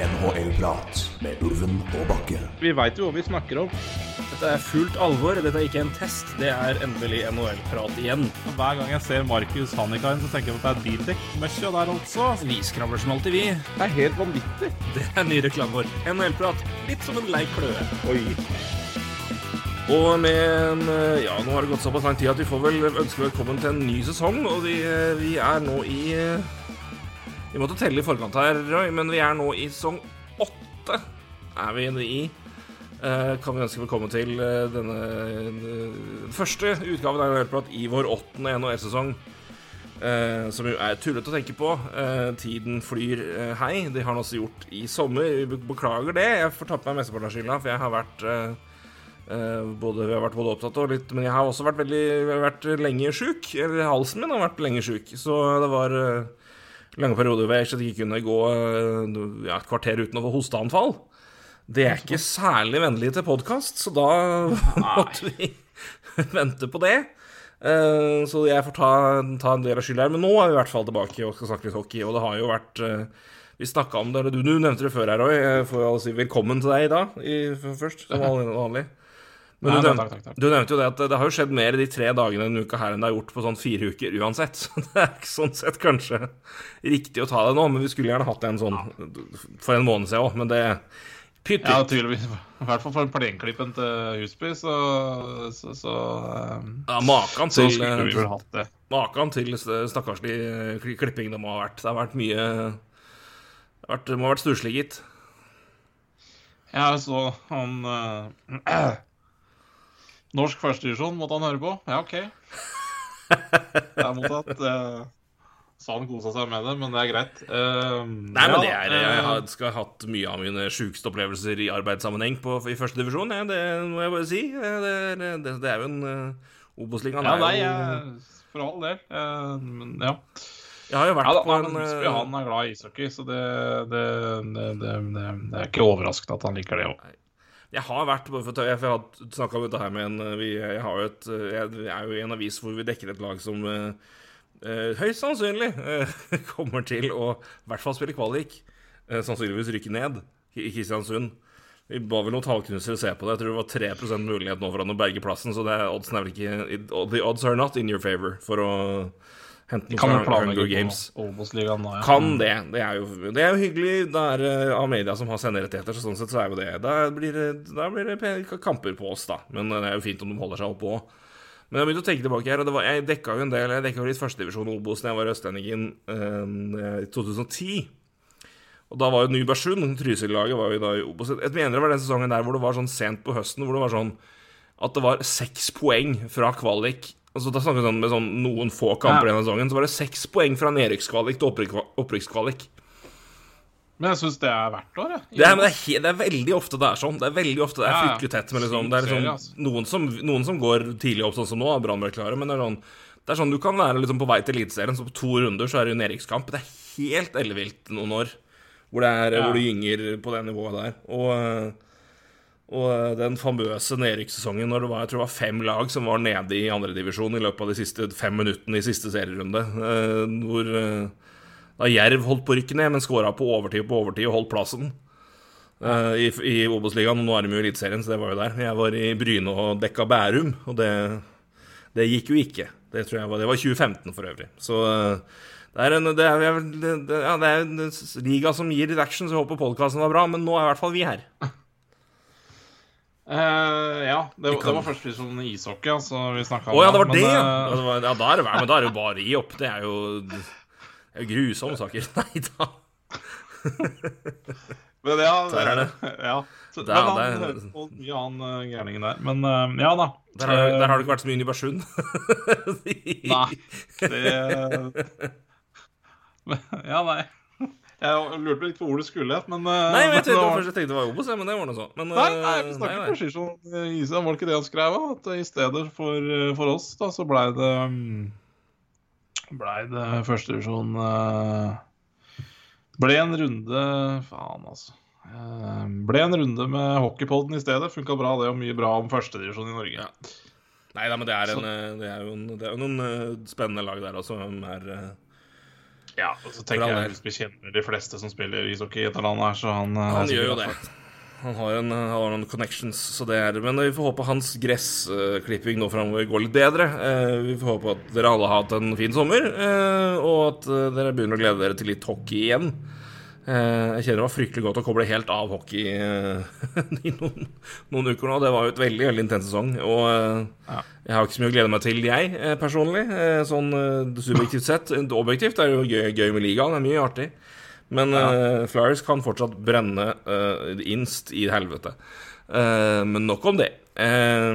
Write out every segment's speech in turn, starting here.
NHL-prat med Ulven og Bakke. Vi veit jo hva vi snakker om. Dette er fullt alvor. Dette er ikke en test. Det er endelig NHL-prat igjen. Hver gang jeg ser Markus Hannikainen, så tenker jeg på at det er bildekk-møkkja der altså. Vi skravler som alltid, vi. Det er helt vanvittig. Det er ny reklame vår. NHL-prat. Litt som en lei kløe. Oi. Og med en eh, Ja, nå har det gått såpass lang tid at vi får vel ønske velkommen til en ny sesong, og vi, eh, vi er nå i eh, Vi måtte telle i forkant her, Roy, men vi er nå i sesong åtte. Er vi i. Eh, kan vi ønske velkommen til eh, denne eh, første utgaven av NHL-prat i vår åttende NHL-sesong. Eh, som jo er tullete å tenke på. Eh, tiden flyr hei. Det har han også gjort i sommer. Vi beklager det. Jeg får tappe meg mesteparten av skylda, for jeg har vært både, Vi har vært både opptatt og litt Men jeg har også vært veldig vært lenge sjuk. Eller halsen min har vært lenge sjuk. Så det var lange perioder hvor jeg ikke kunne gå eh, ja, et kvarter uten å få hosteanfall. Det er ikke særlig vennlig til podkast, så da måtte vi vente på det. Eh, så jeg får ta, ta en del av skylda her. Men nå er vi i hvert fall tilbake og skal snakke litt hockey. Og det har jo vært eh, Vi snakka om det, du, du nevnte det før her, òg. Jeg får jo si velkommen til deg i dag i, først, som vanlig. Men du, nevnte, takk, takk, takk. du nevnte jo det at det har jo skjedd mer i de tre dagene denne uka her enn det har gjort på sånn fire uker uansett. Så det er ikke sånn sett kanskje riktig å ta det nå, men vi skulle gjerne hatt en sånn for en måned siden òg. Men det Pytt, Ja, tydeligvis. I hvert fall for plenklippen til Husby, så, så, så, Ja, Maken til, det. maken til stakkarslig klipping det må ha vært. Det har vært mye Det må ha vært stusslig, gitt. Ja, så han eh, Norsk førstedivisjon måtte han høre på. Ja, OK. Det er mottatt. Eh, sa han kosa seg med det, men det er greit. Eh, Nei, men det er Jeg eh, har, skal ha hatt mye av mine sjukeste opplevelser i arbeidssammenheng på, i første divisjon. Ja, det må jeg bare si. Eh, Det, det, det, det er jo en uh, Obos-ligaen Ja, er nei, jeg, for all del. Eh, men ja. Jeg har jo vært Ja, da, på en eh, han er glad i ishockey, så det, det, det, det, det, det er ikke overraskende at han liker det òg. Jeg har vært for Jeg har snakka om dette her med en eh, vi, Jeg et eh, Jeg er jo i en avis hvor vi dekker et lag som eh, høyst sannsynlig uh, kommer til å i hvert fall spille kvalik. Uh, sannsynligvis rykke ned i Kristiansund. Vi ba vel noen tallknusere se på det. Jeg tror det var 3 mulighet nå for han å berge plassen, så det oddsen er vel ikke The odds are not in your favor for å hente noe Kan fra Hunger Games. ja. Kan det. Det er jo, det er jo hyggelig. Det er uh, av media som har senderettigheter, så sånn sett så er jo det Da blir da blir det kamper på oss, da. Men eh, det er jo fint om de holder seg oppe òg. Men jeg begynte å tenke tilbake her, og det var, jeg dekka jo en del Jeg dekka jo litt førstedivisjon Obos da jeg var Østlendingen i i 2010. Og da var jo Nybergsund, Trysil-laget, var jo da i Obos. Jeg mener det var den sesongen der hvor det var sånn sent på høsten, hvor det var sånn at det var seks poeng fra kvalik. Altså Da snakker vi sånn med sånn noen få kamper Ja. i denne sesongen. Så var det seks poeng fra nedrykkskvalik til opprykkskvalik. Men jeg syns det er hvert år, jeg. Det er, det, er, det er veldig ofte det er sånn. Det er veldig ofte det er fryktelig tett. Men liksom, det er liksom, noen, som, noen som går tidlig opp, sånn som nå, er Brannberg klare. Men det er sånn det er sånn du kan være liksom på vei til Eliteserien, så på to runder så er det jo nedrykkskamp. Det er helt ellevilt noen år hvor, det er, Ja. hvor du gynger på det nivået der. Og, og den famøse nedrykkssesongen når det var, jeg tror det var fem lag som var nede i andredivisjon i løpet av de siste fem minuttene i siste serierunde, eh, hvor eh, da Jerv holdt på å ned, men skåra på overtid på overtid og holdt plassen. eh, I, i Obos-ligaen, og nå er de jo i Eliteserien, så det var jo der. Jeg var i Bryne og dekka Bærum, og det, det gikk jo ikke. Det var, det var 2015 for øvrig. Så eh, det er en, det er, det, ja, det er en liga som gir litt action, så jeg håper podkasten var bra, men nå er i hvert fall vi her. Eh, ja, det, kan- det var først liksom ishockey, altså, vi snakka Å ja, det var det, ja! eh, Ja, det var, ja er det, men da er det jo bare å gi opp. Det er jo, det er jo grusomme saker. Nei da. Men ja, Der er det. Ja. Så, Der, men han der. hørte på mye han eh, der. Men uh, ja da. Der har, der har det ikke vært så mye Nybergsund. Nei. Det Ja, nei. Jeg lurte litt på hvor du skulle, men eh, Nei, men jeg tenkte, var- først jeg tenkte det var Obos, men det var noe sånn. Men, Nei, eh, nei, vi snakker nei, presis om Isa, var det ikke det han skrev? At i stedet for, eh, for oss, da, så blei det mm, Blei det førstedivisjon uh, Ble en runde Faen, altså. Eh, ble en runde med hockeypodden i stedet. Funka bra, det, og mye bra om førstedivisjon i Norge. Ja. Nei da, men det er, en, eh, det er jo, en, det er noen eh, spennende lag der også som er eh, Ja, og så tenker jeg at vi kjenner de fleste som spiller ishockey i dette landet her, så han Han, Han er gjør jo det. Han har, en, han har noen connections, så det er Men vi får håpe hans gressklipping nå framover går litt bedre. Eh, vi får håpe at dere alle har hatt en fin sommer, eh, og at eh, dere begynner å glede dere til litt hockey igjen. Eh, jeg kjenner det var fryktelig godt å koble helt av hockey eh, i noen, noen uker nå. Det var jo et veldig veldig intens sesong. Og eh, jeg har ikke så mye å glede meg til, jeg personlig. Sånn subjektivt sett. Objektivt er det jo gøy, gøy med ligaen. Det er mye artig. Men eh, Flyers kan fortsatt brenne uh, innst i helvete. Men nok om det. Eh,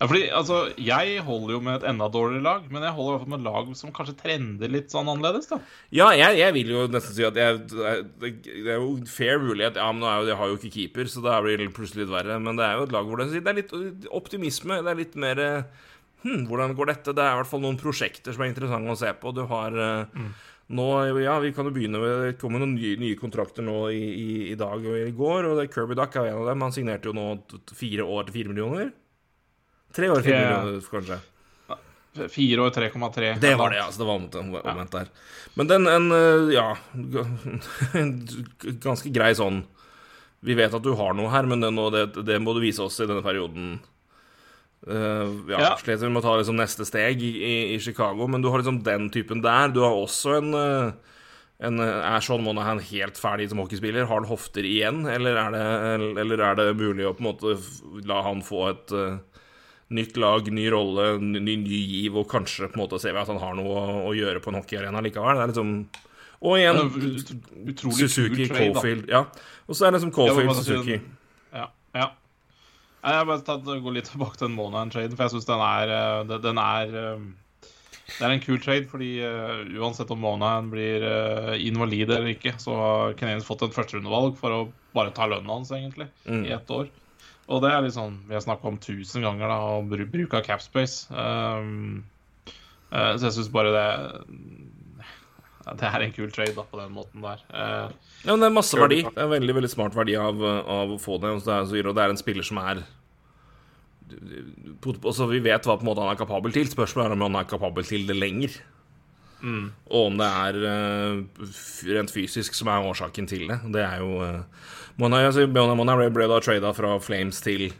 Ja, fordi, altså, Jeg holder jo med et enda dårligere lag, men jeg holder i hvert fall med lag som kanskje trender litt sånn annerledes. da. ja, jeg, jeg vil jo nesten si at jeg, det, er jo fair mulighet Ja, men nå er jo, jeg har jo ikke keeper, så da blir det plutselig litt verre. Men det er jo et lag hvor det, det er litt optimisme. Det er litt mer eh, hm, Hvordan går dette? Det er i hvert fall noen prosjekter som er interessante å se på. Du har mm. Nå, ja, Vi kan jo begynne med Det kommer noen nye, nye kontrakter nå i, i, i dag og i går. og det Kirby Duck er en av dem. Han signerte jo nå fire år til fire millioner. Tre år fire Ja. kanskje. Fire år 3,3. Det var det, altså. Det var omvendt der. Men den en eh, Ja, ganske grei sånn Vi vet at du har noe her, men det, det, det må du vise oss i denne perioden. Uh, ja, Ja. Sliter med å ta liksom neste steg i, i, Chicago, men du har liksom den typen der. Du har også en eh, en, Er Sean Monahan helt ferdig som hockeyspiller? Har han hofter igjen, eller er det, eller er det mulig å på en måte la han få et eh, nytt lag, ny rolle, ny, ny giv, og kanskje på en måte ser vi at han har noe å, å gjøre på en hockeyarena likevel? Det er liksom Og igjen ut- Suzuki, trade, da. Caulfield Ja. Og så er det liksom Caulfield, Ja, Suzuki. Ja. ja. Jeg har bare tatt, gå litt tilbake til den Monahan-traden, for jeg syns den er eh, den- Den er eh, Det er en kul trade, fordi uh, uansett om Monahan blir uh, invalid eller ikke, så har Canadiens fått et førsterundevalg for å bare ta lønnen hans, egentlig, Mm. i ett år. Og det er litt sånn Vi har snakka om tusen ganger, da, om bru- bruk av capspace. Um, uh, så jeg syns bare det Det er en kul trade, da, på den måten der. Eh, Ja, men det er masse verdi. Det er en veldig veldig smart verdi av, av å få det. Og det, det er en spiller som er Også Vi vet hva på en måte han er kapabel til. Spørsmålet er om han er kapabel til det lenger. Mm. Og om det er eh, rent fysisk som er årsaken til det. Det er jo uh, Mona, altså, Mona, Mona ble, da trada fra Flames til,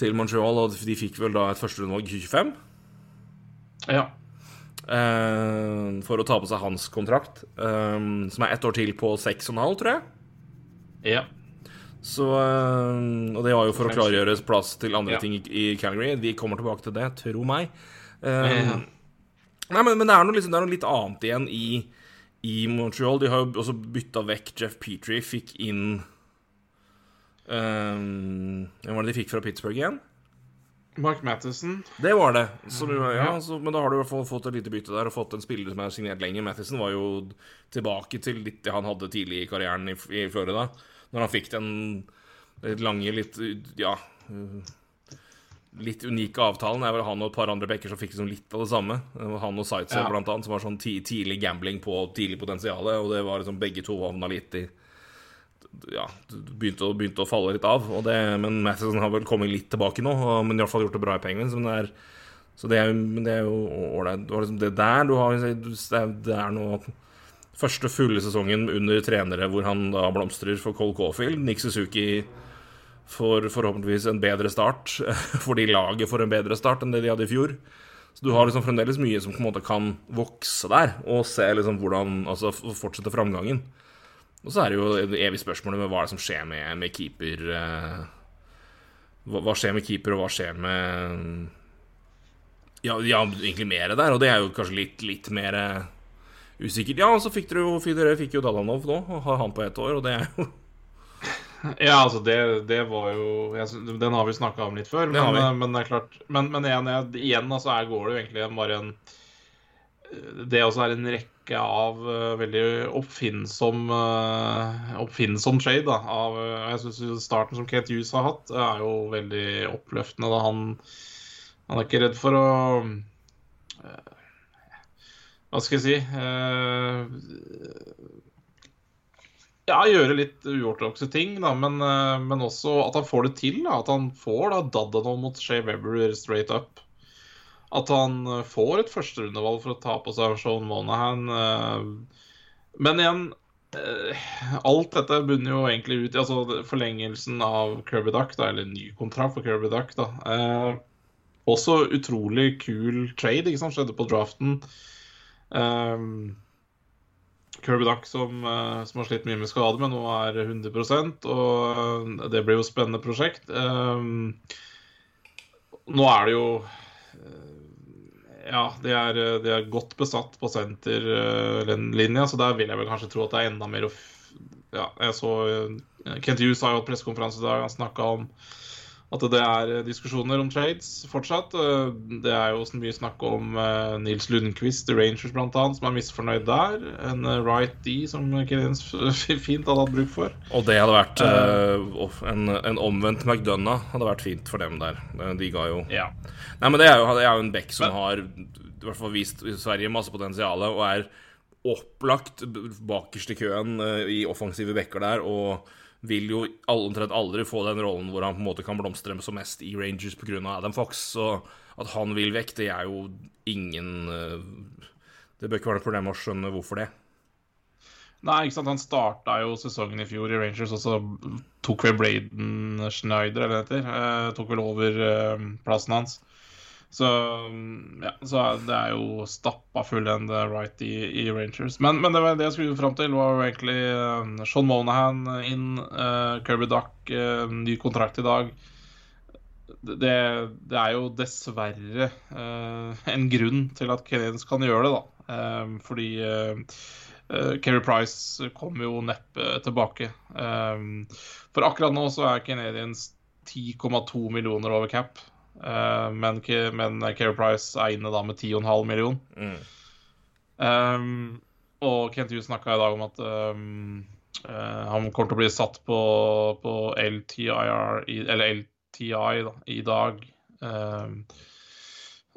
til Montreal, og de fikk vel da et førsterundevalg i 2025 ja. Uh, for å ta på seg hans kontrakt, eh, som er ett år til på 6,5, tror jeg. ja. Så, uh, og det var jo for å klargjøre plass til andre Ja. ting i, i Calgary. Vi kommer tilbake til det, tro meg. Uh, Ja. Nei, men, men det, er liksom, det er noe litt annet igjen i, i Montreal. De har jo også bytta vekk Jeff Petrie, fikk inn um, Hvem var det de fikk fra Pittsburgh igjen? Mark Matheson. Det var det. Så, du- ja, så, men da har du i hvert fall fått et lite bytte der og fått en spiller som er signert lenger. Mathisen var jo tilbake til litt det han hadde tidlig i karrieren i, i Florida. Når han fikk den litt lange, litt ja Litt unike avtalen. Er vel han og et par andre backer som fikk liksom litt av det samme. Han og Sightsev, Ja. blant annet, som var sånn ti, tidlig gambling på tidlig potensial. Og det var liksom begge to havna litt i ja, begynte å, begynte å falle litt av. Og det, men Mathison har vel kommet litt tilbake nå, og, men i hvert fall gjort det bra i Penguins. Men det er, så det er, det er jo ålreit. Det liksom det der du har Det er, nå første fulle sesongen under trenere hvor han da blomstrer for Cole Caulfield. Nick Suzuki får forhåpentligvis en bedre start, fordi laget får en bedre start enn det de hadde i fjor. Så du har liksom fremdeles mye som på en måte kan vokse der, og se liksom hvordan Altså fortsette framgangen. Og så er det jo det evige spørsmålet med hva er det som skjer med, med keeper eh, hva, hva skjer med keeper, og hva skjer med ja, ja, egentlig mer der, og det er jo kanskje litt, litt mer usikkert. Ja, og så fikk dere jo Fidere fikk jo Dalanov nå, og har han på ett år, og det er jo Ja, altså, det, det var jo jeg, Den har vi snakka om litt før, men, eh, men det er klart Men, men igjen, igjen altså, her går det jo egentlig bare en Det også er en rekke av uh, veldig oppfinnsom uh, Oppfinnsom trade, da. Av, eh, jeg syns starten som Kate Hughes har hatt, er jo veldig oppløftende. da Han, han er ikke redd for å eh, Hva skal jeg si eh, ja, gjøre litt uortodokse ting, da, men, eh, men også at han får det til. Da, at han får da Dadano mot Shea Weber straight up. at han eh, får et førsterundevalg for å ta på seg Sean Monahan. eh, Men igjen eh, Alt dette bunner jo egentlig ut i altså, forlengelsen av Kirby Duck, da, eller ny kontrakt for Kirby Duck. da. Eh, også utrolig kul trade, ikke sant, skjedde på draften. Um, Kirby Duck som, eh, som har slitt mye med skade, men nå er 100% og det blir jo et spennende prosjekt. Um, nå er det jo eh, Ja, de er, de er godt besatt på senterlinja, så der vil jeg vel kanskje tro at det er enda mer Ja, jeg så eh, Kent Hughes har jo hatt pressekonferanse i dag, han snakka om at det er eh, diskusjoner om trades fortsatt. Eh, Det er jo mye snakk om eh, Nils Lundqvist i Rangers annet, som er misfornøyd der. En right D som Kenyans fint hadde hatt bruk for. Og det hadde vært uh, en, en omvendt McDonagh hadde vært fint for dem der. De ga jo Ja. Nei, men det er jo, det er jo en back som Men- har i hvert fall vist i Sverige masse potensial, og er opplagt bakerst i køen i offensive backer der, og vil jo omtrent aldri få den rollen hvor han på en måte kan blomstre som mest i Rangers pga. Adam Fox. Så at han vil vekk, det er jo ingen eh, Det bør ikke være noe problem å skjønne hvorfor det. Nei, ikke sant. Han starta jo sesongen i fjor i Rangers, og så tok vel Braden Schneider, eller hva det heter, eh, tok vel over eh, plassen hans. Så mm, ja, så det er jo stappa fullend right i, i Rangers. Men, men det var det jeg skulle fram til, var jo egentlig eh, Sean Monahan inn, uh, Kirby Duck, uh, ny kontrakt i dag. Det, det er jo dessverre en grunn til at Canadiens kan gjøre det, da. Fordi Kerry Price kommer jo neppe tilbake. For akkurat nå så er Canadiens 10,2 millioner over cap. Uh, men, men Care Price er inne da med 10,5 million. Mm. Um, og Kent Hughes snakka i dag om at um, uh, han kommer til å bli satt på, på LTIR, eller LTI da, i dag. Um,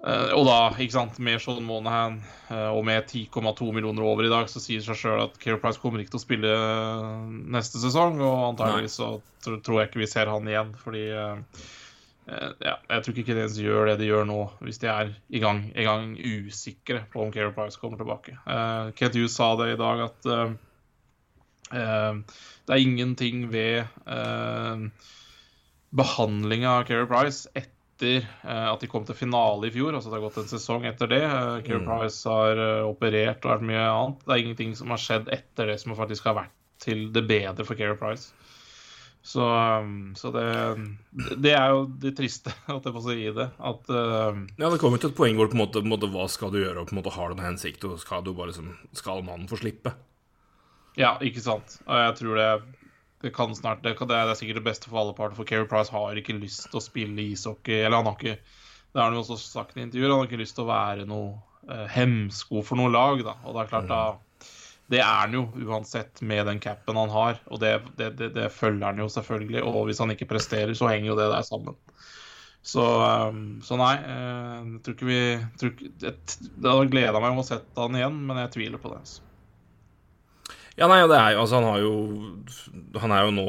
Uh, og da, ikke sant, med Sean Monahan uh, og med 10,2 millioner over i dag, så sier det seg sjøl at Care Price kommer ikke til å spille eh, neste sesong. Og antageligvis så tr tror jeg ikke vi ser han igjen, fordi eh, eh, ja, jeg tror ikke Canadiens gjør det de gjør nå, hvis de er i gang, i gang usikre på om Kero Price kommer tilbake. Uh, Kent Hughes sa det i dag at uh, uh, det er ingenting ved uh, behandlinga av Kero Price etter eh, at de kom til finale i fjor. altså Det har gått en sesong etter det. Kieran Mm. Price har eh, operert og vært mye annet. Det er ingenting som har skjedd etter det som faktisk har vært til det bedre for Kieran Price. Så, um, så det, det er jo det triste, at jeg får si det. At uh, Ja, det kommer til et poeng hvor på en måte, på en måte, hva skal du gjøre, og på en måte har du en hensikt, og skal du bare liksom Skal mannen få slippe? Ja, ikke sant. Og jeg tror det, det kan snart det, kan, det er sikkert det beste for alle parter, for Keri Price har ikke lyst til å spille ishockey. Eller han har ikke Det har han jo også sagt i intervjuer. Han har ikke lyst til å være noe uh, hemsko for noe lag, da. Og det er klart, da Det er han jo uansett med den capen han har, og det, det, det, det følger han jo selvfølgelig. Og hvis han ikke presterer, så henger jo det der sammen. Så, um, så nei, eh, jeg tror ikke vi tror ikke, Det det hadde gleda meg om å sette han igjen, men jeg tviler på det. Altså. Ja, nei, det er jo Altså, han har jo Han er jo nå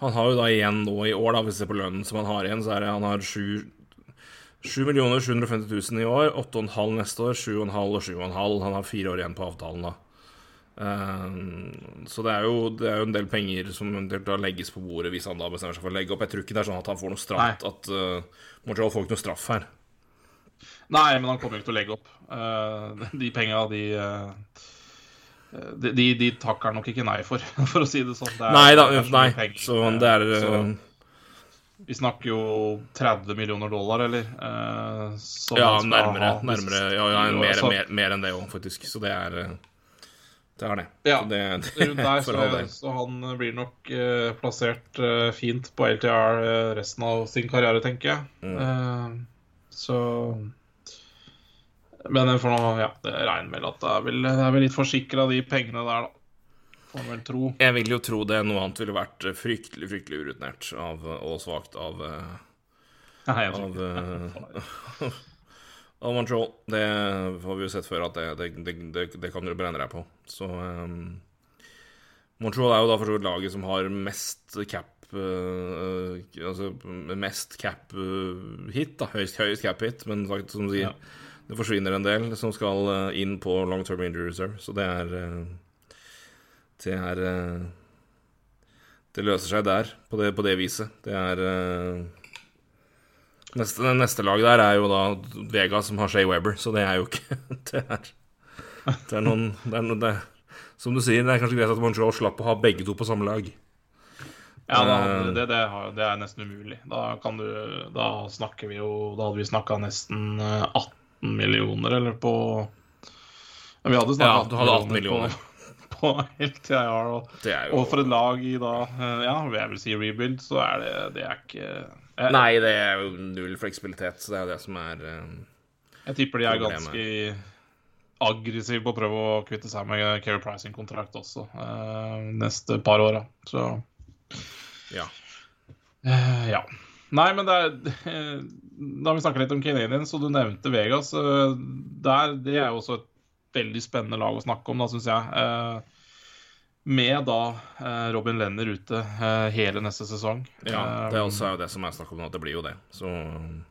Han har jo da igjen nå i år, da, hvis vi ser på lønnen som han har igjen, så er det han har 7 7 millioner 750 000 i år, 8,5 neste år, 7,5 og 7,5. Han har fire år igjen på avtalen, da. Eh, så det er, jo, det er jo en del penger som da legges på bordet hvis han da bestemmer seg for å legge opp. Jeg tror ikke det er sånn at han får noe straff At uh, Montreal får ikke noe straff her. Nei, men han kommer jo ikke til å legge opp. Uh, de penga, de, uh, de, de De takker nok ikke nei for, for å si det sånn. Det er- Nei da, det nei. penger. Så det er så Vi snakker jo 30 millioner dollar, eller? Ja, nærmere. nærmere ja, ja, mer, mer, mer enn det òg, faktisk. Så det er Det er det. Ja, Så det, Rundt der, så, så han blir nok uh, plassert uh, fint på LTR uh, resten av sin karriere, tenker jeg. Mm. Eh, så Men for nå, ja, det regner vel at det er vel, det er vel litt forsikra de pengene der, da. Jeg vil jo tro det. Noe annet ville vært fryktelig fryktelig urutinert og svakt av, eh, Nei, jeg tror av, ikke. eh, av Montreal. Det har vi jo sett før at det, det, det, det, kan du brenne deg på. Så um, Montreal er jo da for så vidt laget som har mest cap uh, Altså mest cap uh, hit, da. Høyest, høyest cap hit, men som du sier, ja. det forsvinner en del som skal uh, inn på long term injury reserve, så det er Det er Det løser seg der, på det, på det viset. Det er neste, neste lag der er jo da Vega, som har Shay Weber, så det er jo ikke Det er, det er noen det er noe, det, Som du sier, det er kanskje greit at Montreal slapp å ha begge to på samme lag. Ja, da, det, det, det, er nesten umulig. Da kan du Da snakker vi jo Da hadde vi snakka nesten 18 millioner, eller på Vi hadde snakka ja, du hadde 18 millioner. På, på LTIR. Og, jo... og, for et lag i da Ja, jeg vil si rebuild, så er det Det er ikke Nei, det er jo null fleksibilitet, så det er jo det som er uh, Jeg tipper de er ganske aggressive på å prøve å kvitte seg med Keri Pricing-kontrakt også uh, neste par åra, så ja. Uh, ja. Nei, men det er Da har vi snakka litt om Canadiens, og du nevnte Vegas. Der, det er jo også et veldig spennende lag å snakke om, da, syns jeg. Med da Robin Lenner ute hele neste sesong. Ja, det er også det som er snakk om nå, at det blir jo det. Så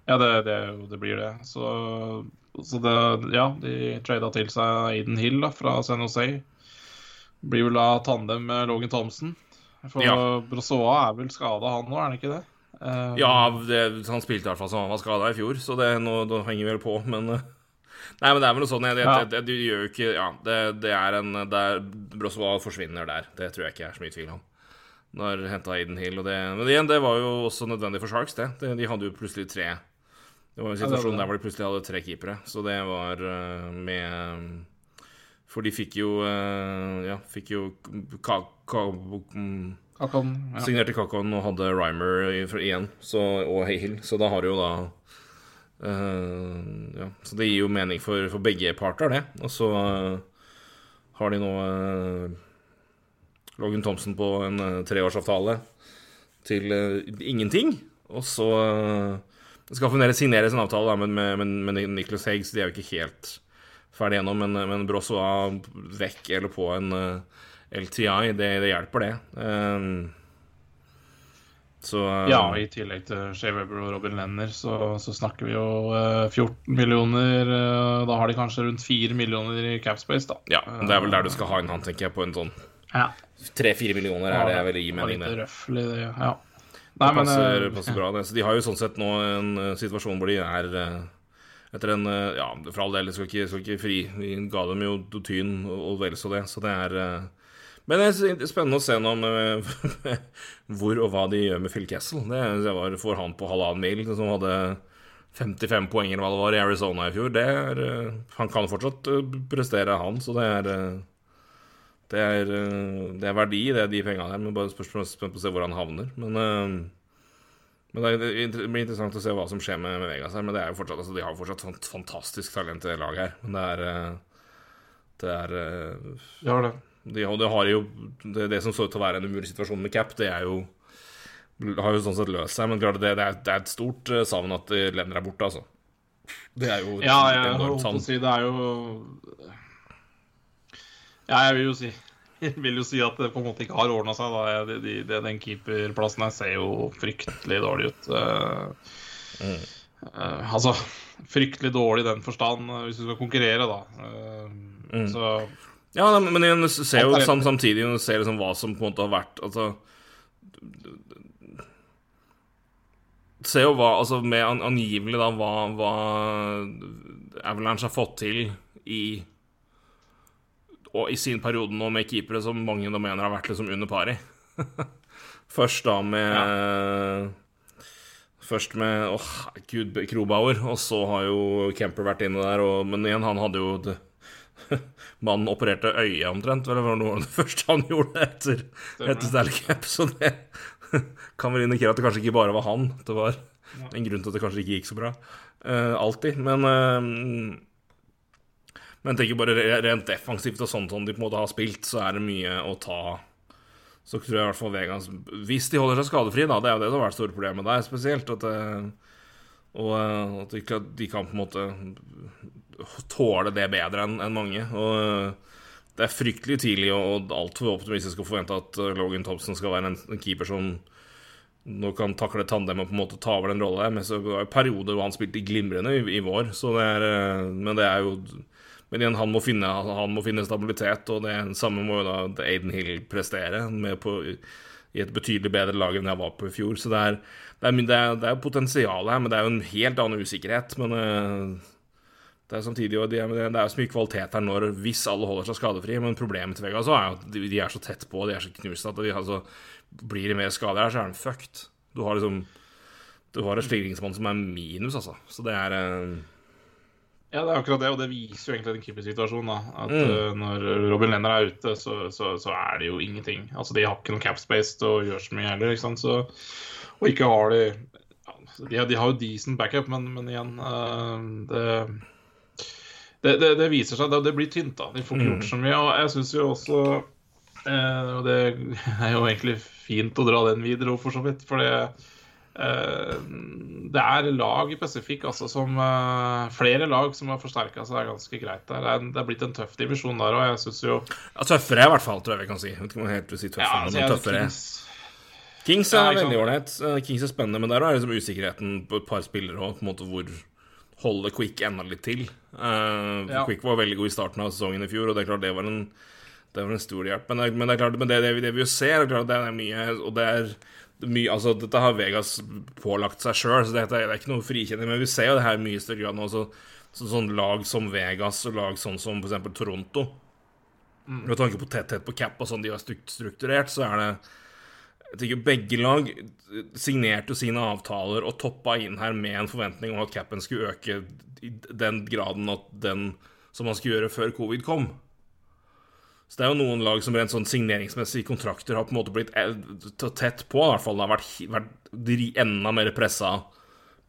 Ja, det, det, det blir det. Så, så det Ja, de trada til seg Aiden Hill da, fra San Jose. Blir vel da tandem med Logan Thompson. For ja. Brossoa er vel skada, han nå, er han ikke det? Ja, det, han spilte i hvert fall som han var skada i fjor, så det, nå, det henger vel på, men Nei, men det er vel noe sånn jeg, jeg, jeg, Du gjør jo ikke Ja, det, det er en der, forsvinner der. Det tror jeg ikke er så mye tvil om. Når henta Aiden Hill og det Men igjen, det var jo også nødvendig for Sharks, det. de hadde jo plutselig tre Det var en situasjon der hvor de plutselig hadde tre keepere, så det var uh, med for de fikk jo uh, Ja, fikk jo ka, ka, Kakon, ja. Signerte Kakon og hadde Rymer igjen, så, og Hill, Så da har du jo da uh, Ja, så det gir jo mening for, for begge parter, det. Og så uh, har de nå Logan Thompson på en treårsavtale til ingenting. Og så skal fremdeles signeres en avtale da, med, med, med Nicholas Heggs. De er jo ikke helt ferdig gjennom, men, men Brossoa vekk eller på en uh, LTI, det, det, hjelper, det. Um, så, uh, ja, i tillegg til Shea Weber og Robin Lenner, så, så snakker vi jo uh, 14 millioner. Uh, da har de kanskje rundt 4 millioner i capspace, da. Ja, det er vel der du skal ha en han, tenker jeg, på en sånn ja. 3-4 millioner er det jeg vil gi mening med. Røffelig, det, ja. Nei, det passer, men, passer bra, det. Så de har jo sånn sett nå en situasjon hvor de er etter en eh, Ja, for all del, skal ikke, skal ikke fri. Vi ga dem jo Tyn og vel så det, så det er eh, men det er spennende å se noe med hvor og hva de gjør med Phil Kessel. Det, det var for han på halvannen mil, som hadde 55 poeng eller hva det var i Arizona i fjor. Er, eh, han kan fortsatt prestere, han, så det er Det er, det er verdi det er de pengene der. Men bare spørsmål på å se hvor han havner. Men men det, blir interessant å se hva som skjer med, med Vegas her. Men det er jo fortsatt, altså, de har jo fortsatt fantastisk talent i det laget her. Men det er eh, Det er eh, har det. De, de har jo det, det, som så ut til å være en umulig situasjon med Cap, det er jo har jo sånn sett løst seg, men klart det, det, er, det er et stort uh, savn at Lenner er borte, altså. Det er jo Ja, jeg holdt på å si det er jo Ja, jeg vil jo si vil jo si at det på en måte ikke har ordna seg. Da. De, de, de, den keeperplassen her ser jo fryktelig dårlig ut. Uh, mm. uh, altså fryktelig dårlig i den forstand, uh, hvis du skal konkurrere, da. Mm. Så Ja, men jeg ser jo sam, samtidig du ser liksom hva som på en måte har vært Altså Se jo hva Altså med angivelig da hva, hva Avalanche har fått til i og i sin periode nå med keepere som mange da mener har vært liksom under pari. Først da med ja. Først med åh, oh, gud, Krobauer, og så har jo Kemper vært inne der. Og, men igjen, han hadde jo det, Mannen opererte øyet omtrent, eller var det noe av det første han gjorde etter, etter Stanley Cup. Så det kan vel indikere at det kanskje ikke bare var han. Det var en grunn til at det kanskje ikke gikk så bra. Uh, alltid. Men uh, men tenker bare rent defensivt og sånn som de på en måte har spilt, så er det mye å ta Så tror jeg i hvert fall Vegas Hvis de holder seg skadefrie, da, det er jo det som har vært store problemet der, spesielt. At det, eh, og at de, kan på en måte tåle det bedre enn en mange. Og det er fryktelig tidlig og altfor optimistisk å forvente at uh, Logan Thompson skal være en, keeper som nå kan takle tandemet og på en måte ta over den rolla. Men så var det perioder hvor han spilte glimrende i, i vår, så det er uh, Men det er jo Men igjen, han må finne, han må finne stabilitet, og det samme må jo da Aiden Hill prestere på i et betydelig bedre lag enn jeg var på i fjor. Så det er, det er, det er, det er potensial her, men det er jo en helt annen usikkerhet. Men uh, det er samtidig jo, det er så mye kvalitet her når hvis alle holder seg skadefri. Men problemet til Vegas er at de, er så tett på, de er så knust at de, altså, blir det mer skader her, så er de fucked. Du har liksom Du har et slingringsmonn som er minus, altså. Så det er uh... Ja, det er akkurat det, og det viser jo egentlig den keepersituasjonen. da, At mm. uh, når Robin Lenner er ute, så, så, så, er det jo ingenting. Altså, De har ikke noe capspace til å gjøre så mye heller. ikke sant, så, Og ikke har de ja, de, de, har jo decent backup, men, men igjen uh, det, det, det, det, viser seg, det, det blir tynt. da, De får ikke gjort mm. så mye. og jeg synes jo også eh, Og det er jo egentlig fint å dra den videre, for så vidt. for det Eh, det er lag i Pacific altså, som eh, Flere lag som har forsterka seg ganske greit der. Det er, det er, blitt en tøff divisjon der òg. Jeg syns jo ja, Tøffere, i hvert fall, tror jeg vi kan si. Jeg vet ikke om jeg helt vil si tøffere, ja, altså, men tøffere. Kings, Kings er ja, veldig ålreit. Uh, Kings er spennende, men der er liksom usikkerheten på et par spillere òg. Hvor holder Quick enda litt til? Uh, ja. Quick var veldig god i starten av sesongen i fjor, og det er klart det var en, det var en stor hjelp. Men det, men det er klart, men det, det, det vi jo ser, er klart det er mye Og det er mye, altså, dette har Vegas pålagt seg sjøl, så dette er ikke noe frikjenning. Men vi ser jo det her i mye større grad nå. Så, så, sånn lag som Vegas og lag sånn som f.eks. Toronto mm. Med tanke på tetthet på cap og sånn de har strukturert, så er det jeg tenker Begge lag signerte sine avtaler og toppa inn her med en forventning om at capen skulle øke i den graden at den som man skulle gjøre før covid kom. Så det er jo noen lag som rent sånn signeringsmessig kontrakter har på en måte blitt tett på. I hvert fall det har vært, vært enda mer pressa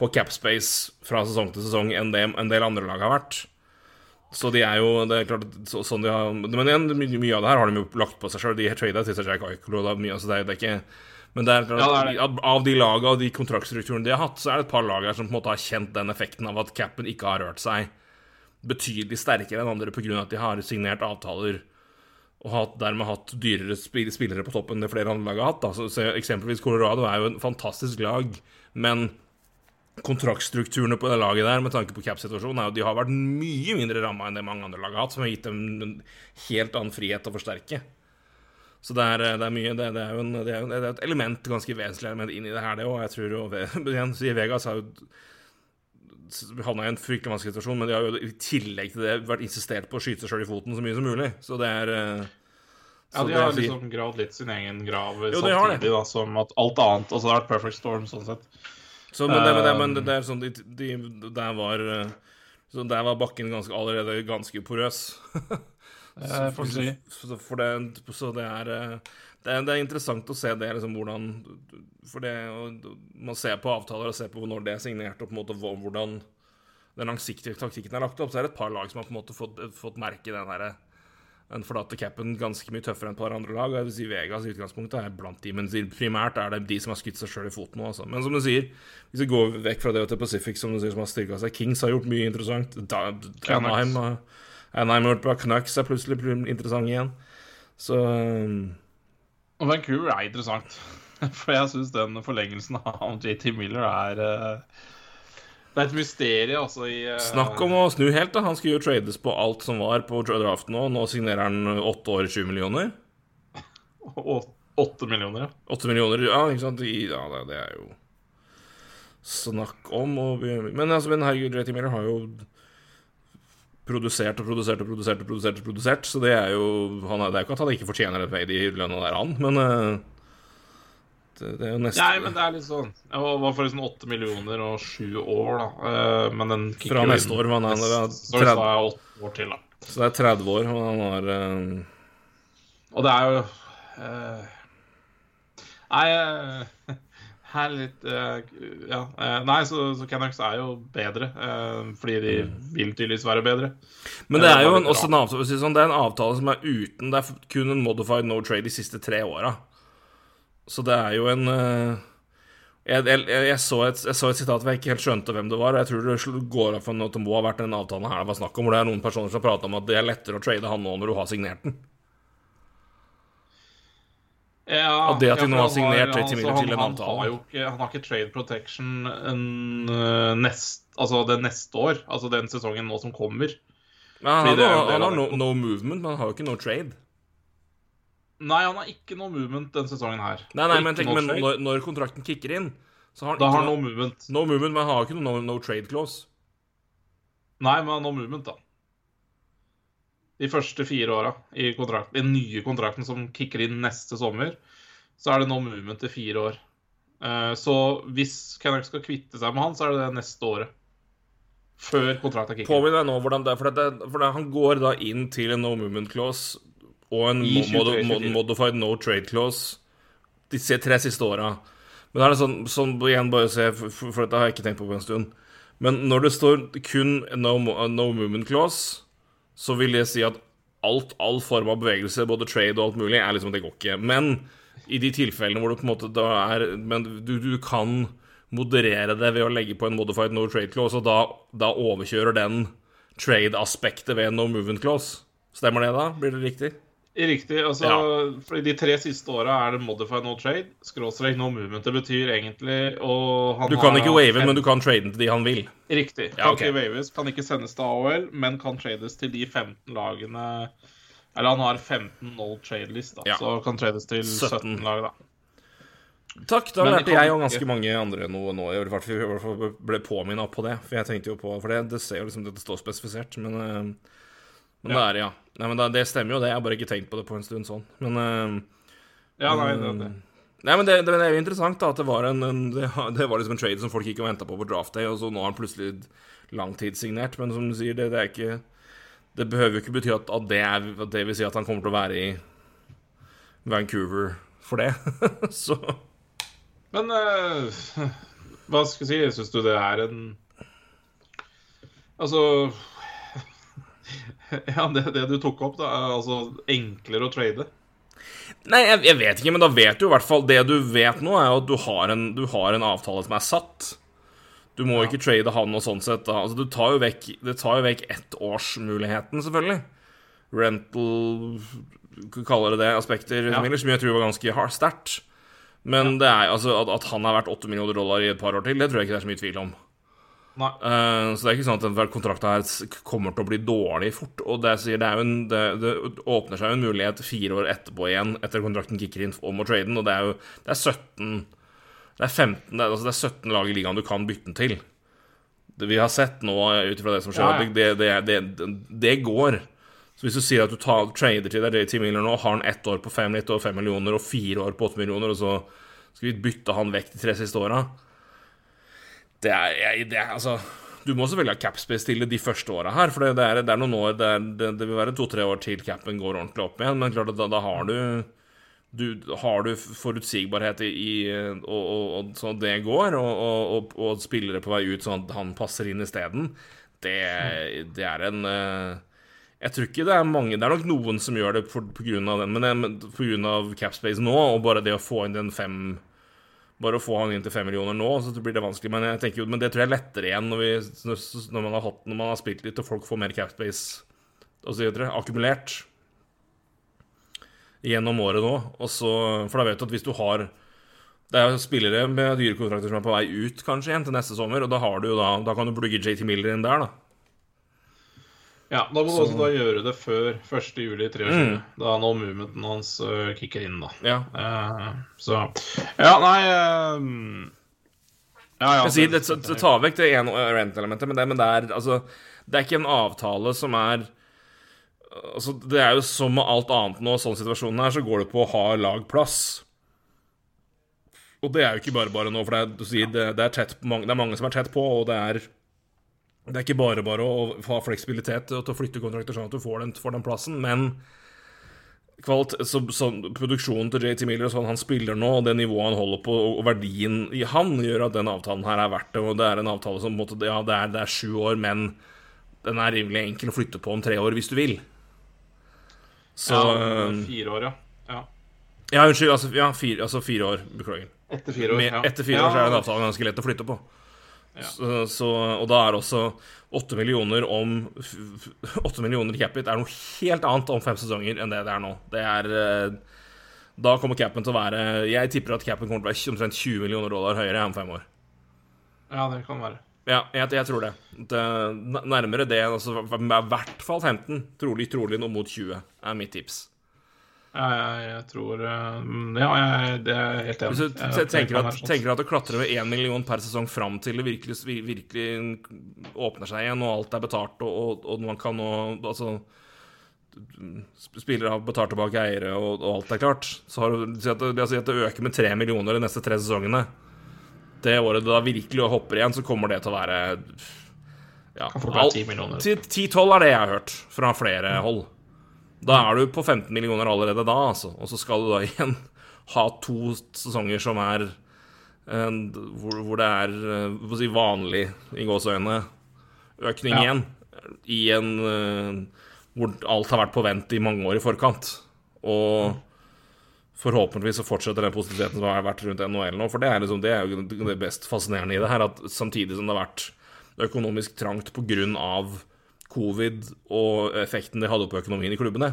på capspace fra sesong til sesong enn det en del andre lag har vært. Så de er jo det er klart, så, sånn de har, Men igjen, mye av det her har de jo lagt på seg sjøl. De har trada til seg Jack Eichel, altså det, er, det er ikke men det er klart, ja, det er det. av de lagene og de kontraktstrukturene de har hatt, så er det et par lag her som på en måte har kjent den effekten av at capen ikke har rørt seg betydelig sterkere enn andre pga. at de har signert avtaler og har dermed hatt dyrere spillere på toppen enn det flere andre lag har hatt. Da. Så, så, eksempelvis Colorado er jo en fantastisk lag, men kontraktstrukturene på det laget der med tanke på cap-situasjonen er jo de har vært mye mindre ramma enn det mange andre lag har hatt, som har gitt dem en helt annen frihet å forsterke. Så det er, det er mye det, det, er en, det, er jo et element, ganske vesentlig element inn i det her, det òg. Jeg tror jo igjen, Vegas har jo havna i en fryktelig vanskelig situasjon, men de har jo i tillegg til det vært insistert på å skyte seg sjøl i foten så mye som mulig. Så det er så Ja, de har liksom gravd litt sin egen grav jo, samtidig, da, som at alt annet Altså, det har vært perfect storm sånn sett. Så, men, det, men, det, men det, er sånn de, de, Der var eh, Så der var bakken ganske, allerede ganske porøs. så, for, så, for det, så det er eh, det er, det er, interessant å se det, liksom, hvordan For det Man ser på avtaler og ser på når det er signert, og på en måte hvordan den langsiktige taktikken er lagt opp, så er det et par lag som har på en måte fått, fått merke den derre den forlatte capen ganske mye tøffere enn et par andre lag. Jeg vil si Vegas i utgangspunktet er blant de, men primært er det de som har skutt seg sjøl i foten nå. Altså. Men som du sier, hvis vi går vekk fra det til Pacific, som du sier, som har styrka seg Kings har gjort mye interessant. Da, Anaheim, Anaheim har gjort bra. Canucks er plutselig interessant igjen. Så um, og Vancouver er interessant. For jeg syns den forlengelsen av JT Miller er uh, Det er et mysterium, altså. I, uh, Snakk om å snu helt, da. Han skulle jo trades på alt som var på draften nå. Nå signerer han åtte år, 20 millioner. Åtte millioner, ja. Åtte millioner, ja, ikke sant. Ja, det er jo snakk om og, Men altså, men herregud, JT Miller har jo produsert og produsert og produsert og produsert, og produsert så det er jo han, Det er jo ikke at han ikke fortjener et paid i lønna der, han, men uh, det, det, er jo nesten Nei, men det er litt sånn Det var for liksom åtte millioner og sju år, da. Uh, men den Fra neste år, men han er 30 år til, da. Så det er 30 år, og han har uh... Og det er jo Nei her litt uh, Ja. Uh, nei, så, så Canucks er jo bedre, uh, fordi de mm. vil tydeligvis være bedre. Men det er jo en, også en avtale, sånn, det er en avtale som er uten Det er kun en modified no trade de siste tre åra. Så det er jo en jeg, jeg, jeg, så et, jeg så et sitat hvor jeg ikke helt skjønte hvem det var. Og jeg tror det går opp for at det må ha vært den avtalen her det var snakk om, hvor det er noen personer som prater om at det er lettere å trade han nå når du har signert den. Ja, Og det at de nå har signert har- altså, til en han, avtale. Han har jo ikke, han har ikke trade protection en, øh, nest, altså det neste år. Altså den sesongen nå som kommer. Men han, han har no, no movement, men han har jo ikke no trade. Nei, han har ikke noe movement denne sesongen her. Nei, nei, men, tenk, noe men når, når kontrakten kicker inn, så har han Da ikke har han no, no movement. no movement, men han har ikke noe no, no trade clause. Nei, men han har no movement, da. De første fire åra i kontrakten, den nye kontrakten som kicker inn neste sommer, så er det no movement i fire år. Eh, Så hvis Kennock skal kvitte seg med han, så er det det neste året. Før kontrakten kicker. Påminn deg nå hvordan det er, for, det, for det, han går da inn til en no movement clause og en mod, mod, modified no trade clause de tre siste åra. Men da er det sånn, sånn igjen bare se, for, for dette har jeg ikke tenkt på på en stund. Men når det står kun no, no movement clause, så vil det si at alt, all form av bevegelse, både trade og alt mulig, er liksom Det går ikke. Men i de tilfellene hvor du på en måte da er Men du, du kan moderere det ved å legge på en modified no trade clause, og da, da overkjører den trade-aspektet ved en no movement clause. Stemmer det, da? Blir det riktig? Riktig. altså, Ja. De tre siste åra er det modify no trade, skråstrek no movement. Det betyr egentlig og han Du kan har ikke wave, en, men du kan trade den til de han vil. Riktig. Kan Ja, okay. ikke waves, kan ikke sendes til AOL, men kan trades til de 15 lagene Eller han har 15 no trade list, da, Ja. så kan trades til 17, 17. lag, da. Takk, da lærte jeg og ganske mange andre noe nå. I hvert fall- ble påminnet på det. For jeg tenkte jo på For det, det ser jo liksom det står spesifisert, men eh, Men Ja. det er ja. Nei, men det stemmer jo, det. Jeg har bare ikke tenkt på det på en stund sånn. Men eh, Ja, nei, det, det. Nei, men det, det, det er jo interessant da, at det var en, en det, det var liksom en trade som folk gikk og venta på på draft day, og så nå har han plutselig langtidssignert. Men som du sier, det, det er ikke Det behøver jo ikke bety at, at, det er, at det vil si at han kommer til å være i Vancouver for det. så Men uh, hva skal jeg si? Syns du det er en Altså Ja, det, det du tok opp, da, er altså enklere å trade. Nei, jeg, jeg vet ikke, men da vet du i hvert fall Det du vet nå, er jo at du har en, du har en avtale som er satt. Du må ikke trade han og sånn sett. Da. Altså, du tar jo vekk, det tar jo vekk ettårsmuligheten, selvfølgelig. Rental Kaller det det, aspekter, Ja. Som jeg tror var ganske sterkt. Men det er altså at, at han er verdt 8 millioner dollar i et par år til, det tror jeg ikke det er så mye tvil om. Eh, så det er ikke sånn at den kontrakten her kommer til å bli dårlig fort. Og det, sier, det, er en, det, det åpner seg jo en mulighet fire år etterpå igjen, etter kontrakten kicker inn om å trade den, og det er jo det er 17 Det er 15 det er, altså det er 17 lag i ligaen du kan bytte den til. Det vi har sett nå, ut ifra det som skjer, Ja, ja. Det, går. Så hvis du sier at du tar, trader til deg 10 millioner nå, har han ett år på fem litt over fem millioner og fire år på åtte millioner, og så skal vi bytte han vekk de tre siste åra det er, jeg, det er altså Du må selvfølgelig ha capspace til de første åra her, for det, er, det er noen år det, er, det, det vil være to-tre år til capen går ordentlig opp igjen, men klart at da, da har du du, har du forutsigbarhet i, i og, og, og sånn det går, og, og, spillere på vei ut sånn at han passer inn isteden, det, det er en eh, Jeg tror ikke det er mange Det er nok noen som gjør det av den, men, pga. grunn av capspace nå, og bare det å få inn den fem bare å få han inn til fem millioner nå, så blir det vanskelig. Men jeg jo, men det tror jeg er lettere igjen når, vi, når, man, hatt, når man har spilt litt og folk får mer capspace videre, akkumulert gjennom året nå. Og så, for da vet du at hvis du har Det er jo spillere med dyre kontrakter som er på vei ut kanskje igjen til neste sommer, og da, har du da, da kan du plugge JT Miller inn der, da. Ja, da må du også da gjøre det før 1. juli 23, Mm. da no movementen hans uh, kicker inn, da. Ja. Uh, så Ja, nei uh, Ja, ja. Sier, det, det, det tar vekk det ene rent-elementet, men, det, men det, er, altså, det er ikke en avtale som er altså, Det er jo som med alt annet nå, sånn situasjonen her, så går det på å ha lagplass. Og det er jo ikke bare bare nå, for det er, du sier, det, det, er mange- det er mange som er tett på, og det er det er ikke bare bare å ha fleksibilitet til å flytte kontrakter sånn at du får den, får den plassen, men så, så, produksjonen til JT Miller og sånn han spiller nå, og det nivået han holder på, og verdien i han, gjør at den avtalen her er verdt det. Og det er en avtale som måte, Ja, det er, det er sju år, men den er rimelig enkel å flytte på om tre år hvis du vil. Så ja, øh, Fire år, ja. ja. Ja, unnskyld. Altså, ja, fire, altså fire år. Beklager. Etter fire år, Med, ja. etter fire år så er den avtalen ganske lett å flytte på. Ja. Så, så, og da er også 8 millioner om 8 millioner i capit er noe helt annet om fem sesonger enn det det er nå. Det er eh, Da kommer capen til å være Jeg tipper at capen kommer til å være omtrent 20 millioner dollar høyere om fem år. ja, det kan være. Ja, jeg, jeg tror det. det. Nærmere det, altså i hvert fall 15. Trolig, trolig noe mot 20, er mitt tips. Ja, jeg, jeg tror eh, mm, Ja, jeg, det er helt enig. Hvis du Jeg- tenker at, sånn. tenker at det klatrer med 1 million per sesong fram til det virkelig, virkelig åpner seg igjen, og alt er betalt, og, og, og man kan nå Altså sp- Spillere har betalt tilbake eiere, og, og alt er klart. Så har du si at, det- si at det øker med 3 millioner de neste tre sesongene. Det året du da virkelig hopper igjen, så kommer det til å være ja, Kan fort være alt- 10 millioner. 10-12 er det jeg har hørt fra flere hold. Da er du på 15 millioner allerede da, altså. Og så skal du da igjen ha to sesonger som er eh, hvor, hvor det er eh, si, vanlig, i gåseøynene, økning Ja. igjen. I en eh, hvor alt har vært på vent i mange år i forkant. Og forhåpentligvis så fortsetter den positiviteten som har vært rundt NHL nå. For det er, liksom, det er jo det best fascinerende i det her, at samtidig som det har vært økonomisk trangt pga. Covid og effekten det hadde på økonomien i klubbene,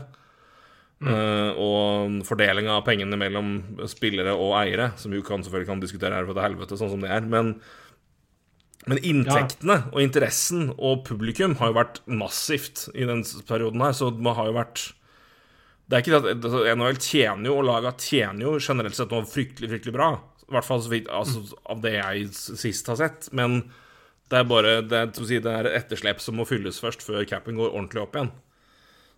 eh, og fordelinga av pengene mellom spillere og eiere, som jo kan, selvfølgelig kan diskutere her for det helvete, sånn som det er, men men inntektene og interessen og publikum har jo vært massivt i den perioden her, så man har jo vært Det er ikke det at altså, NHL tjener jo, og laga tjener jo generelt sett noe fryktelig, fryktelig bra. I hvert fall altså, av det jeg sist har sett. Men det er bare det er, si, det er et etterslep som må fylles først, før capen går ordentlig opp igjen.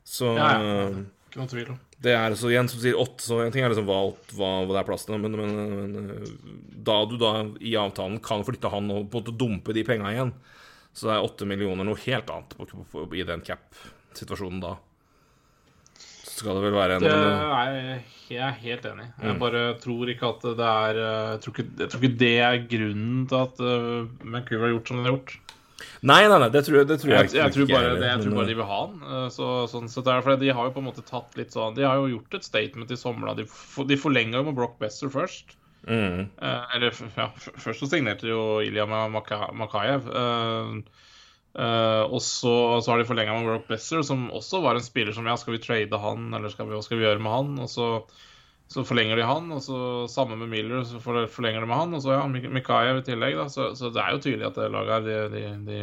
Så Ja, ja. Ikke noe tvil om. det er så igjen som sier åtte, så en ting er liksom hva, hva, hva det er plass til, men, men, men da du da i avtalen kan flytte han og på en måte dumpe de penga igjen, så er åtte millioner noe helt annet på, på, på, i den cap-situasjonen da. Skal det vel være en eller er jeg, er helt enig. Mm. Jeg bare tror ikke at det er eh, Jeg tror ikke, jeg tror ikke det er grunnen til at uh, Vancouver har gjort som de har gjort. Nei, nei, nei, det tror jeg, det tror jeg, Jeg, jeg, tror ikke bare, det, jeg tror bare de vil ha eh, Så, sånn sett er for De har jo på en måte tatt litt sånn De har jo gjort et statement i sommer. De, for- de forlenga jo med Brock Besser først. mm, Eh, eller ja, først så signerte jo Ilja med Makayev. eh, eh, og så, så har de forlenga med Brock Besser, som også var en spiller som ja, skal vi trade han, eller skal vi, hva skal vi gjøre med han? Og så, så forlenger de han, og så sammen med Miller så forlenger de med han, og så ja, Mik- Mikaev i tillegg, da. Så, så det er jo tydelig at det laget her, de, de, de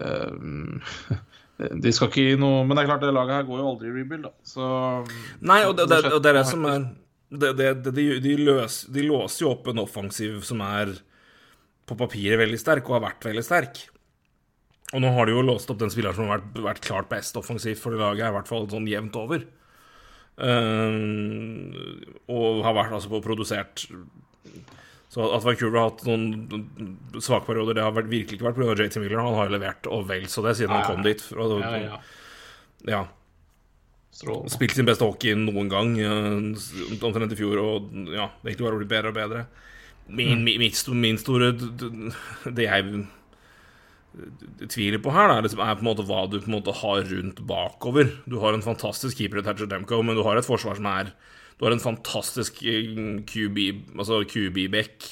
uh, de skal ikke gi noe Men det er klart, det laget her går jo aldri i rebuild, da. Så Nei, og det, det, og det er det som er det, det, det, de, de, løs, de låser jo opp en offensiv som er på papiret veldig sterk, og har vært veldig sterk. Og nå har de jo låst opp den spilleren som har vært, vært klart best offensivt for det laget, i hvert fall sånn jevnt over. Uh, og har vært altså på produsert Så at Vancouver har hatt noen svake perioder, det har vært, virkelig ikke vært pga. JT Miller. Han har jo levert og vel så det siden han kom dit. Og, ja, ja. ja spilt sin beste hockey noen gang, eh, omtrent i fjor, og ja, det egentlig bare blitt bedre og bedre. Min, Mm. min, min store Det jeg tviler på her, da, er på en måte hva du på en måte har rundt bakover. Du har en fantastisk keeper i Thatcher Demko, men du har et forsvar som er Du har en fantastisk eh, QB, altså QB-back,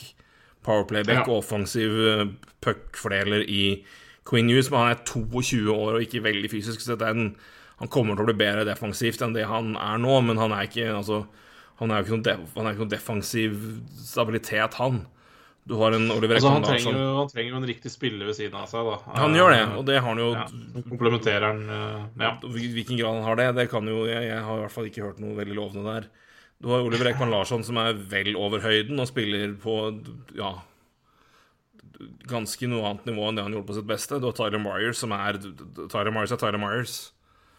Powerplay-back Ja. og offensiv eh, puck-fordeler i Queen Hughes, men han er 22 år og ikke veldig fysisk, så en, han kommer til å bli bedre defensivt enn det han er nå, men han er ikke altså, han er jo ikke noen, def, noen defensiv stabilitet, han. Du har en Oliver Altså, han, trenger jo, han trenger jo en riktig spiller ved siden av seg, da. Han gjør det, og det har han jo ja, Komplementerer han eh, Ja. Hvilken grad han har det, det kan jo Jeg, jeg har i hvert fall ikke hørt noe veldig lovende der. Du har Oliver Ekman Larsson som er vel over høyden og spiller på ja ganske noe annet nivå enn det han gjorde på sitt beste. Du har Tyler Myers som er Tyler Myers er Tyler Myers.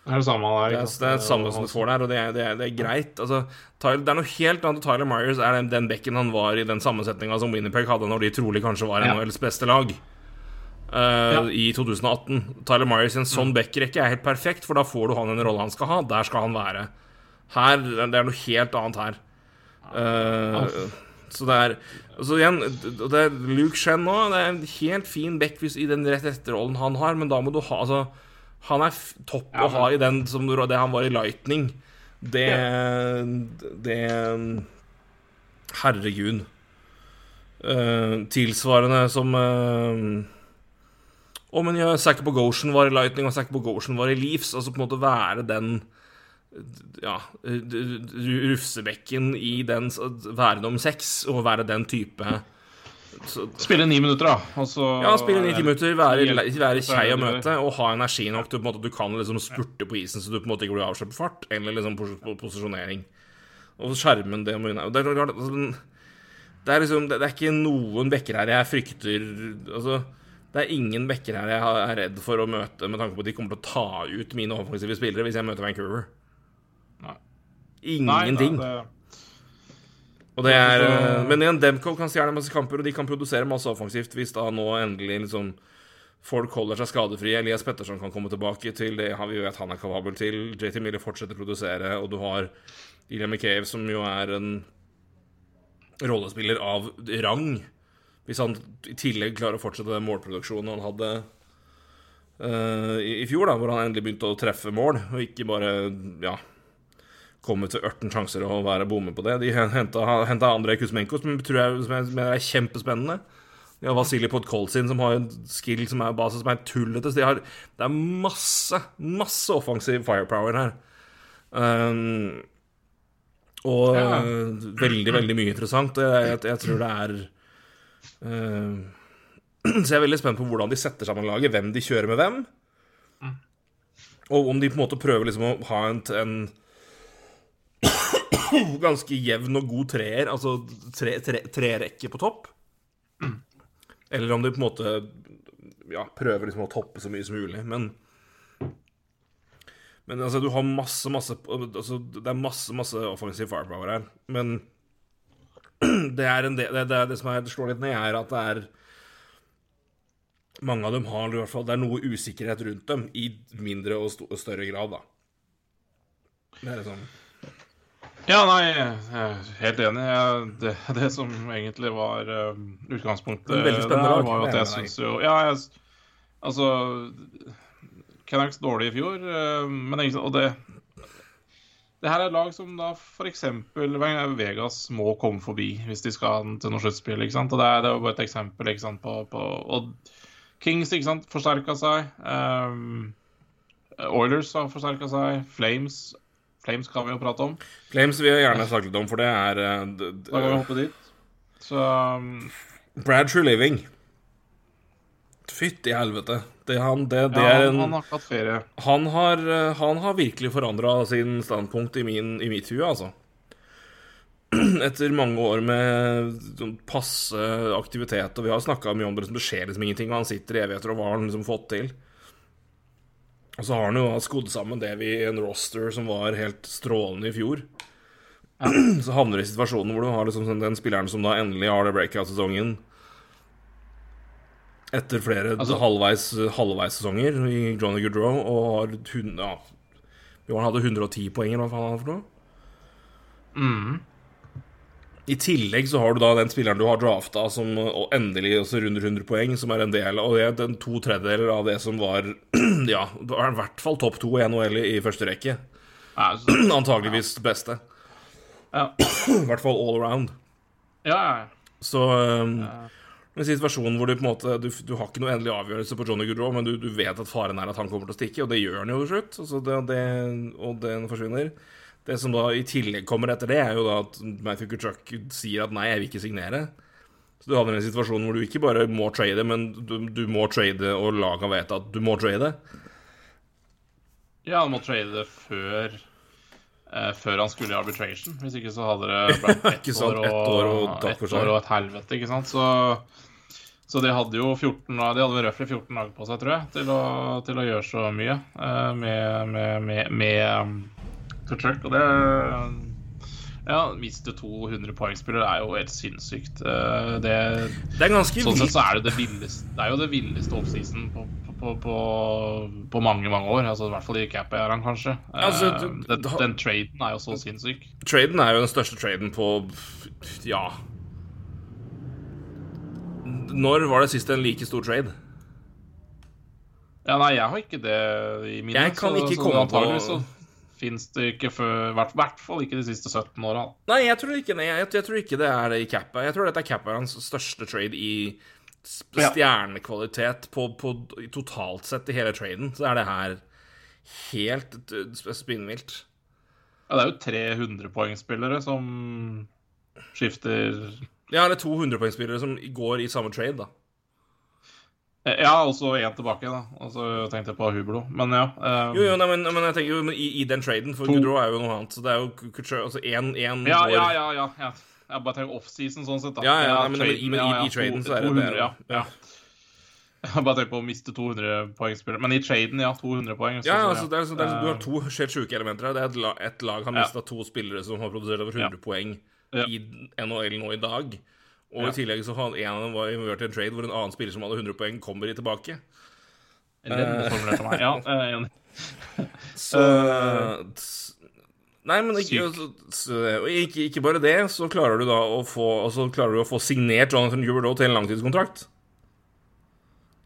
Det er det samme der. Det er, det er det samme som du får der, og det er, det er, det er greit. Altså, Tyler, det er noe helt annet. Tyler Myers er den, den bekken han var i den sammensetninga som Winnerpeg hadde når de trolig kanskje var Ja. NHLs beste lag. eh, I 2018. Tyler Myers i en sånn backrekke er helt perfekt, for da får du han en rolle han skal ha. Der skal han være. Her, Det er noe helt annet her. Uh, så det er Så igjen, det er Luke Shen nå. Det er en helt fin back hvis- i den rett etterrollen han har, men da må du ha Altså, han er topp Ja, å ha i den som det han var i Lightning. Det Det Herregud. Uh, tilsvarende som uh, Å, en ja, Zack Bogosian var i Lightning, og Zack Bogosian var i Leafs. Altså på en måte være den ja, rufsebekken i den Være nummer seks og være den type så, Spille ni minutter, da. Altså, ja, spille ni-ti minutter, være, være kjei å møte og ha energi nok til at du kan liksom spurte på isen så du på en måte ikke blir avslørt på fart, eller liksom posisjonering. Og skjermen det må det altså, det er liksom Det er ikke noen bekker her jeg frykter Altså, det er ingen bekker her jeg er redd for å møte med tanke på at de kommer til å ta ut mine offensive spillere hvis jeg møter Vancouver. Nei. Ingenting. Nei, nei, det... Er, så... Men igjen, Demco kan stjele masse kamper, og de kan produsere masse offensivt hvis da nå endelig liksom folk holder seg skadefrie. Elias Petterson kan komme tilbake til det har vi vet han er kapabel til. JT Miller fortsetter å produsere, og du har Ilya McCave, som jo er en rollespiller av rang. Hvis han i tillegg klarer å fortsette den målproduksjonen han hadde uh, i, i, fjor, da, hvor han endelig begynte å treffe mål, og ikke bare ja, komme til 18 sjanser og være bomme på det. De henta Andrej Kuzmenko, som, tror jeg, som jeg mener er kjempespennende. De har Vasilij Podkolzin, som har en skill som er base som er tullete. De har, det er masse, masse offensiv firepower her. Um, og ja. uh, veldig, veldig mye interessant. Jeg, jeg, jeg tror det er uh, Så jeg er veldig spent på hvordan de setter sammen laget, hvem de kjører med hvem. Mm. Og om de på en måte prøver liksom å ha en, en ganske jevn og god treer, altså tre, tre på topp. Eller om de på en måte ja, prøver liksom å toppe så mye som mulig. Men Men altså, du har masse, masse altså, Det er masse, masse offensiv firepower her. Men det er en del det, det, det, som er, slår litt ned, er at det er mange av dem har i hvert fall Det er noe usikkerhet rundt dem i mindre og, st større grad, da. Det er sånn ja, nei, jeg er helt enig. Det, det som egentlig var uh, utgangspunktet der, var jo at jeg syns jo Ja, jeg, altså Canucks dårlig i fjor, uh, men ikke, og det det her er lag som da f.eks. Vegas må komme forbi hvis de skal til noe sluttspill. ikke sant? Og Det er, det er bare et eksempel ikke sant, på, på Og Kings ikke sant, forsterka seg. Um, Oilers har forsterka seg. Flames Flames kan vi jo prate om. Flames vil jeg gjerne snakke litt om, for det er uh, Da kan vi hoppe dit. Så um... Brad True Living. Fytti helvete. Det, han, det, det ja, er en Han har ikke hatt ferie. Han har, eh, han har virkelig forandra sin standpunkt i, min, i mitt hue, altså. Etter mange år med sånn passe aktivitet, og vi har snakka mye om det, det skjer liksom ingenting, og han sitter i evigheter, og hva har han liksom fått til? Og så har han jo skodd sammen det vi i en roster som var helt strålende i fjor. Ja. Så havner du i situasjonen hvor du har liksom den spilleren som da endelig har det breakout-sesongen etter flere altså, halvveis, halvveis sesonger i Johnny Goodrow og har ja, Han hadde 110 poeng, eller hva faen han for noe. Mm. I tillegg så har du da den spilleren du har drafta som endelig også runder 100 poeng, som er en del Og det den to tredjedeler av det som var Ja, det var i hvert fall topp to i NHL i første rekke. Ja, så, Antageligvis ja. beste. Ja. I hvert fall all around. Ja, ja. Så um, en situasjon hvor du på en måte du, du, har ikke noe endelig avgjørelse på Johnny Goodrow, men du, du, vet at faren er at han kommer til å stikke, og det gjør han jo til slutt. Altså det, det, og den forsvinner. Det som da i tillegg kommer etter det, er jo da at Matthew Kutchuk sier at nei, jeg vil ikke signere. Så du havner i en situasjon hvor du ikke bare må trade, men du, du må trade, og laga vet at du må trade. Ja, han må trade før eh, Før han skulle i arbitration. Hvis ikke så hadde det blitt ett år, et år, og, et år og et helvete, ikke sant. Så, så de hadde jo 14 De hadde røftlig 14 dager på seg, tror jeg, til å, til å gjøre så mye eh, med, med, med, med Kutchuk. Og det ja, miste 200 poengspillere er jo helt sinnssykt. Eh, det, det er ganske Sånn sett så er det det villeste Det er jo det villeste offseason på, på, på, på, mange, mange år. Altså I hvert fall i cap-æraen, kanskje. Altså, du, eh, den, den, traden er jo så sinnssyk. Traden er jo den største traden på Ja Når var det sist en like stor trade? Ja, nei, jeg har ikke det i minnet. Jeg kan ikke komme på så fins det ikke før I hvert, fall ikke de siste 17 åra. Nei, jeg tror ikke. Jeg, jeg tror ikke det er det i cappa. Jeg tror dette er cappa hans største trade i stjernekvalitet på, på, totalt sett i hele traden. Så er det her helt spinnvilt. Ja, det er jo 300-poengspillere som skifter Ja, eller 200-poengspillere som går i samme trade, da. Ja, og så én tilbake, da. Og så tenkte jeg på Hublo. Men ja. Um... Jo, jo, nei, men, men jeg tenker jo i, i den traden, for To. Goodrow er jo noe annet. Så det er jo Couture Altså én ja, går ja, ja, ja, ja. Jeg bare tenker offseason sånn sett, da. Ja, ja, nei, men- i- traden, men i- ja, ja, i traden så er det det, 200, ja. ja. Jeg bare tenker på å miste 200-poengspillere. Men i traden, ja. 200 poeng. så- Ja, så, altså, det er, så det er, du har Eh, to helt sjuke elementer her. Det er et, la, et lag har Ja. to spillere som har produsert over 100 poeng Ja. i NHL nå i dag. Og Ja. i tillegg så hadde en av dem var involvert i en trade hvor en annen spiller som hadde 100 poeng, kommer i tilbake. Meg. Ja, enig. Så s- Nei, men ikke, så- og ikke, ikke bare det, så klarer du da å få altså, klarer du å få signert Jonathan Huberdoe til en langtidskontrakt.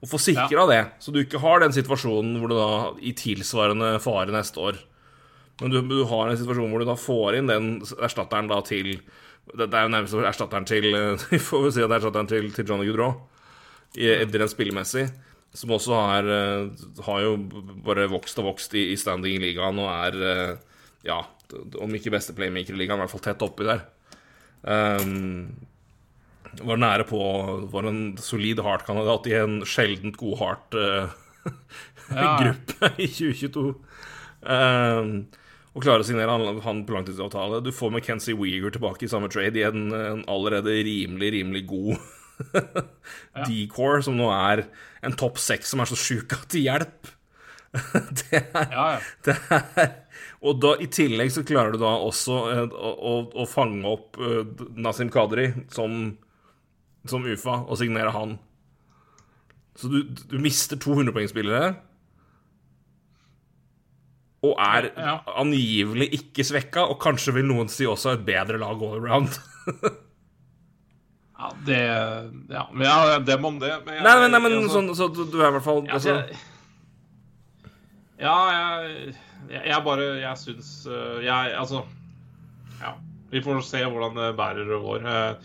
Og få sikra det, så du ikke har den situasjonen hvor du da i tilsvarende fare neste år. Men du, du har en situasjon hvor du da får inn den erstatteren da til Det, det er jo nærmest erstatteren til Vi får vel si at det er erstatteren til, til Johnny Goodrow, rent spillemessig. Som også har, eh, har jo bare vokst og vokst i, i standing i ligaen og er eh, Ja, om ikke beste playmaker i ligaen, i hvert fall tett oppi der. Um, var nære på Var en solid Heart-kandidat i en sjeldent god Heart-gruppe Ja. i 2022. Um, og klarer å signere han, han på langtidsavtale. Du får McKenzie Weeger tilbake i samme trade i en, en allerede rimelig, rimelig god decor, som nå er en topp seks som er så sjuk at de hjelp. det er Ja, ja. det er, og da, i tillegg så klarer du da også eh, å, å, å fange opp eh, Nasim Kadri som, som UFA og signere han. Så du, du mister 200-poengspillere. Og er Ja. angivelig ikke svekka, og kanskje vil noen si også et bedre lag all around. ja, det Ja, men ja, dem om det. Men jeg, nei, nei, nei, men altså- sånn, så du, er i hvert fall Ja, altså, jeg, ja, jeg, jeg, jeg bare Jeg syns øh, Jeg Altså Ja. Vi får se hvordan det bærer og går. Eh,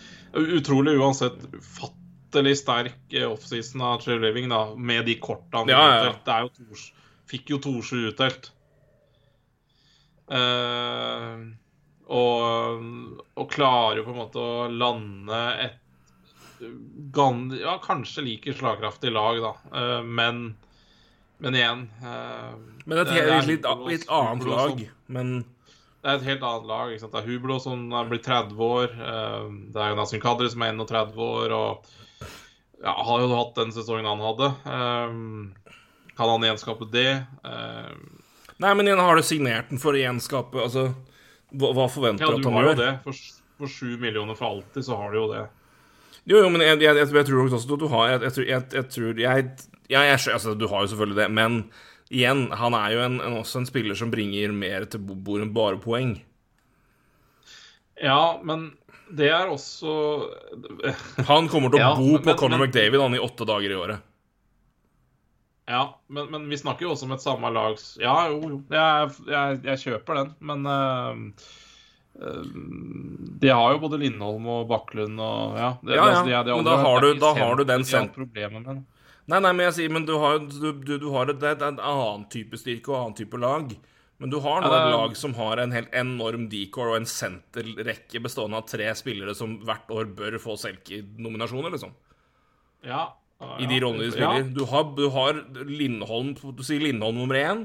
Utrolig uansett ufattelig sterk eh, offseason av Trey Living, da, med de korta han Ja, ja, ja. Det er jo Tors, fikk jo Torsrud utdelt. Eh, og, og klarer på en måte å lande et ja, kanskje like slagkraftig lag, da. Eh, men, men igjen eh, Men et det helt, litt, litt annet lag. Men Det er et helt annet lag. ikke sant? Det er Hublo som er blitt 30 år. Det er jo Nassim Kadri som er 31 år og ja, har jo hatt den sesongen han hadde. Kan han gjenskape det? Nei, men igjen har du signert den for å gjenskape Altså, hva, hva forventer Ja, du at du han har jo gjør? det. For, for 7 millioner for alltid, så har du jo det. Jo, jo, men jeg, jeg, jeg, jeg tror også at du har Jeg, tror- jeg, jeg ja, altså, Du har jo selvfølgelig det, men igjen, han er jo en, en, også en spiller som bringer mer til bordet enn bare poeng. Ja, men det er også Han kommer til å Ja, bo på men- Conor McDavid han i åtte dager i året. Ja, men, men vi snakker jo også om et samme lag Ja, jo, jo. Jeg, jeg, jeg kjøper den, men eh, De har jo både Lindholm og Bakklund og Ja, det, Ja, ja, altså, de er- de men da har du- da har du den det. Nei, nei, men jeg sier Men du har, du, du, du har et, et, en annen type styrke og annen type lag. Men du har nå Ja, et lag som har en helt enorm decor og en senterrekke bestående av tre spillere som hvert år bør få Selke-nominasjoner, liksom. Ja, I de rollene de spiller. Du, har, du har Lindholm Du sier Lindholm nummer én,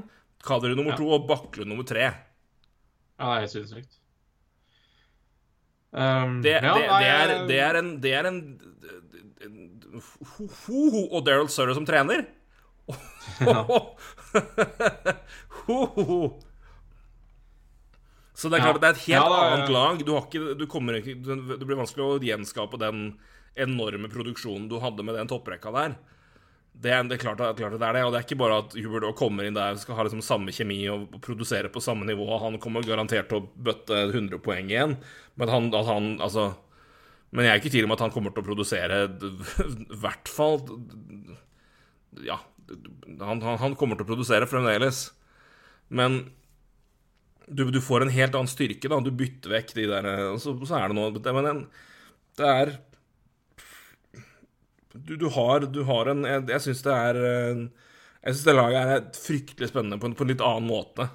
Kadri nummer Ja. to og Baklund nummer tre. Ja, det er helt sinnssykt. Um, Det, det, det, er, det er en Det er en, en ho, ho, ho, Og Daryl Surrey som trener? Ho. Så det er klart at det er et helt Ja, annet lag. Du, har ikke, du kommer ikke Det blir vanskelig å gjenskape den enorme produksjonen du hadde med den topprekka der. Det er, det er klart, klart at det er det, og det er ikke bare at Hubert kommer inn der og skal ha liksom samme kjemi og produsere på samme nivå. og Han kommer garantert til å bøtte 100 poeng igjen, men han, han altså Men jeg er ikke i tvil om at han kommer til å produsere i hvert fall Ja, han, han, kommer til å produsere fremdeles. Men du, du får en helt annen styrke, da. Du bytter vekk de der og så, så er det noe Men en, det er Du, du har, du har en Jeg, jeg syns det er Jeg syns det laget er fryktelig spennende på en, på en litt annen måte.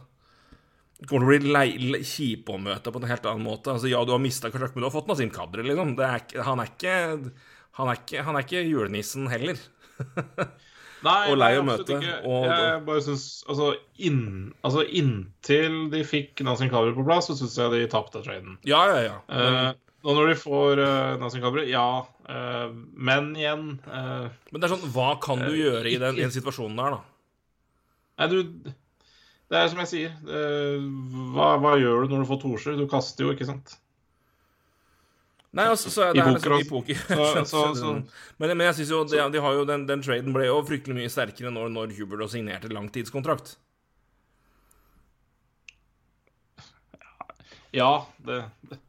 Det kommer til å bli kjipe å møte på en helt annen måte. Altså, ja, du har mista kontrakt, men du har fått Nasim Kadri, liksom. Det er, han, er ikke, han, er ikke, han er ikke julenissen heller. Nei, Og lei å møte, ikke. og- jeg bare syns altså, inn, altså inntil de fikk Nazim Kadri på plass, så syns jeg de tapte traden. Ja, ja, ja. Eh, og når de får uh, Nazim Kadri, ja. Eh, men igjen eh, Men det er sånn, hva kan du Eh, gjøre i den, i den situasjonen der, da? Nei, du Det er som jeg sier. hva, hva gjør du når du får torser? Du kaster jo, ikke sant? Nei, altså, så er det I poker liksom, i poker. Så- så- så- Men, men jeg synes jo de, de har jo den, den traden ble jo fryktelig mye sterkere når, når Hubert signerte langtidskontrakt. Ja, det, det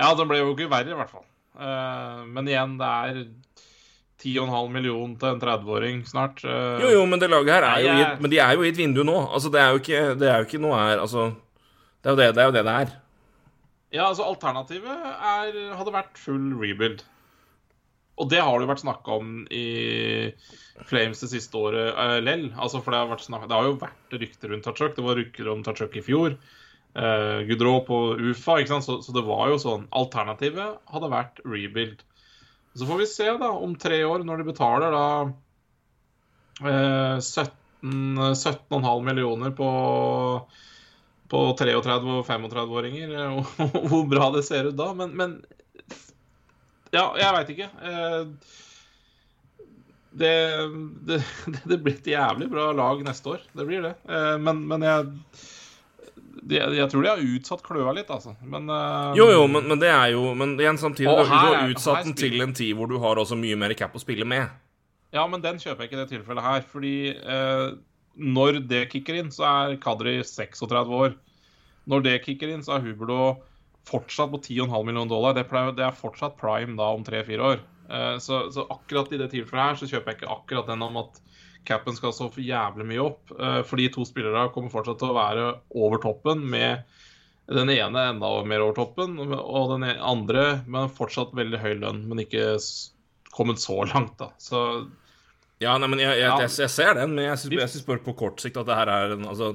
Ja, den ble jo ikke verre, i hvert fall. Eh, men igjen, det er 10,5 millioner til en 30-åring snart. eh, Jo, jo, men det laget her er jo i et, Men de er jo i et vindu nå. Altså, det er jo ikke, det er jo ikke noe her Altså, det er jo det det er. Jo det, det er. Ja, altså alternativet er, hadde vært full rebuild. Og det har det jo vært snakka om i Flames det siste året uh, lell. Altså, for det har, snakket, det har jo vært rykter rundt Tachuk. Det var rykter om Tachuk i fjor. Uh, Gudrå på UFA. Så, så det var jo sånn Alternativet hadde vært rebuild. Så får vi se da om tre år, når de betaler da eh, 17 17,5 millioner på på 33- og 35-åringer, og hvor bra det ser ut da. Men, men Ja, jeg veit ikke. Eh, Det, det, det blir et jævlig bra lag neste år. Det blir det. Eh, Men, men jeg de, Jeg tror de har utsatt kløa litt, altså. Men uh, Jo, jo, men, men det er jo Men igjen, samtidig, du har er- utsatt den til en tid hvor du har også mye mer cap å spille med. Ja, men den kjøper jeg ikke i det tilfellet her. Fordi uh, når det kicker inn, så er Kadri 36 år. Når det kicker inn, så er Huberdo fortsatt på 10,5 millioner dollar. Det, pleier, det er fortsatt prime da om tre-fire år. Uh, så, så akkurat i det tilfellet her så kjøper jeg ikke akkurat den om at capen skal så for jævlig mye opp. For fordi to spillere kommer fortsatt til å være over toppen med den ene enda mer over toppen, og den andre med fortsatt veldig høy lønn, men ikke kommet så langt, da. Så Ja, nei, men jeg, jeg, jeg, jeg ser den, men jeg syns, bare på kort sikt at det her er en altså,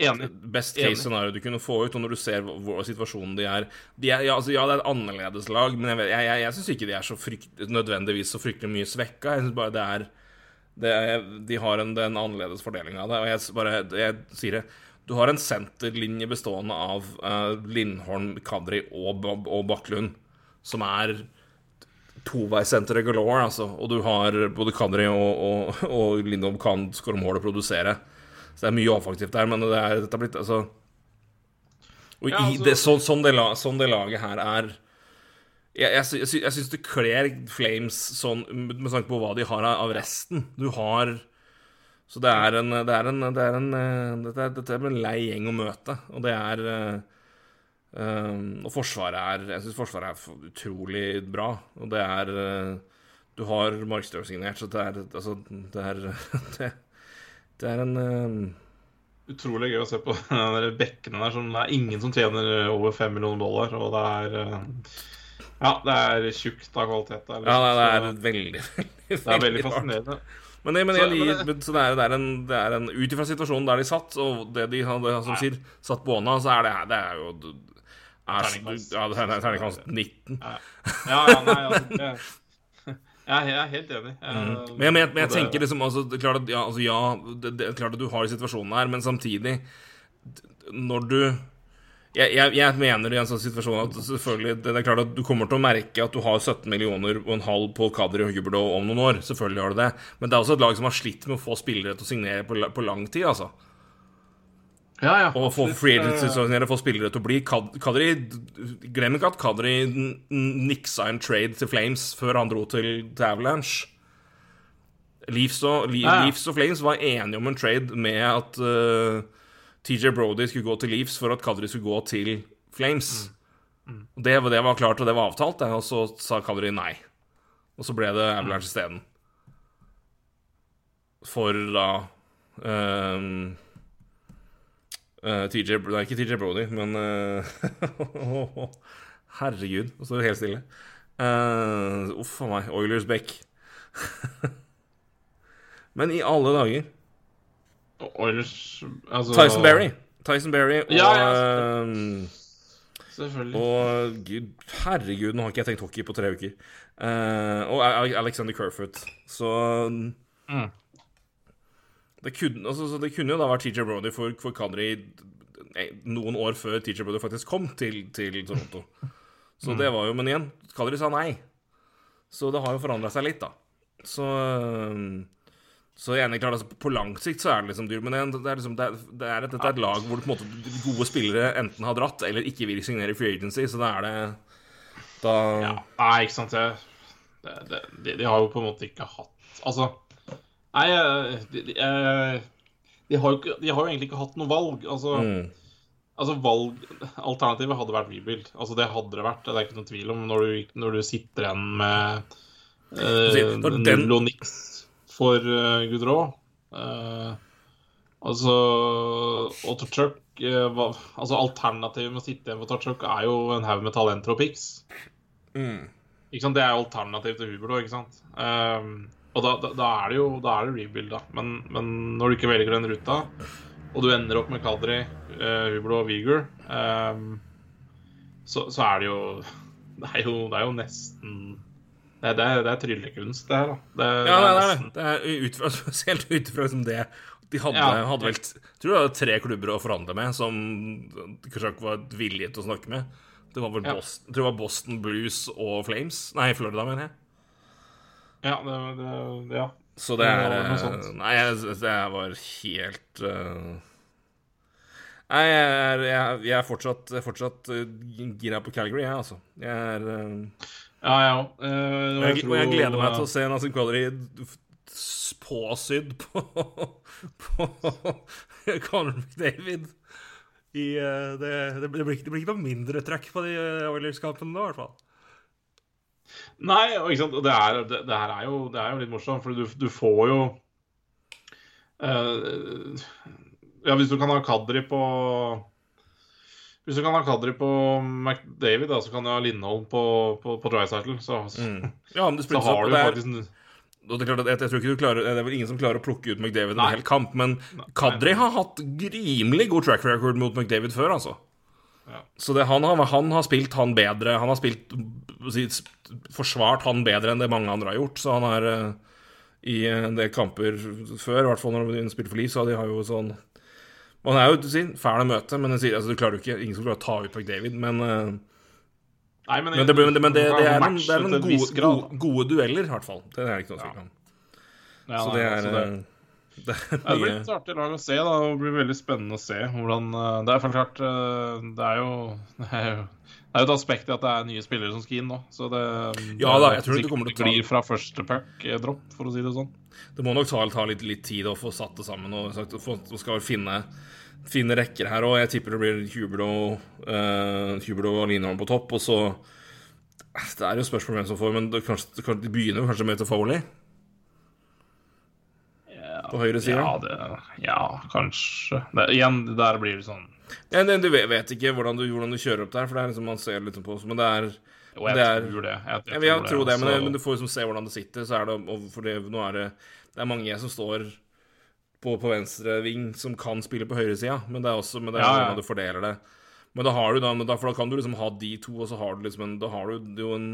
Enig. Best case scenario du kunne få ut, og når du ser hvor, situasjonen de er, de er ja, altså, ja, det er et annerledes lag, men jeg, jeg, jeg, jeg syns ikke de er så frykt, nødvendigvis så fryktelig mye svekka. Jeg syns bare det er, det De har en, det er en annerledes fordeling av det. Og jeg, bare, jeg sier det Du har en senterlinje bestående av uh, Lindholm, Kadri og, og Bakklund, som er toveissenteret galore, altså. Og du har både Kadri og, og, og Lindholm kan skåre mål og produsere. Så det er mye offensivt der, men det er, dette er blitt altså Og Ja, i altså- det, så, sånn, det, sånn det laget her er Jeg, jeg, sy- jeg, syns det kler Flames sånn med tanke på hva de har av resten. Du har Så det er en Det er en, det er en eh, dette, er, dette er en lei gjeng å møte, og det er eh, Og Forsvaret er Jeg syns Forsvaret er utrolig bra, og det er Du har Markstøv signert, så det er Altså, det er det, det er en eh, utrolig gøy å se på de bekkene der. Som det er ingen som tjener over fem millioner dollar, og det er Ja, det er tjukt av kvalitet. der, Ja, liksom. det er Så veldig, veldig, det er veldig fascinerende. Men, det, men, Så- jeg, men det- så det er, det er en, det er en Ut ifra situasjonen der de satt, og det de hadde som sier, satt båna, så er det, det er jo er. Ja, det er terningkast 19. Ja, ja, nei, altså det, jeg, jeg er helt enig. Jeg- Mm. Men jeg, men jeg, tenker liksom altså, det er klart at, ja, altså, ja det, det er klart at du har situasjonen her, men samtidig Når du jeg, jeg, jeg mener i en sånn situasjon at selvfølgelig det er klart at du kommer til å merke at du har 17 millioner og en halv på Kadri og Huberdo om noen år. Selvfølgelig har du det. Men det er også et lag som har slitt med å få spillere til å signere på, på lang tid, altså. ja, ja, Og få spillere til å signere, få spillere til å bli Kadri Glem ikke at Kadri niksa en trade til Flames før han dro til, til Avalanche. Leafs og, ja. Leafs og Flames var enige om en trade med at uh, TJ Brody skulle gå til Leafs for at Kadri skulle gå til Flames. Mm. Mm. det, det var klart, og det var avtalt, og så sa Kadri nei. Og så ble det Avalanche isteden. For da um, uh, TJ, Nei, ikke TJ Brody, men uh, Herregud, nå står det helt stille. Uh, uff a meg. Oilers Beck. men i alle dager Oilers altså, Tyson Berry. Tyson Berry og Ja, ja, eh, Selvfølgelig. Og gud, herregud, nå har ikke jeg tenkt hockey på tre uker. Uh, og Alexander Kerfoot. Så Mm. det, kunne, altså, det kunne jo da vært TJ Brody for, for Kadri noen år før TJ Brody faktisk kom til, til Toronto. Så det var jo Men igjen, Kadri sa nei. Så det har jo forandra seg litt, da. Så så er klart, altså, På lang sikt så er det liksom dyrt, men det er, liksom, det er, det er, et, dette er et lag hvor måte gode spillere enten har dratt eller ikke vil signere i free agency, så da er det da Ja. Nei, ikke sant. Det, det, de, de har jo på en måte ikke hatt Altså Nei, de, de, de, har, jo de har jo egentlig ikke hatt noe valg. Altså, mm, altså valg Alternativet hadde vært rebuild. Altså, det hadde det vært. Det er ikke noen tvil om når du, når du sitter igjen med eh, den- null og niks for uh, Gudrå. Uh, altså Og Torchuk eh, Altså, alternativet med å sitte igjen på Torchuk er jo en haug med talenter og pics. mm. Ikke sant? Det er jo alternativ til Huberlo, ikke sant? Uh, og da, da, da er det jo da er det rebuild, da. Men, men når du ikke velger den ruta, og du ender opp med Kadri, uh, Hublo og Viger, så, så er det jo Det er jo, det er jo nesten Det er, det er, det er tryllekunst, det her, da. Det, Ja, det er det. nesten- det er spesielt ut ifra liksom det De hadde, Ja. hadde vel Tror jeg, tre klubber å forhandle med som Kushak var villige til å snakke med. Det var vel Ja. Boston, tror det var Boston Blues og Flames. Nei, Florida, mener jeg. Ja, det, det, ja. Så det er eh. Nei, det var helt uh, Nei, jeg er, jeg, jeg er fortsatt, er fortsatt uh, gira på Calgary, jeg, altså. Jeg er eh, Ja, jeg òg. og jeg, og jeg gleder meg til å se Nazim Quadri påsydd på, på Conor McDavid. I, uh, det, det, blir, ikke- det blir ikke noe mindre trøkk på de eh, Oilers-kampene nå, i hvert fall. Nei, og det, er, det, det her er jo, det er jo litt morsomt, for du, du får jo uh, Ja, hvis du kan ha Kadri på Hvis du kan ha Kadri på McDavid, da, så kan du ha Lindholm på, på, på Drycycle. Så, Ja, men det så har du det er- faktisk en det er klart at jeg, jeg tror ikke du klarer Det er vel ingen som klarer å plukke ut McDavid en hel kamp, men Kadri har hatt rimelig god track record mot McDavid før, altså. Ja. Så det, han, har, han har spilt han bedre Han har spilt forsvart han bedre enn det mange andre har gjort, så han har eh, i en del kamper før, i hvert fall når de spilte for Liv, så de har jo sånn Man er jo sin, fæl å møte, men sier, altså, du klarer jo ikke Ingen som klarer å ta ut McDavid, men eh, Nei, men, men det, men det, men det, det er noen, er gode, gode, gode dueller, i hvert fall. Det er det ikke noe tvil om. Ja, Så det er, altså det- eh, det er det blir et artig lag å se. da, Det blir veldig spennende å se hvordan eh, Det er klart Det er jo Det er jo, det er jo et aspekt i at det er nye spillere som skal inn nå. Så det, Ja da, jeg tror det kommer til å ta- blir fra første puck-dropp, for å si det sånn. Det må nok ta, ta litt, litt tid å få satt det sammen. Og sagt, få, skal finne, finne rekker her. Og jeg tipper det blir Hubert og, uh, Hubert og Lindholm på topp. Og så Det er jo spørsmål hvem som får, men det, kanskje, de begynner kanskje med til Foley på høyre side. Ja, det, ja kanskje. Det, igjen, der blir det sånn Ja, det, du vet, vet ikke hvordan du, hvordan du kjører opp der, for det er liksom man ser litt på Men det er Jo, jeg er, tror det. Jeg, jeg Jeg, jeg tror det, men, altså. men du får liksom se hvordan det sitter. Så er det, og for det, nå er det, det er mange som står på, på venstre ving som kan spille på høyresida, men det er også men det er Ja, ja. hvordan du fordeler det. Men da har du da, men da, for da kan du liksom ha de to, og så har du liksom en, da har du jo en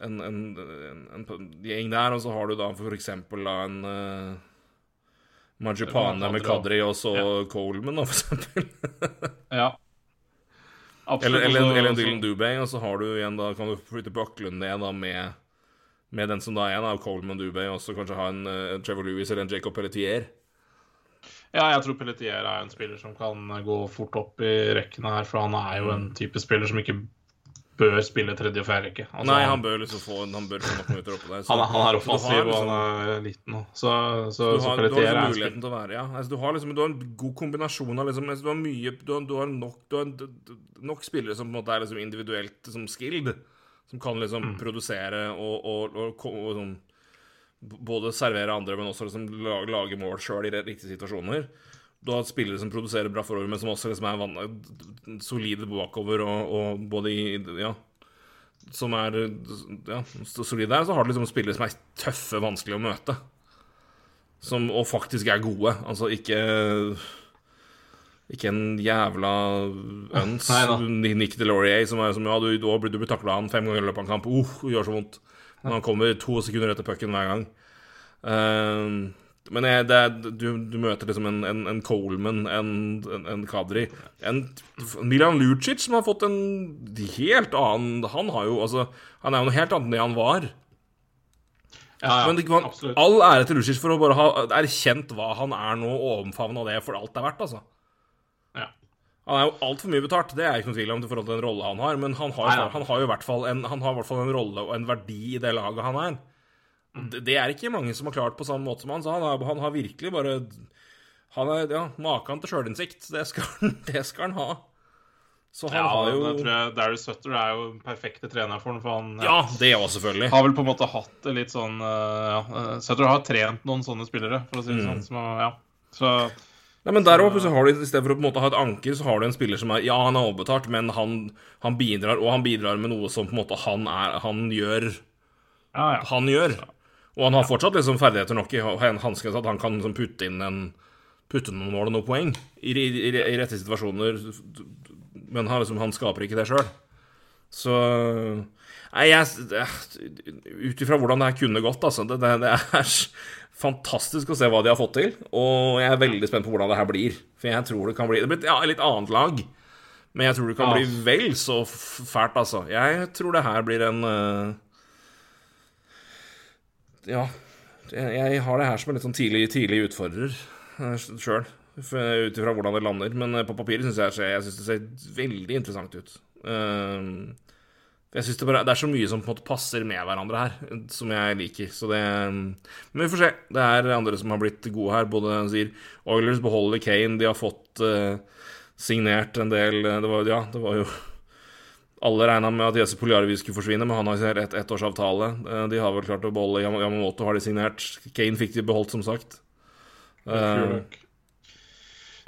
en, en, en, en gjeng der, og så har du da for eksempel da en uh, Majipane med Kadri og så Coleman, da, for eksempel. Ja. Absolutt. Eller, eller, eller en Dylan Dubé, og så har du igjen da kan du flytte Bøklund ned da med, med den som da er en av Coleman Dubé, og så kanskje ha en eh, Trevor Lewis eller en Jacob Pelletier. Ja, jeg tror Pelletier er en spiller som kan gå fort opp i rekkene her, for han er jo en type spiller som ikke bør spille tredje og fjerde rekke. Altså, Nei, han bør liksom få Han bør få noen minutter oppå der. så- han, han er offensiv, liksom, og liksom- han er liten nå. Så, så, du så har, du har liksom en muligheten til å være Ja, altså, du har liksom Du har en god kombinasjon av liksom altså, Du har mye Du har, du har nok Du har nok spillere som på en måte er liksom individuelt liksom, skilled, som kan liksom Mm. produsere og, og, og, og sånn Både servere andre, men også liksom lage, lage mål sjøl i riktige situasjoner. Du har spillere som produserer bra forover, men som også liksom er van- solide bakover, og, og både i Ja. Som er ja, solide der. Så har du liksom spillere som er tøffe, vanskelig å møte. Som, og faktisk er gode. Altså ikke Ikke en jævla øns. Nick Delorier som er som Ja, du, du, du blir takla han fem ganger i løpet av en kamp. Uh, det gjør så vondt. Men han kommer to sekunder etter pucken hver gang. Ehm, men jeg, det er, du, du møter liksom en, en, en Coleman, en, en, en Kadri En Milan Lucic som har fått en helt annen Han har jo altså Han er jo noe helt annet enn det han var. Ja, ja, Men det man, all ære til Lucic for å bare ha erkjent hva han er nå, og omfavna det for alt det er verdt, altså. Ja. Han er jo altfor mye betalt, det er ikke noe tvil om i forhold til den rolle han har, men han har, Nei, jo, han har jo i hvert fall en, i hvert fall en rolle og en verdi i det laget han er. Mm. Det, det er ikke mange som har klart på samme måte som han, så han, har- han har virkelig bare Han er ja, maken til sjølinnsikt. Det, skal han- det skal han ha. Så han Ja, har jo tror jeg Darius Sutter er jo den perfekte trener for ham. for han Ja, det også, selvfølgelig. har vel på en måte hatt det litt sånn uh, ja, eh, Sutter har trent noen sånne spillere, for å si det Mm. sånn. Som, ja. Så Nei, men der også, så har du, I stedet for å på en måte ha et anker, så har du en spiller som er Ja, han er overbetalt, men han, han bidrar, og han bidrar med noe som på en måte han, er, han gjør. ja, ja. Han gjør. Og han har fortsatt liksom ferdigheter nok i hanskene til at han kan liksom putte inn en Putte noen mål og noen poeng i, i, i, i rette situasjoner, men han, liksom, han skaper ikke det sjøl. Så Nei, jeg Ut ifra hvordan det her kunne gått, altså det, det, det er fantastisk å se hva de har fått til. Og jeg er veldig spent på hvordan det her blir. For jeg tror det kan bli Det blir et ja, litt annet lag. Men jeg tror det kan Ja. bli vel så fælt, altså. Jeg tror det her blir en eh, Ja. Jeg, har det her som en litt sånn tidlig, tidlig utfordrer sjøl. Ut ifra hvordan det lander. Men eh, på papiret syns jeg, jeg synes det ser veldig interessant ut. Eh, jeg synes det, bare, det er så mye som på en måte passer med hverandre her, som jeg liker. Så det Men vi får se. Det er andre som har blitt gode her. Både sier Oilers beholder Kane, de har fått eh, signert en del Det var, ja, det var jo alle regna med at Jesse Poliarvi skulle forsvinne, men han har signert ett ettårsavtale. Eh, De har vel klart å beholde Yam- Yamamoto, har de signert. Kane fikk de beholdt, som sagt. Uh,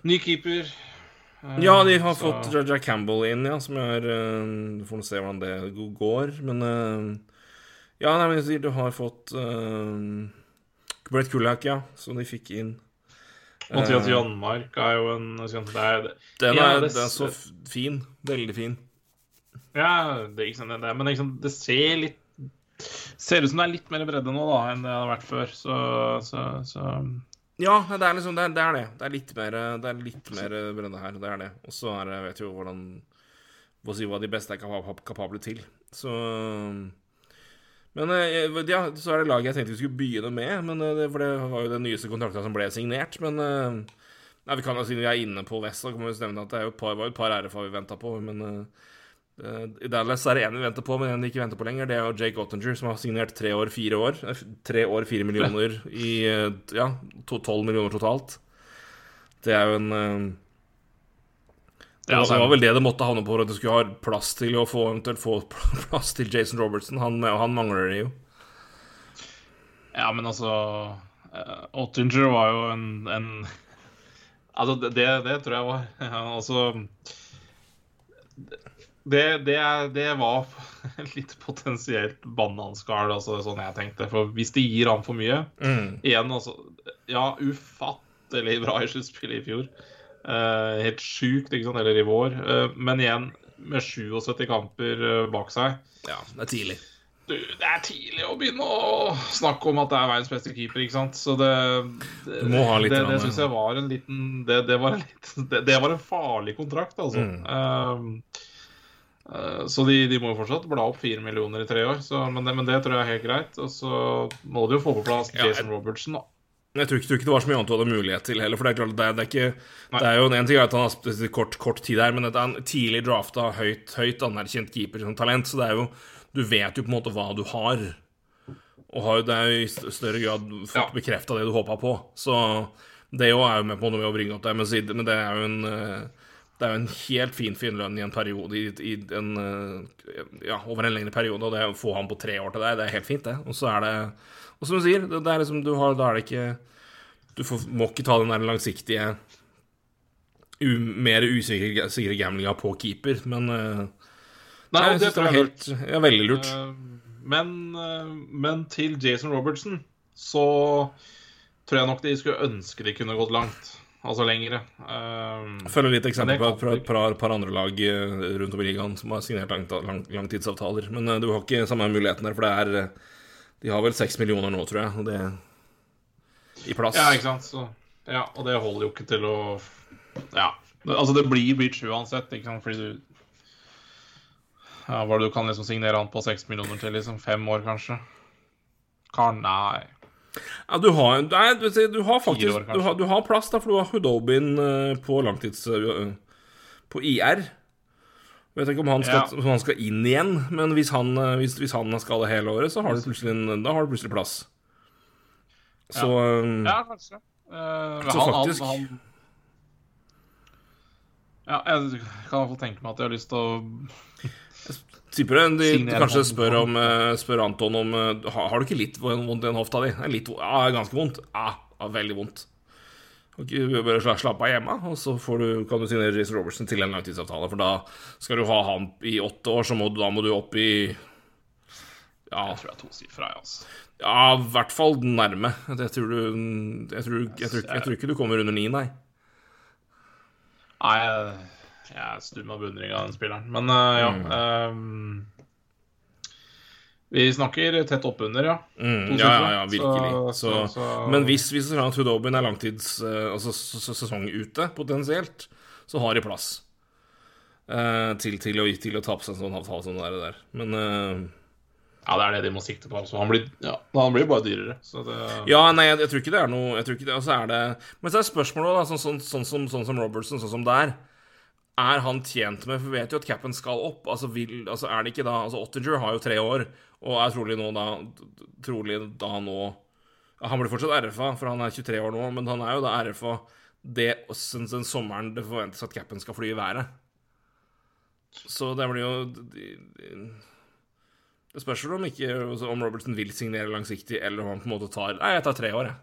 Ny keeper. Uh, ja, de har så- fått Jaja Campbell inn, ja, som er uh, Får nå se hvordan det går, men Ja, nei, men du har fått uh, Brett Kullak, ja, som de fikk inn. Mathias Janmark er jo en det er, Den Ja, er, det- den er så fin. Veldig fin. Ja, det ikke sant, det det, men sant, det ser litt Ser ut som det er litt mer bredde nå da enn det har vært før, så, så, så Ja, det er liksom det det. Er det. det er litt mer Det er litt mer bredde her. Det er det. Og så er det vet jo hvordan Hva si hva de beste er kapa- kapable til. Så Men eh, ja, så er det laget jeg tenkte vi skulle begynne med. Men eh, For det var jo den nyeste kontrakten som ble signert. Men eh, Nei, vi kan jo Siden vi er inne på West, så kan vi jo nevne at det jo par, var jo et par RFA vi venta på. Men eh, eh, i Dallas er det én vi venter på, men en vi ikke venter på lenger. Det er jo Jake Ottinger, som har signert tre år, fire år. Eh, Tre år, fire millioner i eh, Ja, tolv millioner totalt. Det er jo en eh, det, var, vel det det måtte havne på for at du skulle ha plass til å få, eventuelt få plass til Jason Robertson. Han, han mangler det jo. Ja, men altså Ottinger var jo en, en Altså, det, det, tror jeg var Altså det, det, det var litt potensielt bananskall, altså sånn jeg tenkte. For hvis de gir han for mye Igjen, altså Ja, ufattelig bra i sluttspillet i fjor. Eh, helt sjukt, ikke sant, eller i vår. Eh, men igjen, med 77 kamper eh, bak seg Ja, det er tidlig. du, det er tidlig å begynne å snakke om at det er verdens beste keeper, ikke sant? Så det Det, det, det syns jeg var en liten Det, det, var, en liten, var en farlig kontrakt, altså. Mm. Uh, så de, de må jo fortsatt bla opp fire millioner i tre år, så, men, det, men det tror jeg er helt greit. Og så må de jo få på plass Ja, Jason Robertson, da. Jeg tror ikke, tror ikke det var så mye annet du hadde mulighet til heller. For det er klart, det er, det er ikke Det er jo en ting at han har kort, kort tid her, men det er en tidlig drafta høyt, høyt anerkjent keeper som talent, så det er jo Du vet jo på en måte hva du har. Og har jo det er jo i større grad fått Ja. bekrefta det du håpa på. Så det jo er jo med på noe med å bringe opp det, men, det er jo en eh, det er jo en helt fin fin lønn i en periode i, i en, eh, Ja, over en lengre periode, og det å få han på tre år til deg, det er helt fint, det. Og så er det Og som du sier, det, det er liksom du har Da er det ikke Du får, må ikke ta den der langsiktige mer usikre sikre gamblinga på keeper, men uh, Nei, jeg og det var er helt ja, veldig lurt. Eh, Men, eh, men til Jason Robertson så tror jeg nok de skulle ønske de kunne gått langt. Altså lengre. Uh, Følger litt eksempel på et par, par, andre lag eh, rundt om i ligaen som har signert langt, lang, langtidsavtaler. Men eh, du har ikke samme muligheten der, for det er eh, De har vel seks millioner nå, tror jeg, og det i plass. Ja, ikke sant. Så, ja, og det holder jo ikke til å Ja. Altså, det blir Beach uansett, ikke sant, fordi du Ja, hva er det du kan liksom signere han på seks millioner til, liksom? Fem år, kanskje? Kar, Nei. Ja, du har, nei, du, du har faktisk år, du har, du har plass, da, for du har Hudobin eh, på langtids... eh, på IR. Vet ikke om han skal, Ja. om han skal inn igjen, men hvis han, eh, hvis, hvis han er skada hele året, så har du plutselig, en, da har du plutselig plass. Så Ja, Ja, kanskje. Uh, Så han, faktisk- han Ja, jeg kan i hvert fall tenke meg at jeg har lyst til å tipper det, de, kanskje spør, om, eh, spør Anton om eh, har, du ikke litt vondt i den hofta di? Det litt, ja, ganske vondt. Ja, ja veldig vondt. Du bare sla- slappe av hjemme, og så får du, kan du signere Jason Robertson til en langtidsavtale. For da skal du ha han i åtte år, så må, da må du opp i Ja, Jeg tror jeg er tosifra, jeg, altså. ja i hvert fall nærme. Jeg tror, du, jeg, tror, jeg, tror, jeg tror ikke du kommer under ni, nei. Nei, jeg, er stum av beundring av den spilleren. Men uh, ja. Mm. Um, vi snakker tett oppunder, ja. Mm, ja, ja, ja, virkelig. Så- Så, så- men hvis, hvis ser er er langtids eh, Altså sesong ute, potensielt, så har de plass uh, til, til, å, til å ta på seg en sånn avtale som det der. der. Men uh, Ja, det er det de må sikte på. Altså. han blir, ja, han blir bare dyrere. Så det Ja, nei, jeg, jeg tror ikke det er noe jeg tror ikke det, Og så er det Men så er spørsmålet, da, sånn, sånn, sånn, som, sånn som Robertson, sånn som det er Er han tjent med For vi vet jo at capen skal opp. Altså, vil, altså er det ikke da Altså, Ottinger har jo tre år, og er trolig nå da Trolig da nå Han blir fortsatt RFA, for han er 23 år nå, men han er jo da RFA det den, sommeren det forventes at capen skal fly i været. Så det blir jo de- de- Det spørs vel om ikke altså, om Robertson vil signere langsiktig, eller om han på en måte tar Nei, jeg tar tre år, jeg.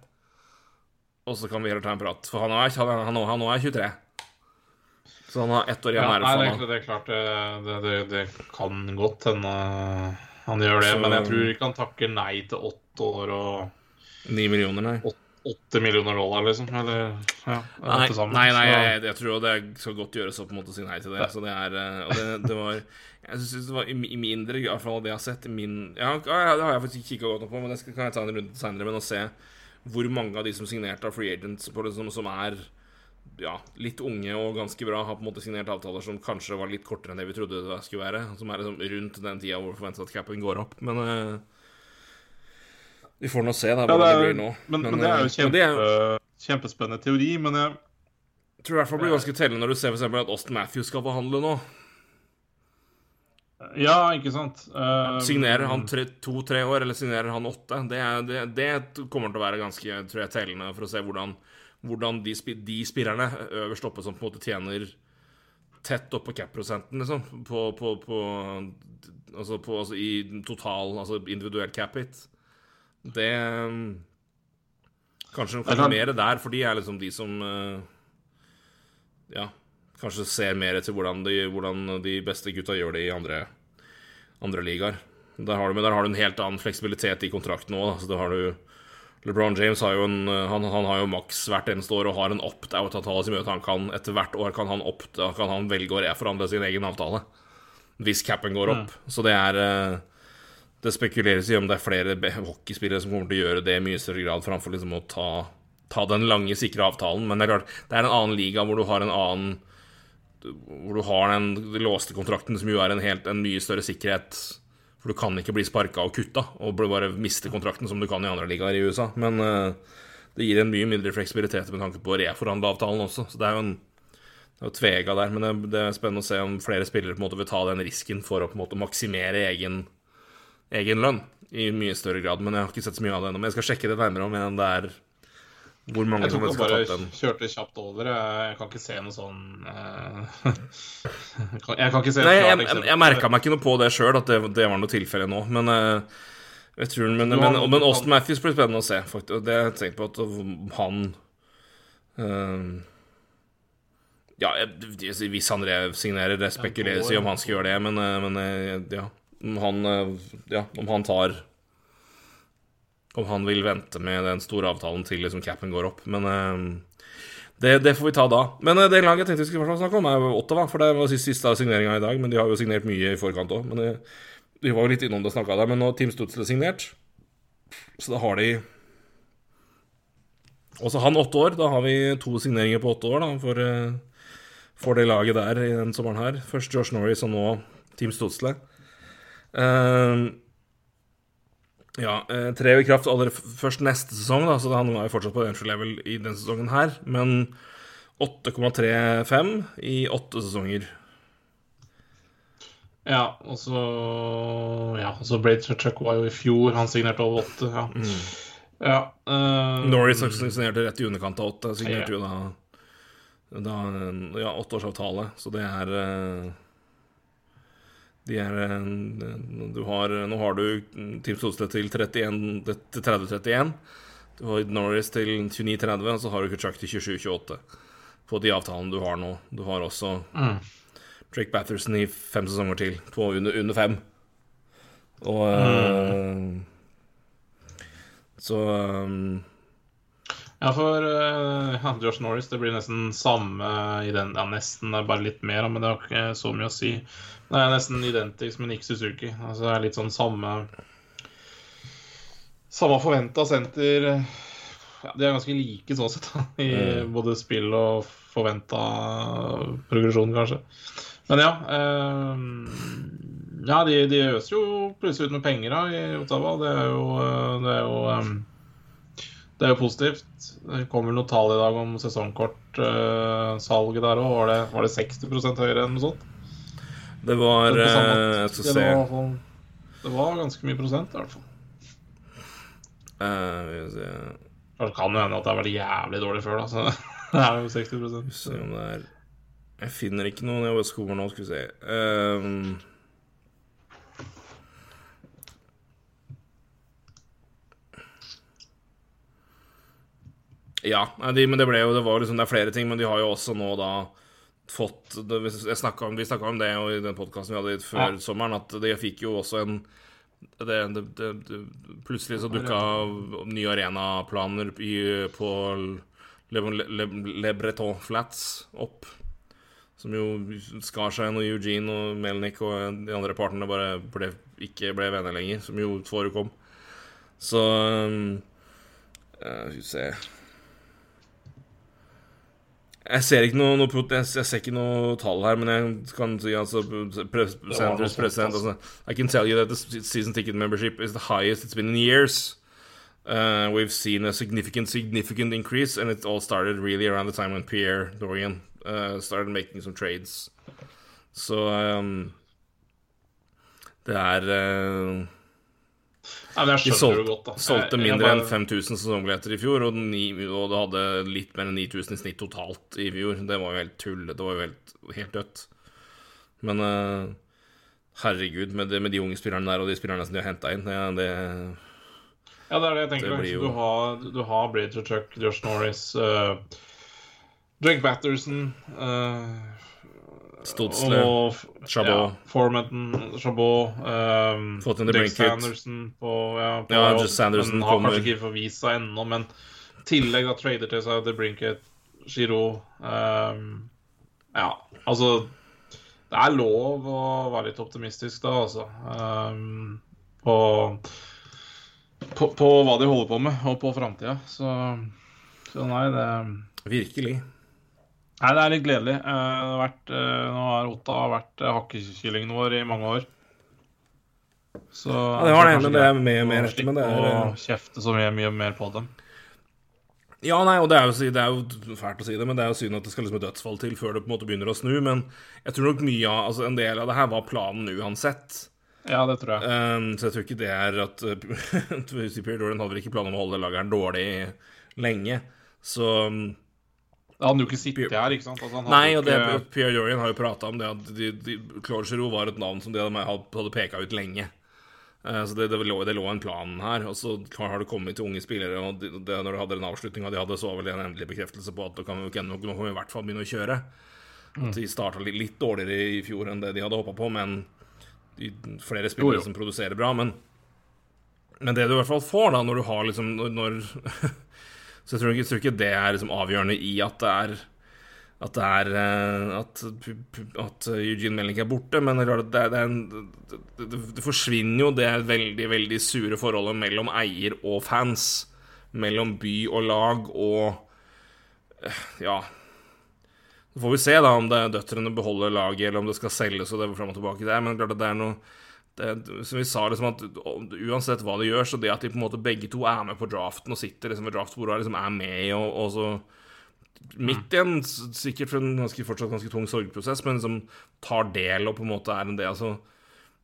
Og så kan vi heller ta en prat. For han er, han han han er 23. Så han har ett år ja, igjen nei, av det, det er klart det, det, det, det kan godt hende han gjør det. Så- Men jeg tror ikke han takker nei til åtte år og Ni millioner, nei. åt- åtte millioner dollar, liksom. Eller ja, Nei, sammen. nei, nei Så- jeg, jeg tror det skal godt gjøres å på en måte si nei til det. Så det er eh, Og det, det var Jeg syns det var i, i mindre grad, i det jeg har sett min ja, ja, Det har jeg faktisk ikke kikka godt nok på, men det skal, kan jeg ta en runde seinere. Men å se hvor mange av de som signerte av free agents på liksom, som er ja, litt unge og ganske bra, har på en måte signert avtaler som kanskje var litt kortere enn det vi trodde det skulle være. Som er liksom rundt den tida hvor vi forventer at capen går opp. Men uh, vi får nå se da Ja, hvordan det det, er, blir nå. men, men, det er jo eh, kjempe, er- kjempespennende teori. Men jeg, tror i hvert fall det blir ganske tellende når du ser eksempel at Austin Matthews skal forhandle nå. ja, ikke sant. Uh, Signerer han to-tre år, eller signerer han åtte? Det, det, det kommer til å være ganske tror jeg, tellende for å se hvordan, hvordan de, de spillerne øverst oppe som på en måte tjener tett opp på cap-prosenten, liksom, på, på, på, altså, på altså i total, altså individuell cap-hit Det Kanskje, kanskje klart. mer der, for de er liksom de som eh, Ja, kanskje ser mer til hvordan de, hvordan de beste gutta gjør det i andre, andre ligaer. Der har du, men der har du en helt annen fleksibilitet i kontrakten òg. Altså, der har du LeBron James har jo en, han, han har jo maks hvert eneste år og har en opt-out-avtale som gjør at han kan etter hvert år kan han, opt, kan han velge å reforhandle sin egen avtale hvis capen går opp. Så det er eh, Det spekuleres i om det er flere hockeyspillere som kommer til å gjøre det i mye større grad framfor liksom å ta, ta den lange, sikre avtalen. Men det er klart, det er en annen liga hvor du har en annen Hvor du har den låste kontrakten, som jo er en, helt, en mye større sikkerhet. For du kan ikke bli sparka og kutta og bare miste kontrakten som du kan i andre ligaer i USA. Men uh, det gir en mye mindre fleksibilitet med tanke på å reforhandle avtalen også. Så det er jo en tvega der, men det, det er spennende å se om flere spillere på en måte vil ta den risken for å på en måte maksimere egen, egen lønn i mye større grad. Men jeg har ikke sett så mye av det ennå. Men jeg skal sjekke det nærmere om det er hvor mange Jeg tok bare kjørte kjapt over. Jeg jeg kan ikke se noe sånn eh, Jeg kan- ikke se Nei, klart jeg, jeg, jeg merka meg ikke noe på det sjøl, at det, det var noe tilfelle nå. Men eh, jeg tror, men, men, men Austin Matthews blir spennende å se, faktisk. Det jeg tenker på at han uh, Ja, hvis han resignerer, det spekuleres i om han skal gjøre det, men, eh, men eh, ja. Om han, eh, ja, om han tar Om han vil vente med den store avtalen til liksom capen går opp. Men eh, det, det får vi ta da. Men eh, det laget jeg tenkte vi skulle snakke om, er Ottawa. For det var siste, siste signeringa i dag, men de har jo signert mye i forkant òg. Men eh, vi var jo litt innom det snakka der, men nå har Team Stutzle signert. Så da har de Også han åtte år. Da har vi to signeringer på åtte år da, for, for det laget der i den sommeren her. Først Josh Norris og nå Team Stutzle. Eh, ja, eh, trer i kraft aller først neste sesong, da, så han var jo fortsatt på entry level i denne sesongen her. Men 8,35 i åtte sesonger. Ja, og så Ja, og så Blade Chuck var jo i fjor. Han signerte over åtte. Ja. ja uh, Norris signerte rett i underkant av åtte. Signerte Ja. jo da, da ja, åtteårsavtale, så det er De er eh, Du har Nå har du Team Solstedt til 31 til 30-31. Du har Norris til 29-30, og så har du Kutchak til 27-28 på de avtalene du har nå. Du har også Mm. Drake Batherson i fem sesonger til, på under, under fem. Og eh, Så um, Ja, for uh, Josh Norris det blir nesten samme i den Ja, nesten det er bare litt mer, men det har ikke så mye å si. Det er nesten identisk med Nick Suzuki. Altså, det er litt sånn samme Samme forventa senter. Ja, de er ganske like så sett, da, i Mm. både spill og forventa progresjon, kanskje. Men ja. eh, ja, de, de øser jo plutselig ut med penger da, i Ottawa. Det er jo, eh, det er jo eh, det er jo positivt. Det kom vel noen tall i dag om sesongkortsalget der òg. Var, det- var det 60 høyere enn noe sånt? Det var Det, eh, Jeg skal det se det var ganske mye prosent, i hvert fall. Uh, se. Det kan jo hende at det har vært jævlig dårlig før, da. Så det er jo 60 Se om det er Jeg finner ikke noen jeg bare skoer nå, skal vi se. Ehm. Ja, de, men det ble jo Det var liksom Det er flere ting, men de har jo også nå da fått det, om, Vi snakka om det jo i den podkasten vi hadde før Ja. sommeren, at de fikk jo også en det, det, plutselig så dukka nye arenaplaner i- på Le, Le, Le, Breton Flats opp. Som jo skar seg når Eugene og Melnik og de andre partene bare ble, ikke ble venner lenger, som jo forekom. Så eh, Skal vi se Jeg ser ikke noe, noe jeg, jeg ser ikke noe tall her, men jeg kan si altså pre, Sanders president altså, I can tell you that the season ticket membership is the highest it's been in years. Uh, we've seen a significant, significant increase, and it all started really around the time when Pierre Dorian uh, started making some trades. Så um, det er uh, Nei, men jeg De solgte, det godt, da. solgte mindre bare... enn 5000 sesongbilletter i fjor, og, ni, og det hadde litt mer enn 9000 i snitt totalt i fjor. Det var jo helt tull. Det var jo helt, helt dødt. Men uh, herregud, med, det, med de unge spillerne der og de spillerne som de har henta inn, det, det Ja, det er det jeg tenker. Det jo- Du har, du har Bridger Chuck, Josh Norris, uh, Drake Batterson uh, Stodsle, Chabot. Ja, Formanton, Chabot um, Fått inn Dick Sanderson på Ja, på Ja, jobb, Just Sanderson har kommer. kanskje ikke forvist seg ennå, men i tillegg da trader til seg The Brinket, Giro um, Ja, altså Det er lov å være litt optimistisk da, altså. Um, på, på, på hva de holder på med, og på framtida. Så, så nei, det Virkelig. Nei, det er litt gledelig. Eh, Det har vært, eh, nå har Otta vært eh, hakkekyllingen vår i mange år. Så Ja, det var det, men det er mye mer etter, men det er- Å kjefte så mye, mye mer på dem. Ja, nei, og det er, jo, det er jo fælt å si det, men det er jo synd at det skal liksom et dødsfall til før det på en måte begynner å snu. Men jeg tror nok mye av altså En del av det her var planen uansett. Ja, det tror jeg. Um, så jeg tror ikke det er at Pierre Dorian hadde vel ikke planer om å holde laget her dårlig lenge. Så Da hadde han jo ikke sittet her, ikke sant? Altså, han hadde Nei, og det, ikke- Pierre Jorgen har jo prata om det at de, de, Claude Giroux var et navn som de hadde, hadde peka ut lenge. Uh, Så det, det, lå, det lå en plan her, og så har det kommet til unge spillere. Og de, det, når de hadde den avslutninga de hadde, så var vel det en endelig bekreftelse på at nå kan vi, nå kan vi i hvert fall begynne å kjøre. At de starta litt, litt dårligere i fjor enn det de hadde håpa på, men de, flere spillere Jo, jo. som produserer bra. Men, men det du i hvert fall får, da, når du har liksom Når, når Så jeg tror, ikke, tror ikke det er liksom avgjørende i at det er at det er eh, at, at Eugene Melnik er borte, men det, er det, er- en, det, det, det forsvinner jo det veldig, veldig sure forholdet mellom eier og fans. Mellom by og lag og eh, Ja. Så får vi se da om det er døtrene beholder laget, eller om det skal selges og det er fram og tilbake der, men klart at det er noe det, som vi sa, liksom at uansett hva de gjør, så det at de på en måte begge to er med på draften og sitter liksom ved draftbordet og liksom er med og, og så midt i en sikkert for en ganske, fortsatt ganske tung sorgprosess, men som tar del og på en måte er en del altså,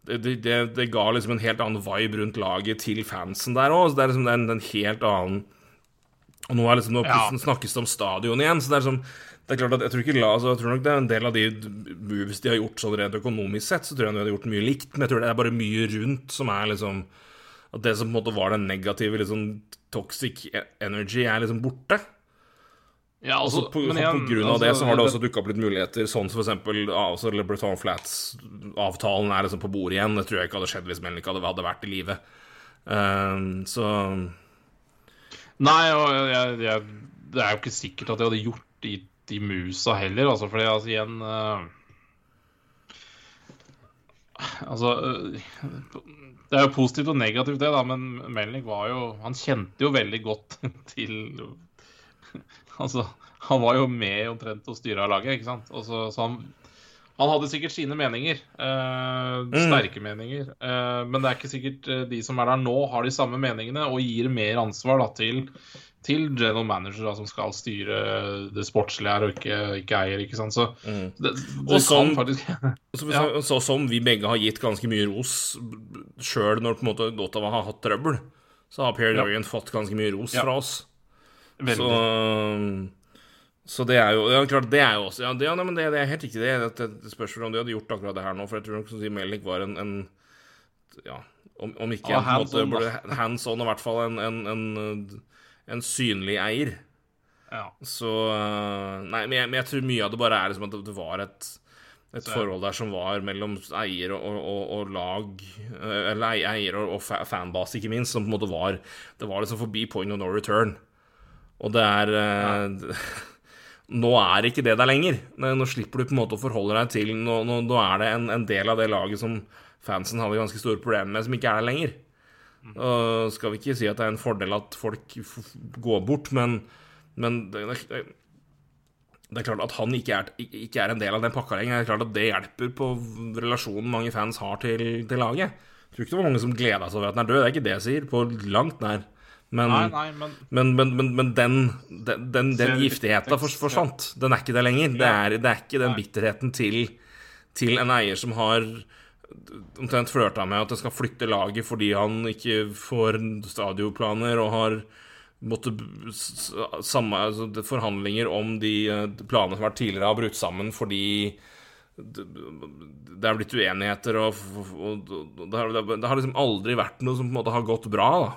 det, det, det, ga liksom en helt annen vibe rundt laget til fansen der òg. Det er liksom det er en, en helt annen Og nå, er liksom, nå Ja. snakkes det om stadion igjen, så det er sånn det er klart at Jeg tror ikke altså, jeg tror nok det er en del av de moves de har gjort sånn rent økonomisk sett, så tror jeg de hadde gjort mye likt, men jeg tror det er bare mye rundt som er liksom At det som på en måte var den negative liksom toxic e- energy, er liksom borte. Ja, altså, altså, på, igjen, på grunn av altså, det så har det også dukka opp litt muligheter, sånn som for eksempel ja, altså Breton Flats-avtalen er liksom på bordet igjen. Det tror jeg ikke hadde skjedd hvis Melnik hadde, hadde vært i live. Uh, så Nei, og jeg, jeg, det er jo ikke sikkert at jeg hadde gjort de, de musa heller, altså, fordi altså igjen uh, Altså uh, Det er jo positivt og negativt, det, da, men Melnik var jo Han kjente jo veldig godt til Altså, han var jo med omtrent og styra laget, ikke sant? Og så, så han han hadde sikkert sine meninger, eh, sterke meninger. Eh, men det er ikke sikkert de som er der nå, har de samme meningene og gir mer ansvar da, til, til general manager, da, som skal styre det sportslige her og ikke, ikke eier. ikke sant? Så det, det Og som- kan faktisk så, ja. så som vi begge har gitt ganske mye ros sjøl når på en måte Ottawa har hatt trøbbel, så har Per Dorian fått ganske mye ros Ja. fra oss. veldig Så, så det er jo ja, klart, det er jo også Ja, det, ja nei, men det, det er helt riktig. Det, det, det spørs om de hadde gjort akkurat det her nå, for jeg tror nok som sier Melnik var en, en Ja, om, om ikke ah, en, på måte, hands on, i hvert fall en, en, en, en synlig eier. ja. Så øh, Nei, men jeg, men jeg tror mye av det bare er liksom at det var et et forhold der som var mellom eier og, og, og lag øh, Eller eier og, og fanbase, ikke minst, som på en måte var Det var liksom forbi point of no return. Og det er ja. Nå er ikke det der lenger. Nå slipper du på en måte å forholde deg til Nå, nå, nå er det en, en del av det laget som fansen hadde ganske store problemer med, som ikke er der lenger. Og skal vi ikke si at det er en fordel at folk går bort, men, men det, det, det er klart at han ikke er, ikke er en del av den pakka lenger. Det er klart at det hjelper på relasjonen mange fans har til, til laget. Jeg tror ikke det var mange som gleda seg over at han er død, det er ikke det jeg sier, på langt nær. Men, Nei, nei, men men, men, men, den, den, den, den giftigheta fors- forsvant. Den er ikke der lenger. Det er, det er ikke den bitterheten til, til en eier som har omtrent flørta med at jeg skal flytte laget fordi han ikke får stadionplaner og har måttet samme, altså, forhandlinger om de eh, planene som har vært tidligere, har brutt sammen fordi det er blitt uenigheter, og, og, og det, har, det har liksom aldri vært noe som på en måte har gått bra, da.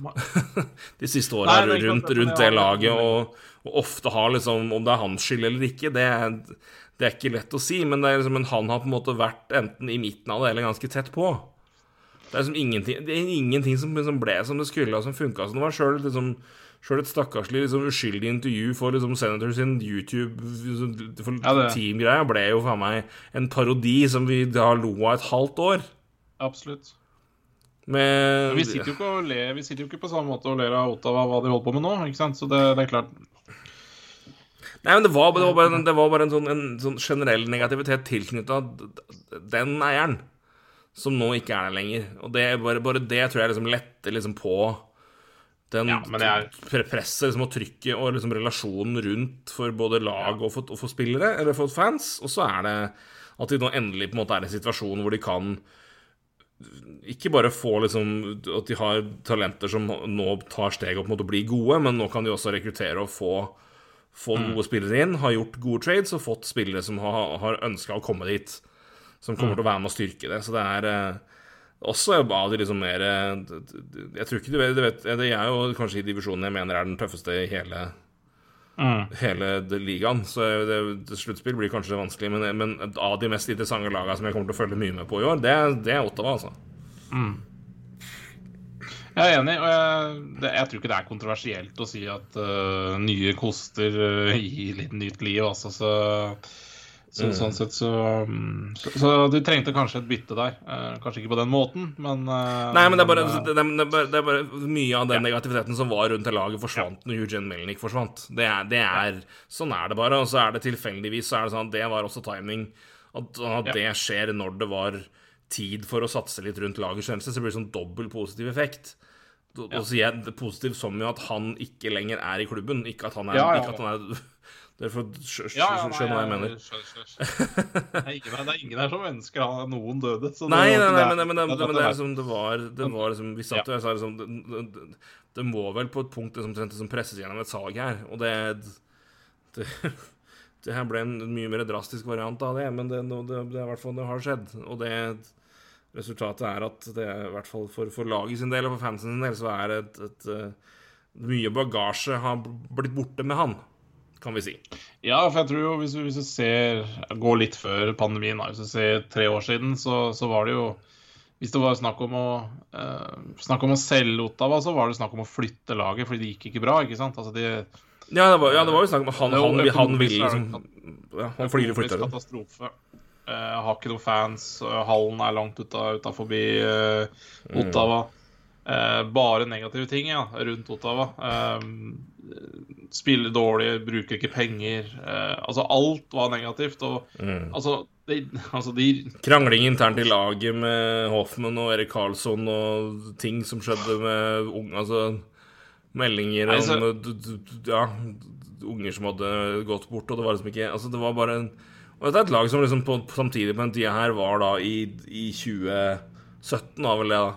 De siste åra rundt, rundt det laget, og, og ofte har liksom Om det er hans skyld eller ikke, det det er ikke lett å si, men, det liksom, men han har på en måte vært enten i midten av det eller ganske tett på. Det er liksom ingenting, det er ingenting som, som ble som det skulle, og som funka som det var sjøl. Liksom, et stakkarslig liksom, uskyldig intervju for liksom, Senator sin YouTube for Ja, ble jo faen meg en parodi som vi da lo av et halvt år. absolutt. Men, Vi sitter jo ikke, og ler, vi sitter jo ikke på samme måte og ler av Ottawa hva de holder på med nå. ikke sant? Så det, det er klart Nei, men det var, det var bare, det var bare en, sånn, en sånn generell negativitet tilknytta den eieren, som nå ikke er der lenger. Og det, bare, bare det tror jeg liksom letter liksom på den Ja, er- presset liksom, og trykket og liksom relasjonen rundt for både lag og for, og for spillere, eller for fans. Og så er det at de nå endelig på en måte er i en situasjon hvor de kan ikke bare få liksom at de har talenter som nå tar steg opp mot å bli gode, men nå kan de også rekruttere og få, få gode spillere inn. Har gjort gode trades og fått spillere som har, har ønska å komme dit. Som kommer til å være med å styrke det. Så det er eh, også av de liksom mer eh, Jeg tror ikke du vet, du vet Det er jo kanskje i divisjonen jeg mener er den tøffeste i hele Mm. hele ligaen. Så det, det sluttspill blir kanskje vanskelig, men, men av de mest interessante lagene som jeg kommer til å følge mye med på i år, det, det er Ottawa, altså. Jeg er enig, og jeg, det, jeg tror ikke det er kontroversielt å si at uh, nye koster uh, gir litt nytt liv, altså. Så, så Mm. sånn sett så, mm, så Så du trengte kanskje et bytte der. Uh, kanskje ikke på den måten, men Nei, men det er bare, det, er bare, det er bare mye av den negativiteten som var rundt det laget, forsvant når Eugene Melnick forsvant. Det er, det er, Sånn er det bare. Og så er det tilfeldigvis så er det sånn at det var også timing. At, at Ja. det skjer når det var tid for å satse litt rundt lagets sjanse, så blir det sånn dobbel positiv effekt. Da sier jeg det positivt som jo at han ikke lenger er i klubben, ikke at han er, Ja, ja, Ikke at han er Dere får skjø- ja, ja, hva jeg mener. skjønner, skjønner. Det er ingen, det er ingen her som ønsker at noen døde. Nei, nei, nei, men, men, det- men det er liksom Det var, det var liksom Vi satt jo og sa liksom det, det, det må vel på et punkt liksom, som presses gjennom et salg her, og det det, det her ble en mye mer drastisk variant av det, men det, det, det, det har skjedd. Og det resultatet er at det er i hvert fall for, for laget sin del og for fansen sin del så er det et, et, eh, Mye bagasje har blitt borte med han, kan vi si. Ja, for jeg tror jo hvis, vi hvis du ser Går litt før pandemien. Hvis du ser tre år siden, så, så var det jo Hvis det var snakk om å eh, Snakk om å selge Ottawa, så var det snakk om å flytte laget fordi det gikk ikke bra, ikke sant? Altså de Ja, det var, ja, det var jo snakk om han, han, han, han, er liksom ja, Han flyr og flytter katastrofe. Eh, har ikke noen fans. eh, hallen er langt ut av forbi eh, Mm. Ottawa. Eh, bare negative ting ja, rundt Ottawa. Spiller dårlig, bruker ikke penger. Altså alt var negativt. Og Mm. altså, de, altså de Krangling internt i laget med Hoffman og Erik Karlsson og ting som skjedde med unge Altså meldinger Nei, så- om Ja, unger som hadde gått bort, og det var liksom ikke Altså, det var bare en Og dette er et lag som liksom på, samtidig på den tida her var da i, i 2017, da vel det, da.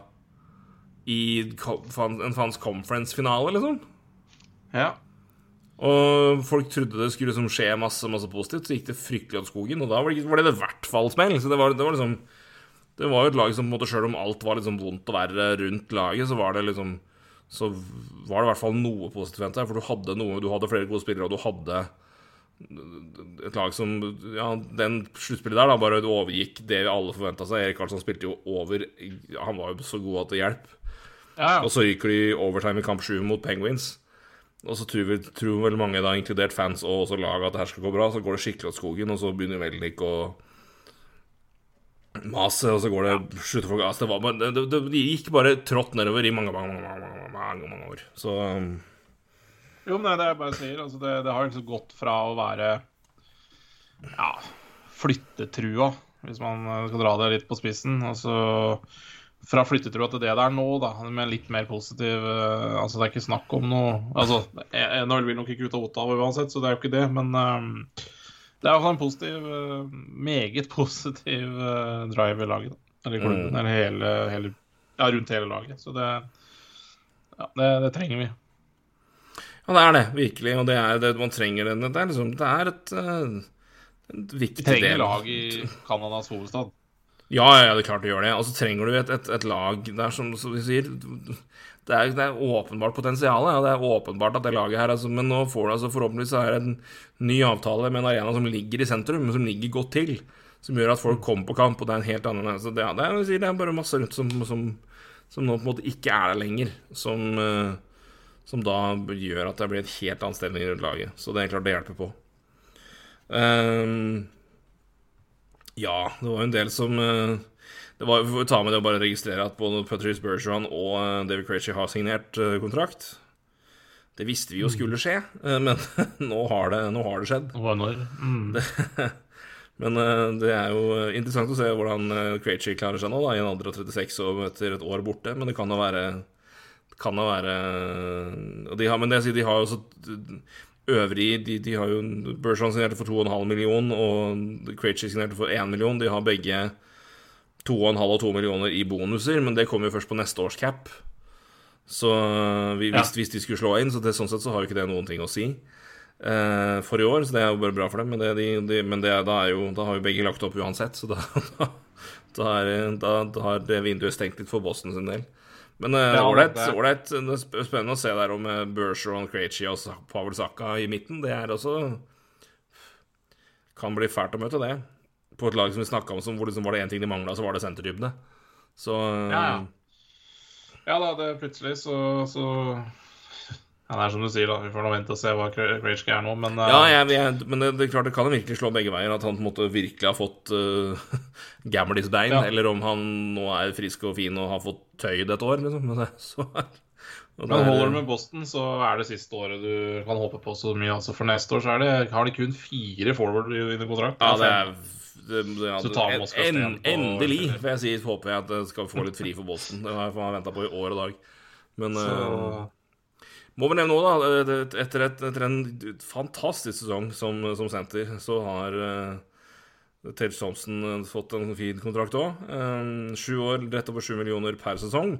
I en fans conference-finale, liksom. Ja. Og folk trodde det skulle liksom skje masse masse positivt, så gikk det fryktelig åt skogen. Og da var det, var det i hvert fall smell. Så det var, det var liksom Det var jo et lag som på en måte sjøl om alt var liksom vondt å være rundt laget, så var det liksom Så var det i hvert fall noe positivt for du hadde noe Du hadde flere gode spillere, og du hadde et lag som Ja, den sluttspillet der da bare overgikk det vi alle forventa seg. Erik Karlsson spilte jo over Han var jo så god at det hjalp. ja, Og så ryker de overtime i kamp 7 mot Penguins. Og så tror, vi, tror vel mange, da, inkludert fans og også laget, at det her skal gå bra. Så går det skikkelig åt skogen, og så begynner Velnik å mase, og så går det slutter folk altså, det, det, det, gikk bare trått nedover i mange, mange, mange, mange, mange, mange år. Så um, Jo, men det er jeg bare sier. Altså, det, det har liksom gått fra å være ja, flyttetrua, hvis man eh, skal dra det litt på spissen. Altså fra flyttetrua til det det er nå, da, med litt mer positiv eh, Altså, det er ikke snakk om noe Altså, NHL vil nok ikke ut av Ottawa uansett, så det er jo ikke det, men um, det er iallfall en positiv, eh, meget positiv eh, drive i laget, da. Eller klubben, Mm. eller hele, hele Ja, rundt hele laget. Så det Ja, det, det trenger vi. Ja, det er det, virkelig. Og det er det man trenger Det, Det er liksom Det er et, et viktig viktig Du trenger del. lag i Canadas hovedstad. Ja, ja, ja, det er klart du gjør det. Og så trenger du et, et, et lag der som, som vi sier det er, det er åpenbart potensial, ja. Det er åpenbart at det laget her altså, Men nå får du altså forhåpentligvis er en ny avtale med en arena som ligger i sentrum, men som ligger godt til. Som gjør at folk kommer på kamp, og det er en helt annen altså, det, det, er, det er bare masse rundt som, som, som nå på en måte ikke er der lenger. Som, eh, som da gjør at det blir et helt annet stemning rundt laget. Så det er klart det hjelper på. Um, ja, det var jo en del som eh, Det var, Vi får ta med det og bare registrere at både Patrice Bergeron og eh, David Krejci har signert eh, kontrakt. Det visste vi jo skulle skje, men nå har det, nå har det skjedd. Og når. Mm. Men eh, det er jo interessant å se hvordan Krejci klarer seg nå, da, i en alder av 36 og etter et år borte. Men det kan jo være det kan da være de har, Men det jeg sier, de har jo også øvrig de, de har jo Bergeron signerte for 2,5 million, og Krejci signerte for 1 million. De har begge 2,5 og 2 millioner i bonuser, men det kommer jo først på neste års cap. Så eh, vi, hvis, hvis de skulle slå inn, så det, sånn sett så har jo ikke det noen ting å si eh, for i år, så det er jo bare bra for dem. Men, det, de, de, men det, da, jo, da har jo begge lagt opp uansett, så da, da, da, er, har det vinduet stengt litt for Boston sin del. Men eh, Ja, ålreit. det- er spennende å se der om eh, Bergeron, Krejci og Pavel Saka i midten. Det er også Kan bli fælt å møte det. På et lag som vi snakka om, som hvor liksom var det én ting de mangla, så var det senterdybde. Så eh, Ja, ja. Ja da, det plutselig så, så Ja, det er som du sier, da. Vi får nå vente og se hva Krejci er nå, men uh... Ja, jeg, jeg, men det, det, er klart, det kan virkelig slå begge veier. At han på en måte virkelig har fått uh, gamlisbein, Ja. eller om han nå er frisk og fin og har fått tøyd et år, liksom. Men det, så og Men er- holder du med Boston, så er det siste året du kan håpe på så mye. Altså For neste år så det, har de kun fire forward i- under kontrakt. Ja, det er det, det, tar en, Endelig, får jeg si, håper jeg at jeg skal få litt fri for Boston. Det har jeg venta på i år og dag. Men Så, eh, må vi nevne òg, da, etter, et, etter en fantastisk sesong som, som senter, så har uh, Tage Thompson eh, fått en fin kontrakt òg. Sju år, rett over sju millioner per sesong.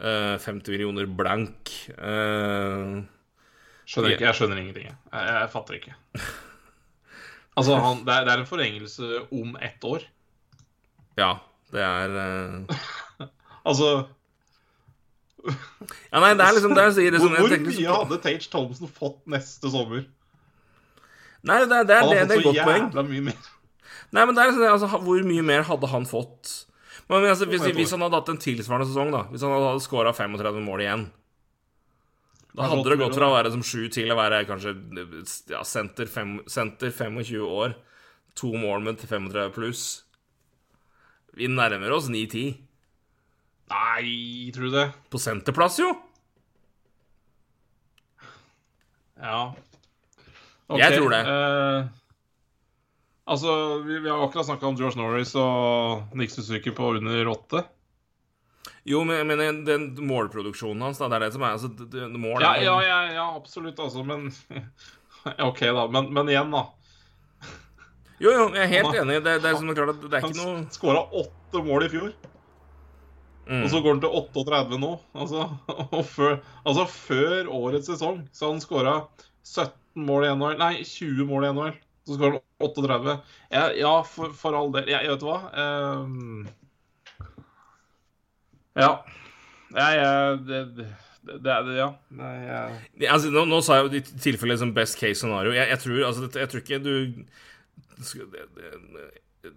Uh, 50 millioner blank. Uh, skjønner ikke, jeg skjønner ingenting. Jeg, jeg, jeg fatter ikke. Altså, han, det, er, det er en forengelse om ett år. ja, det er uh... Altså, Ja, nei, det er liksom det jeg sier. Liksom, hvor, mye hadde Tage Thompson fått neste sommer? Nei, det, er- det, er- det, det er godt poeng. mye mer. Nei, men det er liksom, altså, Hvor mye mer hadde han fått? Men, altså, hvis, hvis han hadde hatt en tilsvarende sesong, da Hvis han hadde scora 35 mål igjen Da hadde det gått fra å være som sju til å være kanskje ja, senter, fem, senter 25 år. To mål med 35 pluss. Vi nærmer oss 9-10. Nei, tror du det? På senterplass, jo! Ja. Jeg tror det. eh, altså, vi, vi har akkurat snakka om George Norris og Nick Suzuki på under åtte. Jo, men, men den målproduksjonen hans, da, det er det som er altså, det, mål Ja, ja, ja, ja, absolutt, altså, men OK, da. Men, men igjen, da. Jo, jo, jeg er helt enig. Det, det er som det er klart at det er Han ikke noe skåra åtte mål i fjor, Mm. og så går han til 38 nå. Altså, og før, altså før årets sesong så har han skåra 17 mål i NHL. Nei, 20 mål i NHL. Så skårer han 38. Ja, ja for, for all del. Jeg, vet du hva? Um, ja. Jeg, jeg det, det, det er det, ja. Nei, jeg, altså, nå, nå sa jeg jo i tilfelle liksom best case scenario. Jeg, jeg, tror, altså, jeg tror ikke du det, det,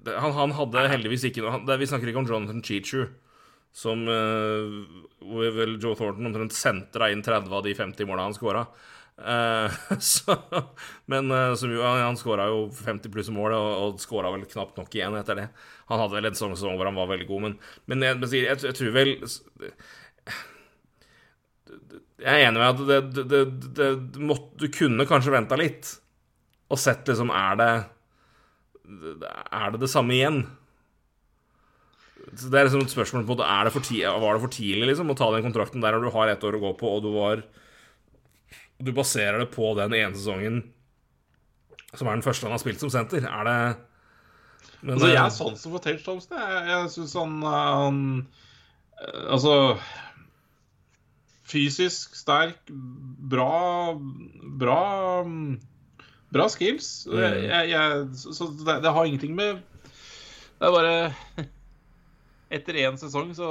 det, han, han hadde heldigvis ikke noe han, det, Vi snakker ikke om Jonathan Cheechu, som uh, hvor vel Joe Thornton omtrent sentra inn 30 av de 50 måla han scora. men eh, jo, han, scora jo 50 pluss mål, og, og skåra vel knapt nok igjen etter det. Han hadde vel en sånn sesong hvor han var veldig god, men, men jeg, jeg, jeg tror vel jeg er enig med at det, det, det, det måtte, du kunne kanskje venta litt og sett liksom Er det Er det det samme igjen? Så Det er liksom et spørsmål på er det for ti, Var det for tidlig liksom å ta den kontrakten der når du har ett år å gå på, og du var Du baserer det på den ene sesongen som er den første han har spilt som senter. Er det men, altså, jeg er er sansen for Tate Thompson. Jeg, jeg syns han, han eh, Altså Fysisk sterk, bra Bra Bra skills. Jeg, jeg, jeg, så det, det har ingenting med Det er bare Etter én sesong så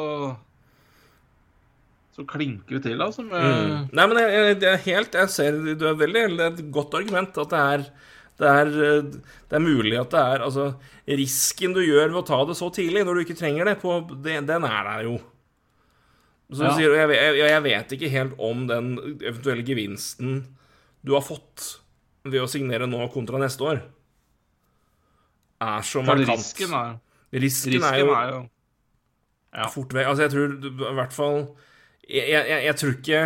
Så klinker det til, altså. Med, Mm. Nei, men jeg, jeg, det er helt Jeg ser du er veldig Det er et godt argument at det er det er, det er mulig at det er Altså, risken du gjør ved å ta det så tidlig, når du ikke trenger det, på, det den er der jo. Så du sier, jeg, jeg, jeg vet ikke helt om den eventuelle gevinsten du har fått ved å signere nå kontra neste år, er så markant. risken er, Risken, risken er jo er jo Ja. fort vekk. Altså, jeg tror i hvert fall jeg, jeg, jeg, tror ikke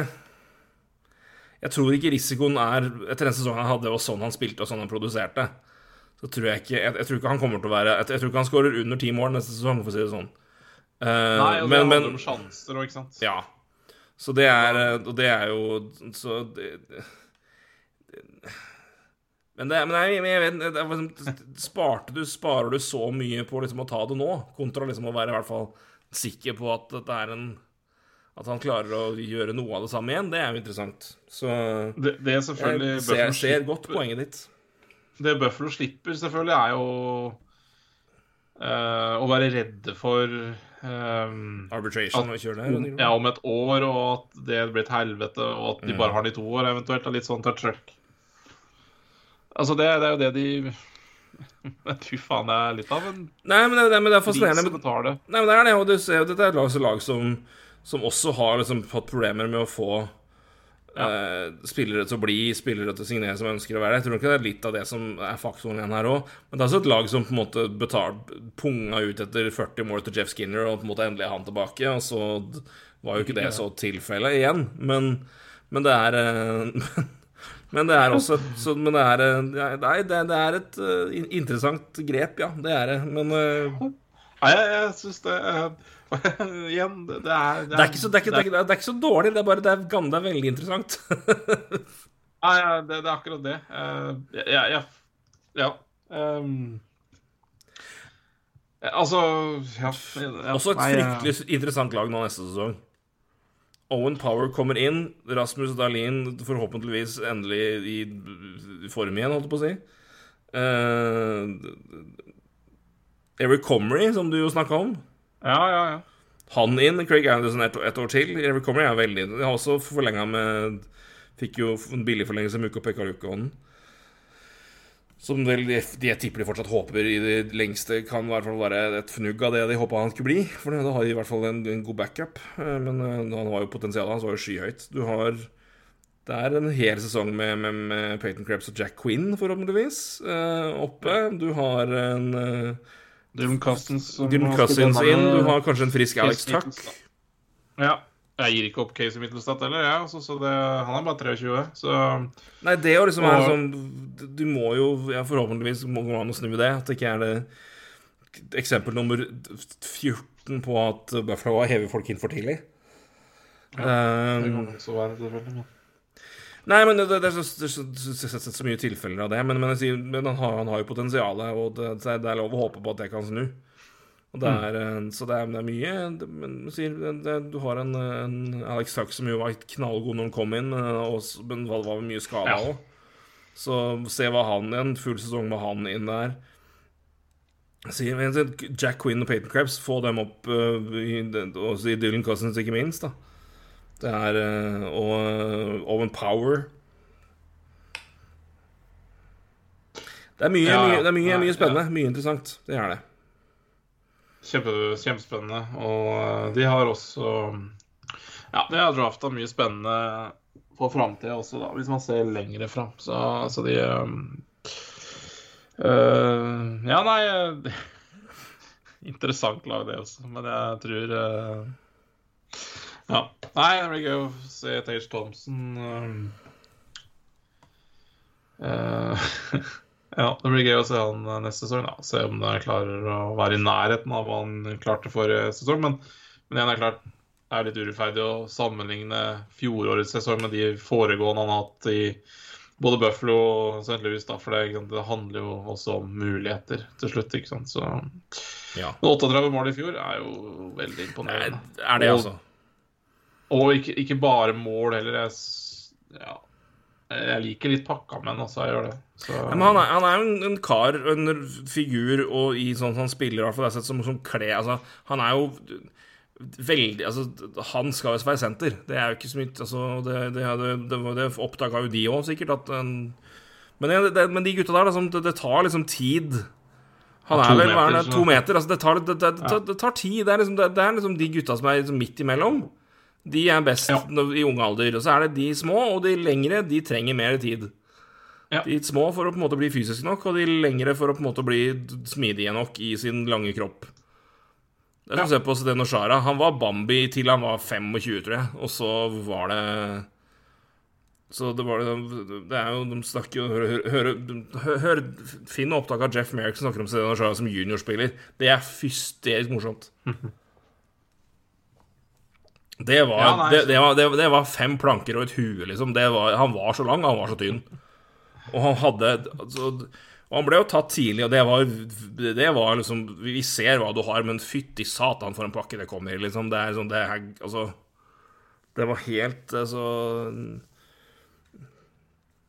Jeg tror ikke risikoen er Etter den sesongen han hadde, og sånn han spilte, og sånn han produserte, så tror jeg ikke Jeg, jeg tror ikke han kommer til å være Jeg, tror ikke han skårer under ti mål neste sesong, for å si det sånn. Uh, Nei, og det men, handler men om sjanser òg, ikke sant. Ja. Så det er eh, Og det er jo Så det, men, det, men jeg, jeg vet det liksom, sparte du, Sparer du så mye på liksom å ta det nå, kontra liksom å være i hvert fall sikker på at det er en At han klarer å gjøre noe av det samme igjen, det er jo interessant. Så Det, det selvfølgelig jeg ser, ser godt poenget ditt. Det Buffalo slipper, selvfølgelig, er jo eh, å være redde for eh, Arbitration og kjøre det? ja, om et år, og at det blir et helvete, og at de Mm. bare har den i to år, eventuelt. og Litt sånn touch truck. Altså, det, det er jo det de Fy faen, det er litt av en Nei, men det, det, men det er fascinerende. Nei, men det er det, og du ser jo dette er et lag, lag som, som også har liksom fått problemer med å få eh, spillere til å bli, spillere til å signere som ønsker å være. Jeg tror ikke det er litt av det som er faktoren igjen her òg. Men det er også et lag som på en måte betal, punga ut etter 40 mål til Jeff Skinner, og på en måte endelig er han tilbake. Og så var jo ikke det så tilfellet igjen. Men, men det er eh, Men det er også et, så, Men det er Nei, det, det er et uh, interessant grep, ja. Det er det. Men uh, Nei, jeg, jeg syns det uh, Igjen, det, er Det er, ikke så, dårlig, det er bare det er, det er veldig interessant. Nei, det, er akkurat det. Ja, ja, ja. eh, altså ja, ja, Også et nei, fryktelig interessant lag nå neste sesong. Owen Power kommer inn. Rasmus Dahlin forhåpentligvis endelig i form igjen, holdt jeg på å si. Uh, Eric Comrie, som du jo snakka om. Ja, ja, ja. Han inn, Craig Anderson et, et år til. Eric Comrie er veldig De har også forlenga med Fikk jo en billig forlengelse med Uko Pekka Som vel de, de tipper de fortsatt håper i det lengste kan i hvert fall være et fnugg av det de håpa han skulle bli. For da har de i hvert fall en, en god backup. Eh, Men eh, han var jo potensialet hans var jo skyhøyt. Du har Det er en hel sesong med, med, med Peyton Krebs og Jack Quinn, forhåpentligvis, eh, oppe. Du har en uh, Dylan Cousins som Dylan Cousins inn. Du har kanskje en frisk Alex Tuck. Ja. Jeg gir ikke opp Casey Mittelstadt heller, jeg. ja, så det, han er bare 23, så Nei, det er jo liksom Og- sånn Du må jo ja, Forhåpentligvis må gå an å snu det. At det ikke er det eksempel nummer 14 på at Buffalo har hevet folk inn for tidlig. det Um, kan også være selvfølgelig. Men. nei, men det, det er så, det så, så, så, mye tilfeller av det. Men, men, sier, men han, har, han har jo potensialet, og det, det det er lov å håpe på at det kan snu. Det er, mm. Så det er, det er mye det, Men sier, det, det, du har en, en Alex Tuck som jo var knallgod når han kom inn, men, også, men var, var mye skada Ja. òg. Så se hva han igjen. full sesong med han inn der. Sier, Jack Quinn og Peyton Krebs, få dem opp uh, i, og så i Dylan Cousins, ikke minst. da Det er eh, Og uh, Owen Power. Det er mye, Ja, ja. mye, det er mye, Nei, mye spennende. Mye interessant. Det er det. Kjempe, kjempespennende. Og eh, de har også Ja, de har drafta mye spennende på framtida også, da, hvis man ser lengre fram. Så, så de øh, Ja, nei de, Interessant lag, det også, men jeg tror øh, Ja. Nei, det blir gøy å se Tage Thompson øh, Ja, det blir gøy å se han eh, neste sesong. da. Se om han klarer å være i nærheten av hva han klarte forrige sesong. Men, men igjen er klart, det er litt urettferdig å sammenligne fjorårets sesong med de foregående han har hatt i både Buffalo og St. Louis. Da, for det, det handler jo også om muligheter til slutt. ikke sant? Så, Ja. men 38 mål i fjor er jo veldig Er, imponerende. er det, Og- altså? Og ikke, ikke bare mål heller. Jeg, ja, jeg liker litt pakka han, altså. Jeg gjør det. Så, Men han er, han er en, en kar, en figur, og i sånn han spiller, i hvert fall sett som, som kle altså, Han er jo veldig Altså, han skal jo være senter. Det er jo ikke så mye altså, Det, det, det, det, det oppdaga jo de òg, sikkert, at en, men, men de gutta der, liksom, det, det tar liksom tid. Han er vel er meter, to meter. Altså, det, tar, det, tar tid. Det er, liksom, er liksom de gutta som er liksom midt imellom. De er best Ja. i ung alder. Og så er det de små, og de lengre, de trenger mer tid. Ja. De små for å på en måte bli fysisk nok, og de lengre for å på en måte bli smidige nok i sin lange kropp. Det er som å se på Zdeno Shara. Han var Bambi til han var 25, tror jeg. Og så var det Så det var det Det er jo De snakker jo Hør, hør, Finn opptak av Jeff Merrick som snakker om Zdeno Shara som juniorspiller. Det er hysterisk morsomt. Det var, Ja, nei, det, det, var, det, det var fem planker og et hue, liksom. Det var, han var så lang, han var så tynn. Og han hadde altså, Og han ble jo tatt tidlig, og det var, det var liksom Vi ser hva du har, men fytti satan for en pakke det kommer i, liksom. Det er sånn Det er Altså Det var helt altså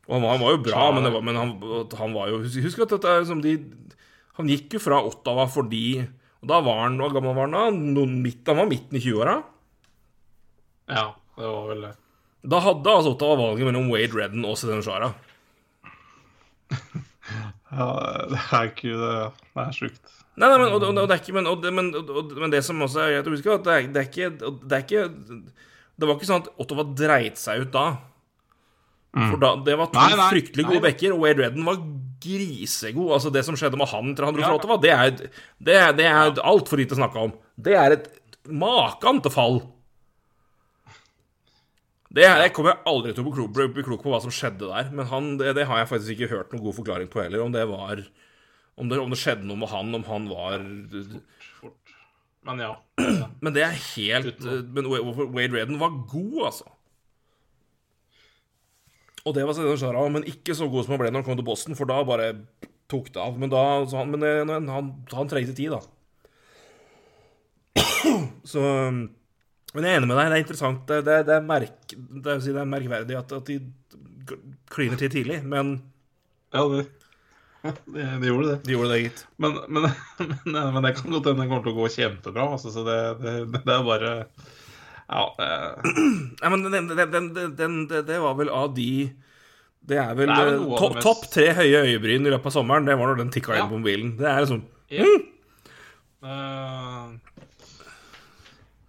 Og han var, han var jo bra, men, det var, men han, han var jo Husk at dette er liksom de Han gikk jo fra Ottawa fordi Og da var han Hvor gammel var han da? Midt, han var midten i 20-åra. Ja, det var vel det. Da hadde altså Ottawa valget mellom Wade Redden og Sedan Shara. Ja, det er ikke det. Det er sjukt. Nei, nei, men, og, og, og det er ikke, men, og, men, og, men det som også er greit å huske, at det er, det er ikke Det er ikke Det var ikke sånn at Ottawa dreit seg ut da. For da, Det var to Nei, nei, fryktelig gode backer, og Wade Redden var grisegod. Altså Det som skjedde med han etter han dro Ja. fra Ottawa, det er, det er, det er altfor lite å snakke om. Det er et makan til fall. Det er, jeg kommer aldri til å bli klok, på hva som skjedde der, men han, det, det har jeg faktisk ikke hørt noen god forklaring på heller. Om det var Om det, om det skjedde noe med han, om han var Fort. Men ja. Men det er helt Men Wade Redden var god, altså. Og det var Zidane Shara, men ikke så god som han ble når han kom til Boston, for da bare tok det av. Men, da, så han, men det, han, han trengte tid, da. Så Men jeg er enig med deg, det er interessant. Det, det, det, er, merk, det, er, er merkverdig at, at de kliner til tidlig, men Ja, det, de, de gjorde det. de gjorde det, gitt. Men, men, men, men det kan godt hende det kommer til å gå kjempebra. Altså, så det, det, det er bare Ja. eh, Nei, men den, den, den, det, var vel av de Det er vel vel to, topp mest- topp tre høye øyebryn i løpet av sommeren. Det var når den tikka inn Ja. på mobilen. Det er liksom eh,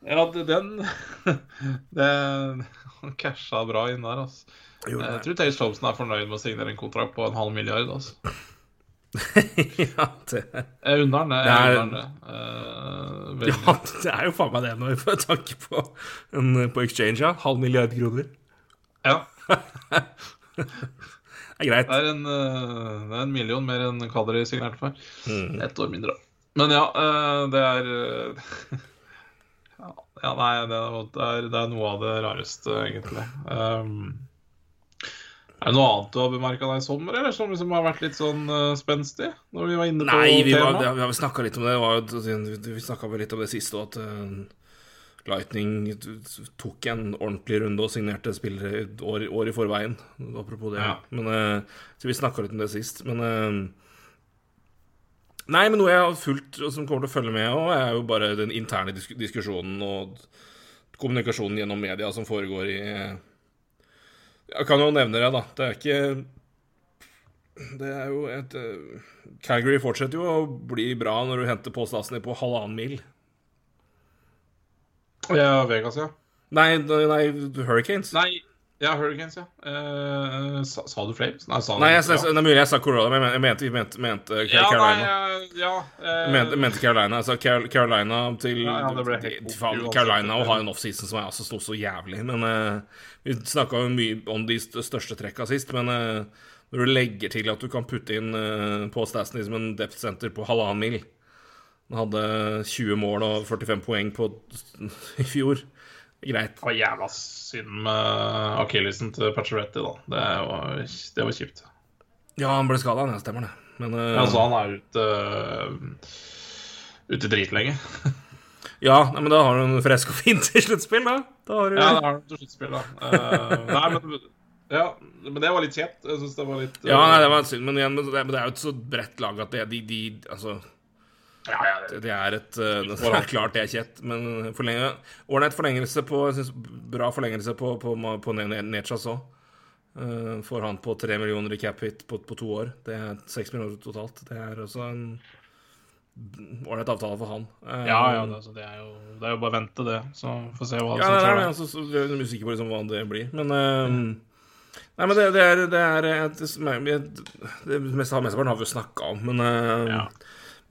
ja, den den Han casha bra inn der, altså. Jo, Jeg tror Tage Thompson er fornøyd med å signere en kontrakt på en halv milliard. altså. ja, det, Jeg unner han det. Er- Jeg unner det. Eh, ja, det er jo faen meg det når vi får tanke på, en, på exchange, ja. Halv milliard kroner. Ja. Det er greit. Det er en, eh, det er en million mer enn Kadri signerte for. Mm. Ett år mindre. Men ja, eh, det er eh, ja, nei, det er, det, er, det er noe av det rareste, egentlig. Um, er det noe annet du har bemerka deg i sommer, eller som liksom har vært litt sånn uh, spenstig? Når vi var inne på Nei, vi, var, det, vi har snakka litt om det. det var, vi snakka vel litt om det siste, òg, at uh, Lightning tok en ordentlig runde og signerte spillere år, år i forveien. Apropos det. Ja. Men, uh, så vi snakka litt om det sist. Men Nei, men noe jeg har fulgt, og som kommer til å følge med, og er jo bare den interne disk diskusjonen og kommunikasjonen gjennom media som foregår i Jeg kan jo nevne det, da. Det er ikke det er jo et eh, Calgary fortsetter jo å bli bra når du henter påstasen Stasny på halvannen mil. Ja, Vegas, ja. Nei, nei, Hurricanes. Nei, ja, Hurricanes, ja. Uh, sa, sa du Flames? Nei, sa Nei, jeg, ja. jeg, det er mulig jeg sa Colorado, men jeg mente, jeg mente, mente Ja, Carolina. nei, eh, ja, uh, mente, mente Carolina. Altså Car- Carolina til Ja, ja, det ble helt faen. Carolina og har en offseason som er altså sto så jævlig. Men uh, Vi snakka jo mye om de største trekka sist, men eh, når du legger til at du kan putte inn på Stasny som en depth center på halvannen mil Han hadde 20 mål og 45 poeng på i fjor. Greit. Det var jævla synd med akillesen til Pacioretti, da. Det var, det var kjipt. Ja, han ble skada, det stemmer det. Men uh, Ja, altså, han er ute uh, Ute dritlenge. Ja, nei, men da har du en frisk og fint til sluttspill, da. Da har du Ja, da har du til sluttspill, da. Uh, nei, men, ja, men det var litt kjent, Jeg syns det var litt Ja, nei, det var synd, men, igjen, men det er jo et så bredt lag at det, de, de Altså, ja, ja, det, det er et eh, Det er klart det er kjett, men forlenge Ålreit forlengelse på synes bra forlengelse på, på, på Ne- Nechas òg. Uh, får han på tre millioner i cap hit på, på to år. Det er seks millioner totalt. Det er også en ålreit avtale for han. Uh, ja, ja det, altså, det, er jo, det er jo bare å vente, det. Så får se hva Ja, som skjer. Ja, altså, så jeg er usikker på liksom hva det blir. Men uh, Nei, men det, det er Det, er, et- det, det meste mesteparten har vi jo snakka om, men uh, Ja.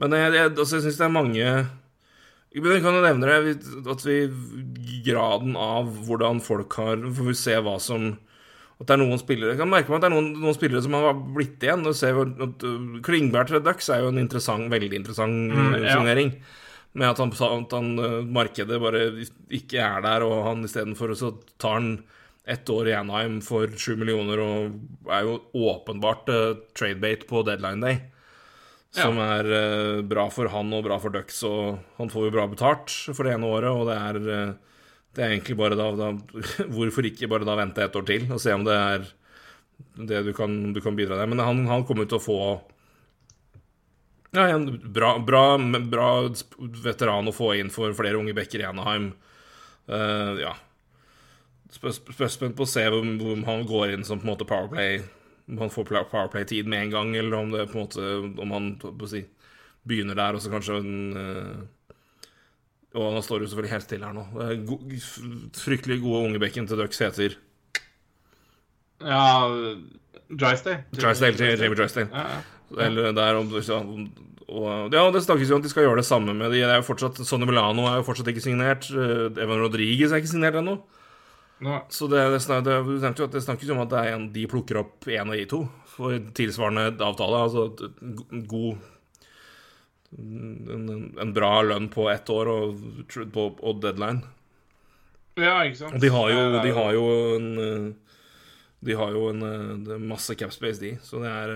Men jeg, jeg, altså, jeg syns det er mange Jeg kan jo nevne det, at vi Graden av hvordan folk har Får vi se hva som At det er noen spillere Jeg kan merke meg at det er noen, noen spillere som har blitt igjen. Og ser at uh, Klingberg til Ducks er jo en interessant, veldig interessant mm, signering. ja. Med at han, at han uh, markedet bare ikke er der, og han istedenfor så tar han ett år i Anheim for sju millioner og er jo åpenbart uh, tradebate på deadline day. Som er uh, bra for han og bra for Ducks, og han får jo bra betalt for det ene året, og det er uh, det er egentlig bare da, da Hvorfor ikke bare da vente et år til og se om det er det du kan, du kan bidra med. Men han, han kommer til å få Ja, en bra, bra, bra veteran å få inn for flere unge bekker i Anaheim. Uh, ja. Spent på å se om, han går inn som på en måte Powerplay han får Powerplay-tid med en gang, eller om det på en måte Om han si, begynner der, og så kanskje en uh, Og nå står jo selvfølgelig helt stille her nå. Fryktelig gode ungebekken til Ducks heter Ja Drysdale. Drysdale, Jamie Drysdale. Ja, ja. Eller der om, og, ja, det snakkes jo om at de skal gjøre det samme med de. Det er jo fortsatt, Sonny Milano er jo fortsatt ikke signert. Uh, Evan Rodriguez er ikke signert ennå. Så det, det, det, du nevnte jo at det snakkes om at det er en, de plukker opp én av de to for tilsvarende avtale. Altså god en, en, bra lønn på ett år og, på, og deadline. Ja, ikke sant. Og de har jo, de har jo en De har jo en masse capspace, de. Så det er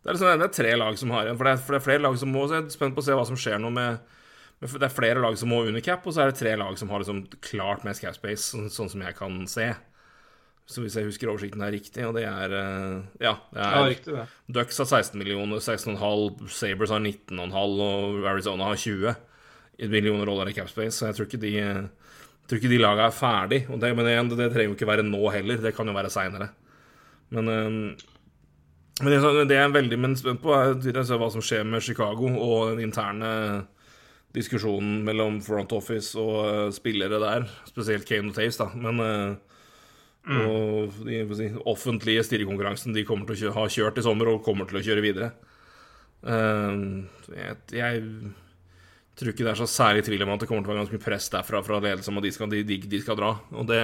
det er, liksom, det er tre lag som har igjen. For det for det er flere lag som må Så jeg er spent på å se hva som skjer nå med Det er flere lag som må under cap, og så er det tre lag som har liksom klart mest cap space, sånn, sånn som jeg kan se. Så hvis jeg husker oversikten er riktig, og det er eh, Ja, det er ja, riktig, det. Ducks har 16 millioner, 16,5, Sabres har 19,5, og Arizona har 20 millioner dollar i cap space, så jeg tror ikke de jeg tror ikke de lagene er ferdig. Det, men det, det, trenger jo ikke være nå heller, det kan jo være seinere. Men uh, men det, er veldig spent på, er hva som skjer med Chicago og den interne diskusjonen mellom front office og uh, spillere der, spesielt Kane og Taves, da. Men uh, mm. Og de si, offentlige stirrekonkurransen de kommer til å ha kjørt i sommer og kommer til å kjøre videre. Uh, jeg, jeg, tror ikke det er så særlig tvil om at det kommer til å være ganske mye press derfra fra ledelsen om at de skal, de, de skal dra. Og det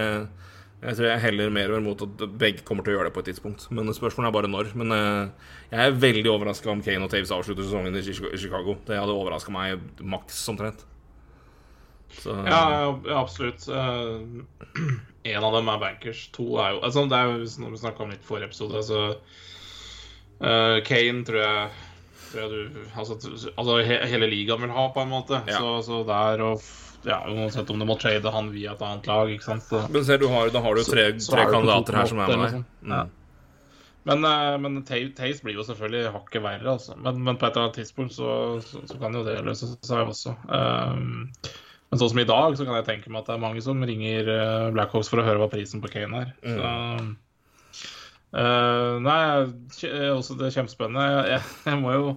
jeg tror jeg heller mer over mot at begge kommer til å gjøre det på et tidspunkt. Men spørsmålet er bare når. Men uh, jeg er veldig overraska om Kane og Taves avslutter sesongen i Chicago. Det hadde overraska meg maks, omtrent. Så, ja, absolutt. Én en av dem er bankers. To er jo altså, Det er jo Når vi snakka om litt forrige episode. så uh, Kane tror jeg, tror jeg du altså, altså, hele ligaen vil ha, på en måte. Ja. Så, så der og ja, Uansett om du må trade han via et annet lag. ikke sant? Så, men ser du har, Da har du tre, så, tre kandidater her som er med deg. Mm. Ja. Men, uh, men Taze blir jo selvfølgelig hakket verre, altså. Men, men, på et eller annet tidspunkt så, så, så kan jo det løse seg også. Um, men sånn som i dag, så kan jeg tenke meg at det er mange som ringer uh, Blackhawks for å høre hva prisen på Kane er. Mm. Så, uh, nei, også det er kjempespennende. Jeg, jeg, jeg må jo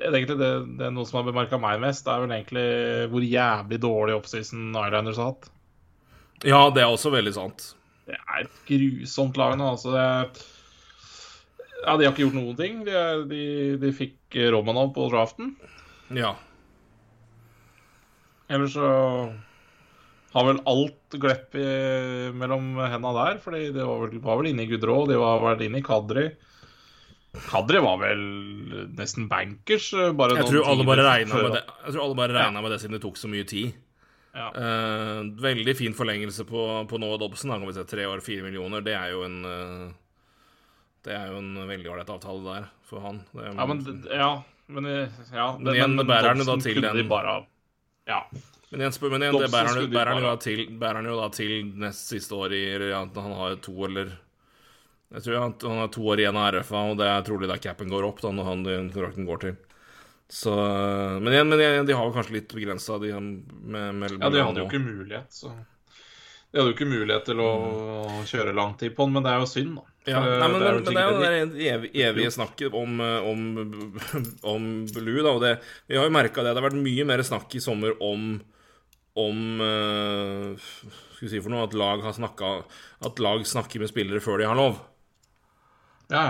egentlig det, det, er noe som har bemerka meg mest, det er vel egentlig hvor jævlig dårlig offseason Islanders har hatt. Ja, det er også veldig sant. Det er et grusomt lag nå. Altså det, ja, de har ikke gjort noen ting. De, de, de fikk Romanov på draften. Ja. Ellers så har vel alt glepp mellom henda der. Fordi de var vel, var vel inne i Gudrå, de var vel inne i Kadri. Kadri var vel nesten bankers. Eh, bare jeg, tror alle bare regna med det. Jeg tror alle bare regna med det siden det tok så mye tid. Ja. Uh, veldig fin forlengelse på, på Noah Dobson. Da kan vi se tre år, fire millioner. Det er jo en uh, Det er jo en veldig ålreit avtale der for han. Det, ja, men, ja, men, ja, men igjen bærer han jo da til den bare, Ja. Men igjen, men igjen det bærer han jo da til nest siste år i ja, han har jo to eller jeg tror han, han har to år igjen av RFA, og det er trolig der capen går opp da, når han kontrakten går til. Så, men igjen, men igjen, de har jo kanskje litt begrensa de med, med, Ja, de hadde jo ikke mulighet, så De hadde jo ikke mulighet til å mm. kjøre lang tid på den, men det er jo synd, da. Ja, nei, men, det er, men, men det er jo det evige, evige snakket om, om, om Blue, da, og det, vi har jo merka det. Det har vært mye mer snakk i sommer om om uh, Skal vi si for noe at lag har snakka At lag snakker med spillere før de har lov. Ja,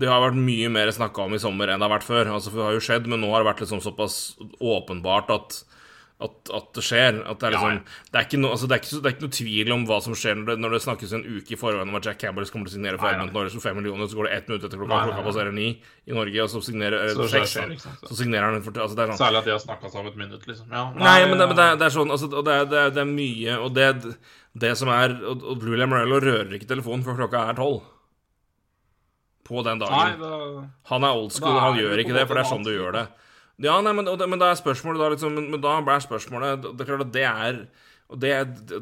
Det har vært mye mer snakka om i sommer enn det har vært før. Altså, for det har jo skjedd, men nå har det vært liksom såpass åpenbart at, at, at det skjer. At det, er liksom, ja. det, er no, altså, det, er ikke, det, er ikke noe tvil om hva som skjer når det, når det snakkes en uke i forveien om at Jack Campbell kommer til å signere for Edmund Norris for fem millioner, så går det ett minutt etter klokka, klokka passerer ni i Norge, og så signerer så, seks. Skjer, så signerer han for, altså, sånn. Særlig at de har snakka sammen et minutt, liksom. Ja, nei, nei, men, det, men er, sånn, altså, det, er, mye, og det, som er Og, og Blue Lamorello rører ikke telefonen før klokka er tolv på den dagen. Nei, da, han er old school, han gjør ikke det, for det er sånn du gjør det. Ja, nei, men, men da er spørsmålet da liksom Men, da er spørsmålet Det er klart at det er det,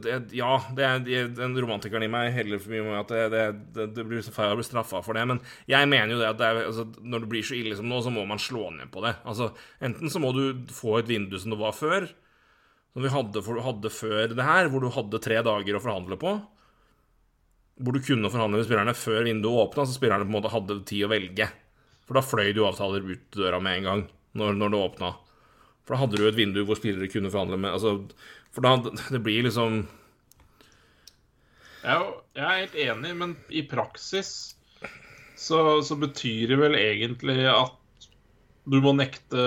det Ja, det er, den romantikeren i meg heller for mye med at det, det, det blir feil straffa for det. Men jeg mener jo det at det er, altså, når det blir så ille som nå, så må man slå ned på det. Altså, enten så må du få et vindu som det var før, som vi hadde, hadde før det her, hvor du hadde tre dager å forhandle på. Hvor du kunne forhandle med spillerne før vinduet åpna, så spillerne på en måte hadde tid å velge. For da fløy du avtaler ut døra med en gang når, når det åpna. For da hadde du et vindu hvor spillere kunne forhandle med altså, For da Det blir liksom jeg, jeg er helt enig, men i praksis så, så, betyr det vel egentlig at du må nekte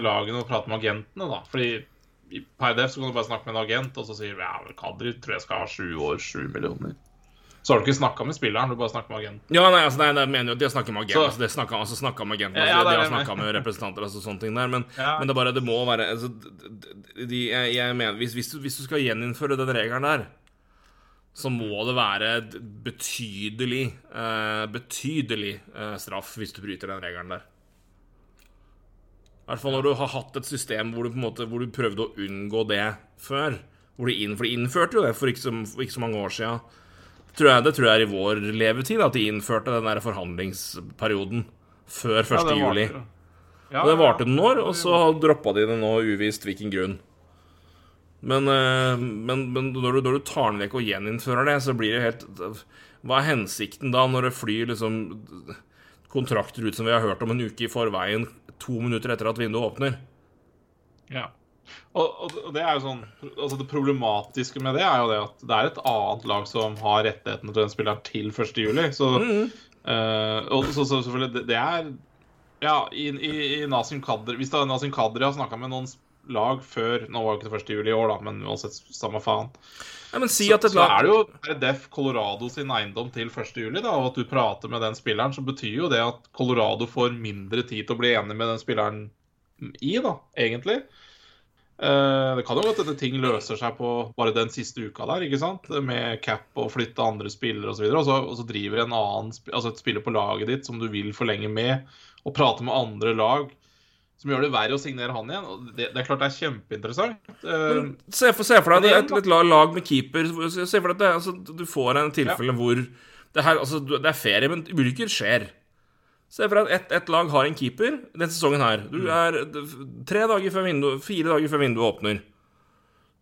lagene å prate med agentene, da. Fordi per def så kan du bare snakke med en agent, og så sier du ja, Kadri tror jeg skal ha sju år, sju millioner. Så har du ikke snakka med spilleren, du bare snakker med agenten. Ja, nei, altså, nei, jeg mener jo at de har snakka med agenten, Så, altså, de snakka altså, med agenten, altså, ja, de har snakka med representanter, altså sånne ting der. Men, ja. men det bare Det må være altså, de, jeg, jeg, mener, hvis, hvis, du, hvis, du, skal gjeninnføre den regelen der, så må det være betydelig uh, betydelig uh, straff hvis du bryter den regelen der. I hvert fall når du har hatt et system hvor du, måte, hvor du prøvde å unngå det før. Hvor de, inn, for de innførte jo det for ikke så, ikke så mange år siden. Tror jeg, det tror jeg er i vår levetid at de innførte den der forhandlingsperioden før 1. Ja, juli. Ja, og det varte noen år, og så droppa de det nå uvisst hvilken grunn. Men, eh, men, men når, du, når, du, tar den vekk og gjeninnfører det, så blir det helt Hva er hensikten da, når det flyr liksom kontrakter ut som vi har hørt om en uke i forveien, to minutter etter at vinduet åpner? Ja. Og, og, det er jo sånn altså Det problematiske med det er jo det at det er et annet lag som har rettighetene til den spilleren til 1.7. Så, mm. uh, og, så, så selvfølgelig det, det, er Ja, i, i, i Nasim Kadri Hvis er Nasim Kadri har snakka med noen lag før Nå var det ikke det 1. juli i år, da, men uansett, samme faen. Ja, si så, så, er det jo Def Colorado sin eiendom til 1. juli, da, og at du prater med den spilleren, så betyr jo det at Colorado får mindre tid til å bli enig med den spilleren i, da, egentlig. Eh, det kan jo godt hende ting løser seg på bare den siste uka der, ikke sant? med cap og flytte andre spillere osv. Og, så og så driver en annen, altså et spiller på laget ditt som du vil forlenge med, og prate med andre lag som gjør det verre å signere han igjen. Det, det er klart det er kjempeinteressant. Men, se, for, se for deg et, et, lag med keeper. Se for deg at det, altså, du får en tilfelle ja. hvor det, her, altså, det er ferie, men ulykker skjer. Se for deg at ett et lag har en keeper denne sesongen her. Du mm. er tre dager før vinduet, fire dager før vinduet åpner.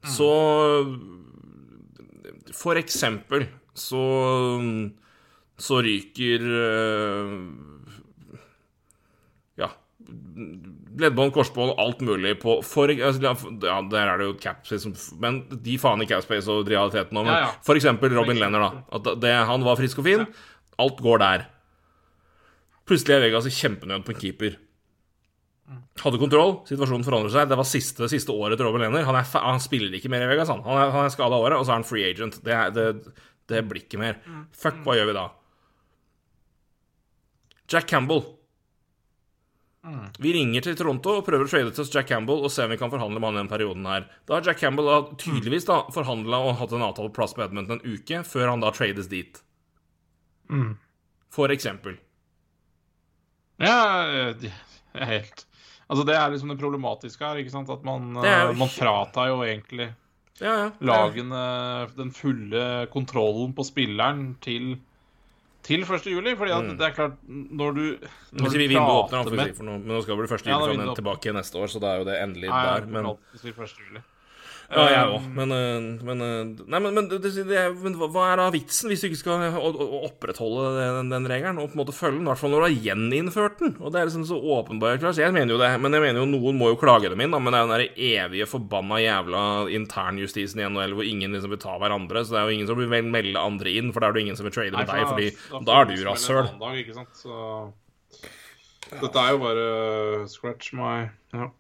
Mm. Så For eksempel så så ryker øh, Ja Leddbånd, korsbånd, alt mulig på for, altså, Ja, der er det jo capspace Men de faen i capspace og realiteten nå. Men ja, ja. for eksempel Robin Lenner, da. At det, han var frisk og fin. Alt går der. Plutselig er Vegas i kjempenød på en keeper. Hadde kontroll, situasjonen forandrer seg. Det var siste, siste året til Robin Lehner. Han, han, spiller ikke mer i Vegas, han. Han er, han er skada året, og så er han free agent. Det, det, det, blir ikke mer. Fuck, hva gjør vi da? Jack Campbell. Vi ringer til Toronto og prøver å trade til oss Jack Campbell og se om vi kan forhandle med han i den perioden her. Da har Jack Campbell tydeligvis da forhandla og hatt en avtale på plass på Edmonton en uke, før han da trades dit. Mm. For eksempel. Ja, helt Altså, det er liksom det problematiske her, ikke sant? At man, jo... man fratar jo egentlig ja, ja. lagene den fulle kontrollen på spilleren til til 1. juli, fordi at mm. det er klart Når du, når du prater med for nå, Men nå skal vel 1. juli ja, tilbake neste år, så da er jo det endelig Nei, der. Men... 1. juli. Ja, jeg òg. Um, men, eh, men, eh, Nei, men, men, det, det, men, hva er da vitsen, hvis du ikke skal opprettholde den, den regelen og på en måte følge den? I hvert fall når du har gjeninnført den. Og det er liksom så åpenbart klart. Jeg mener jo det, men jeg mener jo noen må jo klage dem inn. Da, men det er den der evige forbanna jævla internjustisen i NHL hvor ingen liksom vil ta hverandre. Så det er jo ingen som vil melde andre inn, for da er det ingen som vil trade med deg, fordi da, da er du rasshøl. Dette er jo bare scratch my ja.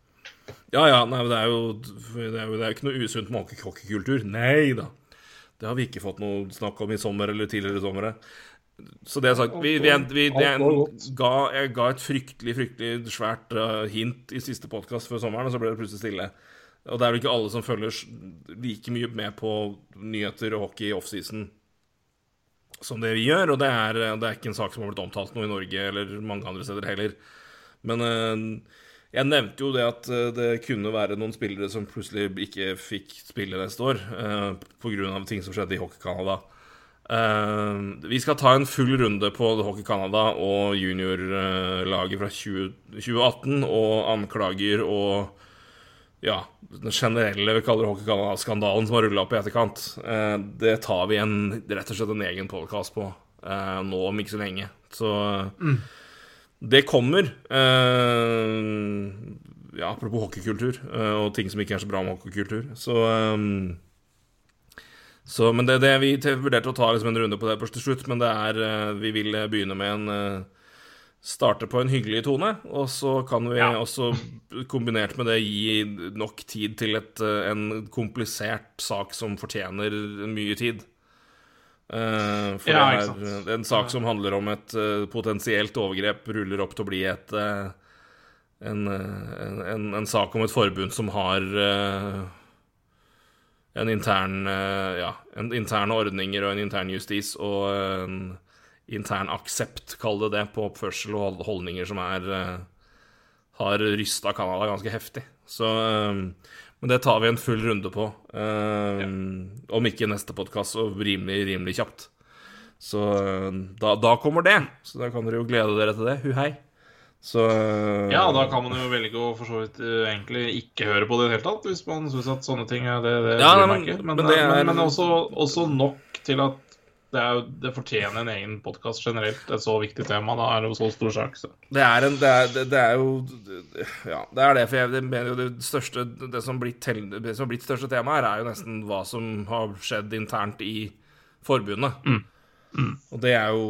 Ja, ja. Nei, det er jo, det er jo det er ikke noe usunt måkekultur. Nei da. Det har vi ikke fått noe snakk om i sommer eller tidligere somre. Så det er sagt vi, vi, vi, en, ga, jeg ga et fryktelig, fryktelig svært uh, hint i siste podkast før sommeren, og så ble det plutselig stille. Og det er vel ikke alle som følger like mye med på nyheter og hockey i offseason som det vi gjør, og det er, det er, ikke en sak som har blitt omtalt noe i Norge eller mange andre steder heller. Men uh, Jeg nevnte jo det at eh, det kunne være noen spillere som plutselig ikke fikk spille neste år uh, pga. ting som skjedde i Hockey Canada. Uh, vi skal ta en full runde på Hockey Canada og juniorlaget fra 20, 2018 og anklager og ja, den generelle vi kaller Hockey Canada-skandalen som har rulla opp i etterkant. Uh, det tar vi en, rett og slett en egen podkast på nå om ikke så lenge. Så mm. Det kommer. Uh, ja, apropos hockeykultur uh, og ting som ikke er så bra med hockeykultur. Så, um, så Men det, det vi vurderte å ta liksom en runde på det til slutt, men det er Vi vil begynne med en Starte på en hyggelig tone, og så kan vi ja. også, kombinert med det, gi nok tid til et, en komplisert sak som fortjener mye tid. Uh, for ja, det er en sak som handler om et uh, potensielt overgrep, ruller opp til å bli et uh, en, en, en, sak om et forbund som har en intern Ja, en interne ordninger og en intern justis og en intern aksept, kall det det, på oppførsel og holdninger som er har rysta Canada ganske heftig. Så men det tar vi en full runde på. Uh, ja. Om ikke neste podkast, så rimelig, rimelig kjapt. Så uh, da, da, kommer det. Så da kan dere jo glede dere til det. Hu hei. Så uh, Ja, da kan man jo velge å for så vidt eh, egentlig ikke høre på det i det hele tatt, hvis man syns at sånne ting er det, det ja, men, men, men, det er, men, men også, også nok til at det, jo, det, fortjener en egen podkast generelt. Et så viktig tema. Da er det jo så stor sak. Så. Det, er en, det, er, det, er jo Ja, det er det. For jeg mener jo det største Det som har blitt, det som blitt største tema her, er jo nesten hva som har skjedd internt i forbundet. Mm. Mm. Og det er jo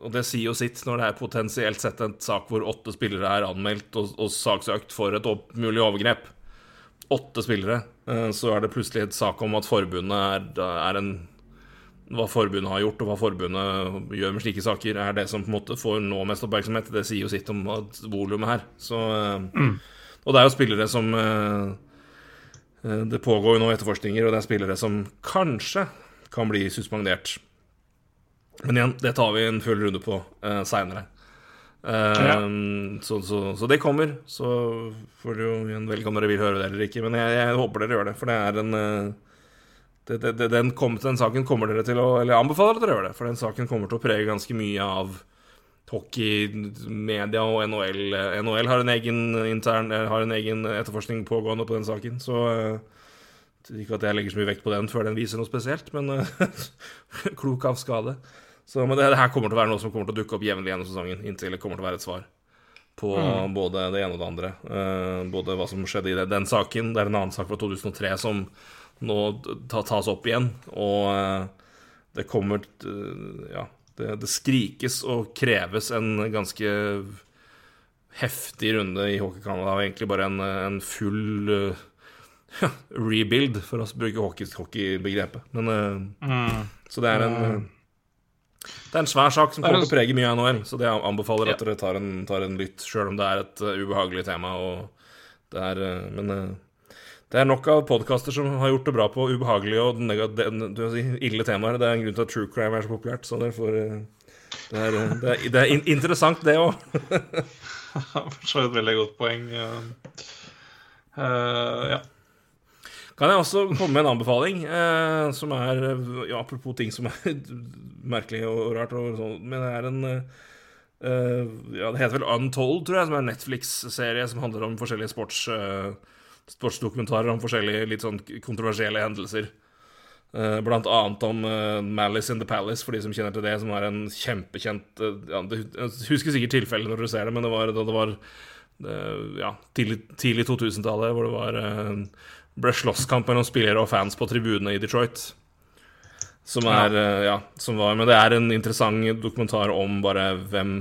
Og det sier jo sitt når det er potensielt sett en sak hvor åtte spillere er anmeldt og, og saksøkt for et opp, mulig overgrep. Åtte spillere. Eh, så er det plutselig et sak om at forbundet er, er en hva forbundet har gjort, og hva forbundet gjør med slike saker, er det som på en måte får nå mest oppmerksomhet. Det sier jo sitt om volumet her. Så, eh, mm. Og det er jo spillere som eh, eh, Det pågår jo nå etterforskninger, og det er spillere som kanskje kan bli suspendert. Men igjen, det tar vi en full runde på uh, seinere. Ja. så, så, så, det kommer. Så får dere jo igjen velge om dere vil høre det eller ikke. Men jeg, jeg håper dere gjør det, for det er en det, det, den, kom, den, saken kommer dere til å Eller jeg anbefaler dere å gjøre det, for den saken kommer til å prege ganske mye av hockeymedia og NHL. NHL har en egen, intern, har en egen etterforskning pågående på den saken, så uh, Ikke at jeg legger så mye vekt på den før den viser noe spesielt, men uh, klok av skade. Så, men det, det, her kommer til å være noe som kommer til å dukke opp jevnlig gjennom sesongen, inntil det kommer til å være et svar på mm. både det ene og det andre. Uh, både hva som skjedde i det, den saken, det er en annen sak fra 2003 som nå tas opp igjen. Og eh, det kommer eh, Ja, det, det skrikes og kreves en ganske heftig runde i Hockey Canada, og egentlig bare en, en full ja, rebuild, for å bruke hockeybegrepet. Men mm. Så det er en uh, Det er en svær sak som kommer til å prege mye av NHL, så det anbefaler at dere tar en, tar en lytt, sjøl om det er et ubehagelig tema. Og det er, men det er nok av podkaster som har gjort det bra på ubehagelige og den ille temaer. Det er en grunn til at true crime er så populært. Så derfor, eh, det, er, det, er, det er interessant, det òg. For så vidt veldig godt poeng. Uh, ja. Kan jeg også komme med en anbefaling, uh, som er ja, Apropos ting som er merkelig og rart, og sånt, men det er en uh, Ja, det heter vel Untold, tror jeg, som er en Netflix-serie som handler om forskjellige sports sportsdokumentarer om forskjellige litt sånn kontroversielle hendelser. Uh, blant annet om uh, Malice in the Palace, for de som kjenner til det, som er en kjempekjent uh, ja, Jeg husker sikkert tilfellet når du ser det, men det var da det var ja, tidlig, tidlig 2000-tallet, hvor det var ble slåsskamp mellom spillere og fans på tribunene i Detroit. Som er ja. som var Men det er en interessant dokumentar om bare hvem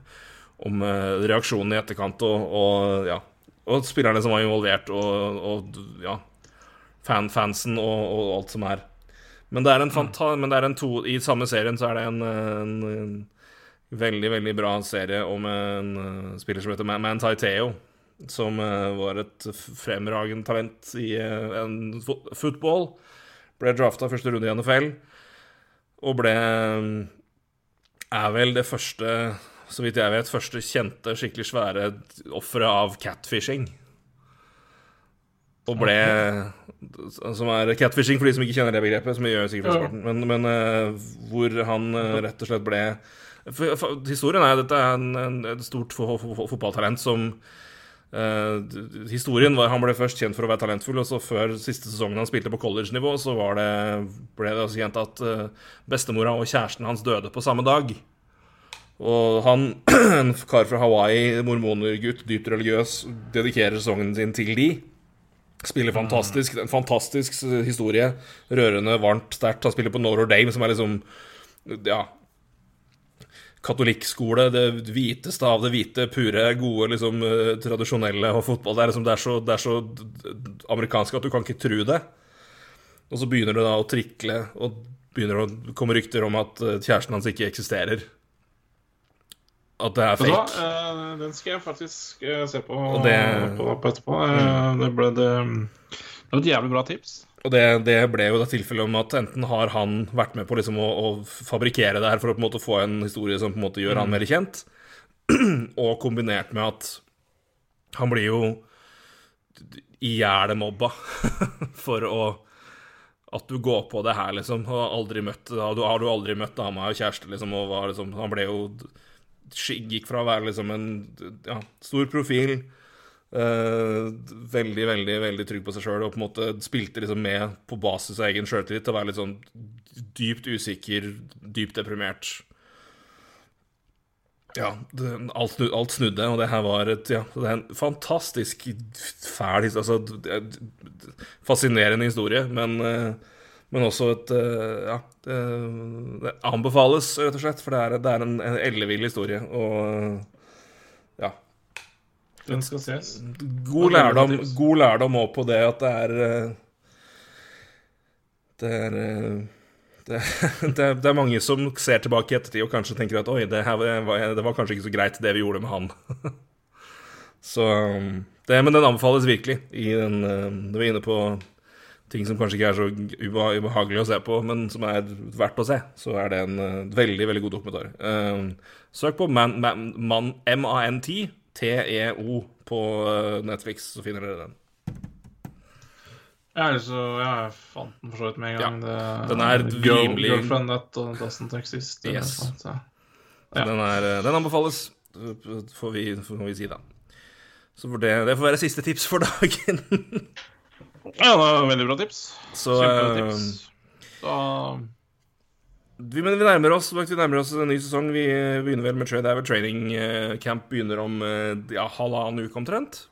Om reaksjonen i etterkant og, og ja, og spillerne som var involvert, og, og ja, fan, fansen og, og, alt som er. Men det er en fanta men det er en to, i samme serien så er det en, en, en veldig, veldig bra serie om en uh, spiller som heter Manti Theo. Som uh, var et fremragende talent i uh, en football. Ble drafta første runde i NFL. Og ble Er vel det første så vidt jeg vet, første kjente, skikkelig svære offeret av catfishing. Og ble Som er catfishing, for de som ikke kjenner det begrepet, som gjør sikkert flesteparten, men, men eh, hvor han eh, rett og slett ble for, for, Historien er at dette er en, en, et stort fo- fo- fo- fotballtalent som uh, Historien var Han ble først kjent for å være talentfull, og så før siste sesongen han spilte på college-nivå, så var det, ble det også kjent at bestemora og kjæresten hans døde på samme dag. Og han, en kar fra Hawaii, mormonergutt, dypt religiøs, dedikerer sesongen sin til de. Spiller fantastisk. En fantastisk historie. Rørende, varmt, sterkt. Han spiller på Notre Dame, som er liksom Ja. Katolikkskole, det hviteste av det hvite, pure, gode, liksom eh, tradisjonelle og fotball. Det er, liksom, det er, så, det er så amerikansk at du kan ikke tro det. Og så begynner det da å trikle, og begynner å komme rykter om at eh, kjæresten hans ikke eksisterer. At det er fake? Da, uh. Eh, den skal jeg faktisk uh, se på, det- på, på etterpå. Eh, det ble det Det var et jævlig bra tips. Og det, det ble jo da tilfellet om at enten har han vært med på liksom å, å fabrikkere det her for å på en måte få en historie som på en måte gjør han mer kjent, og kombinert med at han blir jo ihjelmobba for å at du går på det her, liksom. Har aldri møtt, har du aldri møtt dama og kjæreste, liksom, og var liksom Han ble jo Gikk fra å være liksom en ja, stor profil, Uh, veldig, veldig veldig trygg på seg sjøl, og på en måte spilte liksom med på basis av egen sjøltillit til å være litt sånn dypt usikker, dypt deprimert. Ja, det, alt, alt snudde, og det her var et Ja, det er en fantastisk fæl Altså, er fascinerende historie, men eh, men også et eh, Ja, det, det anbefales, rett og slett, for det er, det er en, en ellevill historie. Og ja. Den skal ses. God lærdom, god lærdom også på det at det er eh, Det er eh, det, det, det er mange som ser tilbake i ettertid og kanskje tenker at oi, det, her var, det var kanskje ikke så greit, det vi gjorde med han. Så det, Men den anbefales virkelig. I den, eh, vi er inne på ting som kanskje ikke er så ubeha ubehagelig å se på, men som er verdt å se, så er det en uh, veldig veldig god dokumentar. Uh, søk på Man, Man, Man, M-A-N-T, T-E-O på uh, Netflix, så finner dere den. Ja, altså, så Jeg fant den for så vidt med en gang. Det, den er Girl, rimelig- Girlfriend that doesn't exist. Yes. Så Ja. Den, er, eh, den anbefales, får vi, får vi si da. Så det, det får være siste tips for dagen. Ja, det var veldig bra tips. Så Kjempebra eh, tips. Så vi, men vi nærmer oss vi nærmer oss en ny sesong. Vi begynner vel med tra- Det er vel training eh, camp begynner om eh, ja, halvannen uke omtrent.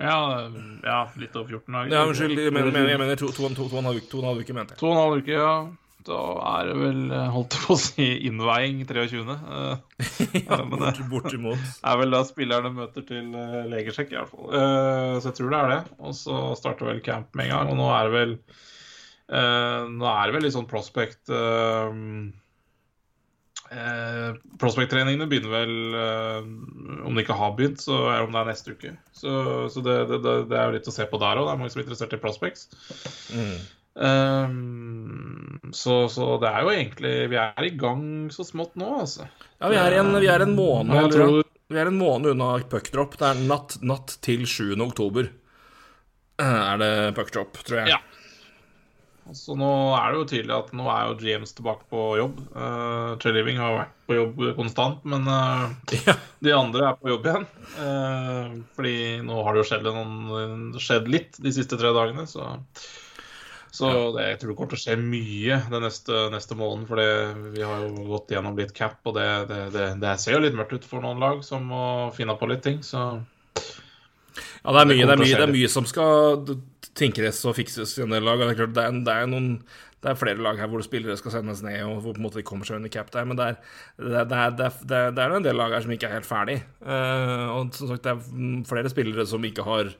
ja, ja, litt over 14 dager. Ja, unnskyld, jeg mener, jeg mener to, to og en halv uke, mente jeg. To og en halv uke, ja. Da er det vel, eh, holdt jeg på å si, innveiing 23. Eh, Ja, men det- bortimot. er vel da spillerne møter til eh, legesjekk, i hvert fall. Eh, så jeg tror det er det. Og så starter vel camp med en gang. Og nå er det vel eh, Nå er det vel litt sånn prospect eh, eh, Prospect-treningene begynner vel eh, Om de ikke har begynt, så er det om det er neste uke. Så, så det, det, det, det er jo litt å se på der òg. Det er mange som er interessert i prospects. Mm. Ehm, så, så det er jo egentlig Vi er i gang så smått nå, altså. Ja, vi er, en, vi er en måned tror Vi er en måned unna puckdrop. Det er natt, natt til 7. oktober. Eh, Er det puckdrop, tror jeg. Ja. Så nå er det jo tydelig at nå er jo James tilbake på jobb. Uh, Trey Living har vært på jobb konstant, men uh, Ja. de andre er på jobb igjen. Uh, fordi nå har det jo skjedd, noen, skjedd litt de siste tre dagene, så så det, jeg tror det kommer til å skje mye den neste, neste måneden. For det, vi har jo gått gjennom litt cap, og det, det, det, det ser jo litt mørkt ut for noen lag som må finne på litt ting. Så Ja, det er mye, det er mye, det er mye som skal tinkres og fikses i en del lag. Det er klart, det er, det er noen det er flere lag her hvor spillere skal sendes ned, og hvor på en måte de kommer seg under cap der. Men det er, en del lag her som ikke er helt ferdig. Uh, og som sagt, det er flere spillere som ikke har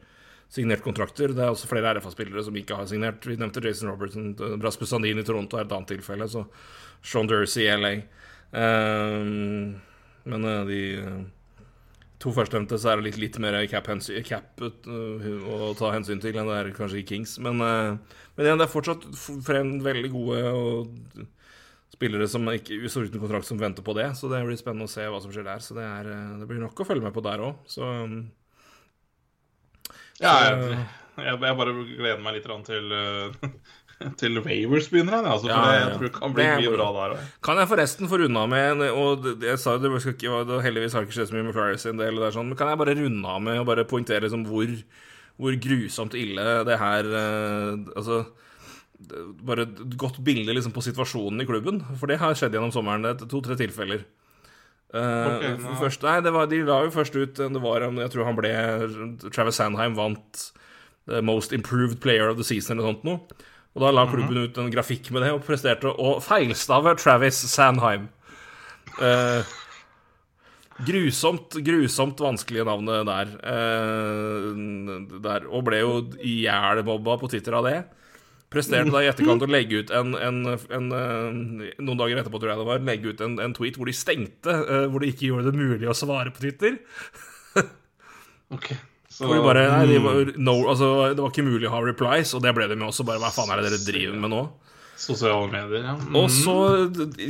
signert kontrakter. Det er også flere RFA-spillere som ikke har signert. Vi nevnte Jason Robertson. Rasmus Sandin i Toronto er et annet tilfelle. Så Sean Dursey i LA. Um, men eh, de eh, to førstnevnte så er det litt, litt mer cap, cap uh, å ta hensyn til enn det er kanskje i Kings. Men, men igjen, det er fortsatt frem veldig gode spillere som ikke står uten kontrakt som venter på det. Så det blir spennende å se hva som skjer der. Så det, er, eh, det blir nok å følge med på der òg. Så um, Ja, jeg, jeg, jeg bare gleder meg litt til uh, til Wavers begynner han, altså, for Ja, det, ja, jeg tror det kan bli mye bra der også. kan jeg forresten få runde av med Og jeg sa det skal ikke Heldigvis har det ikke skjedd så mye med Flyers sin del, der, er sånn, men kan jeg bare runde av med og bare poengtere liksom hvor, hvor grusomt ille det her eh, Altså bare et godt bilde liksom på situasjonen i klubben. For det har skjedd gjennom sommeren. Det er To-tre tilfeller. Eh, Ok, først, nei, det var, De la jo først ut det var, Jeg tror han ble Travis Sandheim vant the Most Improved Player of the Season eller sånt noe. Og da la klubben ut en grafikk med det og presterte å feilstave Travis Sandheim. Uh, grusomt, grusomt vanskelige navnet der. Eh, der. Og ble jo ihjelmobba på Twitter av det. Presterte da i etterkant å legge ut en, en, en, eh, Noen dager etterpå, tror jeg det var, legge ut en, en tweet hvor de stengte, eh, hvor de ikke gjorde det mulig å svare på Twitter. Ok, så Hvor de bare, nei, de var, no, altså, Det var ikke mulig å ha replies, og det ble det med også. Bare hva faen er det dere driver med nå? Sosiale medier, ja. Mm. Og så,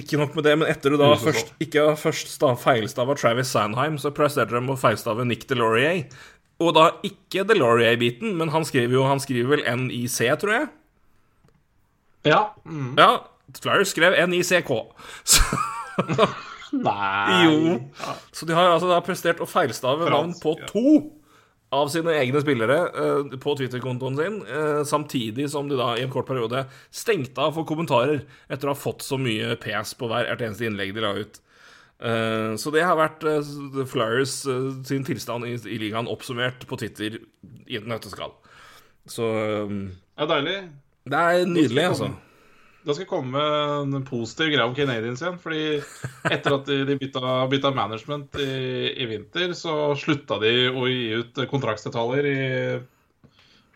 ikke nok med det, men etter du da først ikke først sta- feilstava Travis Sandheim, så presterte de å feilstave Nick DeLaurier. Og da ikke DeLaurier-biten, men han skriver jo Han skriver vel NIC, tror jeg. Ja. Mm. Ja, Flyers skrev NICK. Så, Nei jo. så de har altså da prestert å feilstave navn på to av sine egne spillere uh, på Twitter-kontoen sin, uh, samtidig som de da i en kort periode stengte av for kommentarer etter å ha fått så mye pes på hver hvert eneste innlegg de la ut. Uh, så det har vært The Flyers sin tilstand i, i ligaen oppsummert på Twitter i et nøtteskall. Så eh, Ja, deilig. Det er nydelig, altså. Da skal jeg komme med en positiv greie om Canadiens igjen. Fordi etter at de, bytta, bytta management i, i vinter, så slutta de å gi ut kontraktsdetaljer i,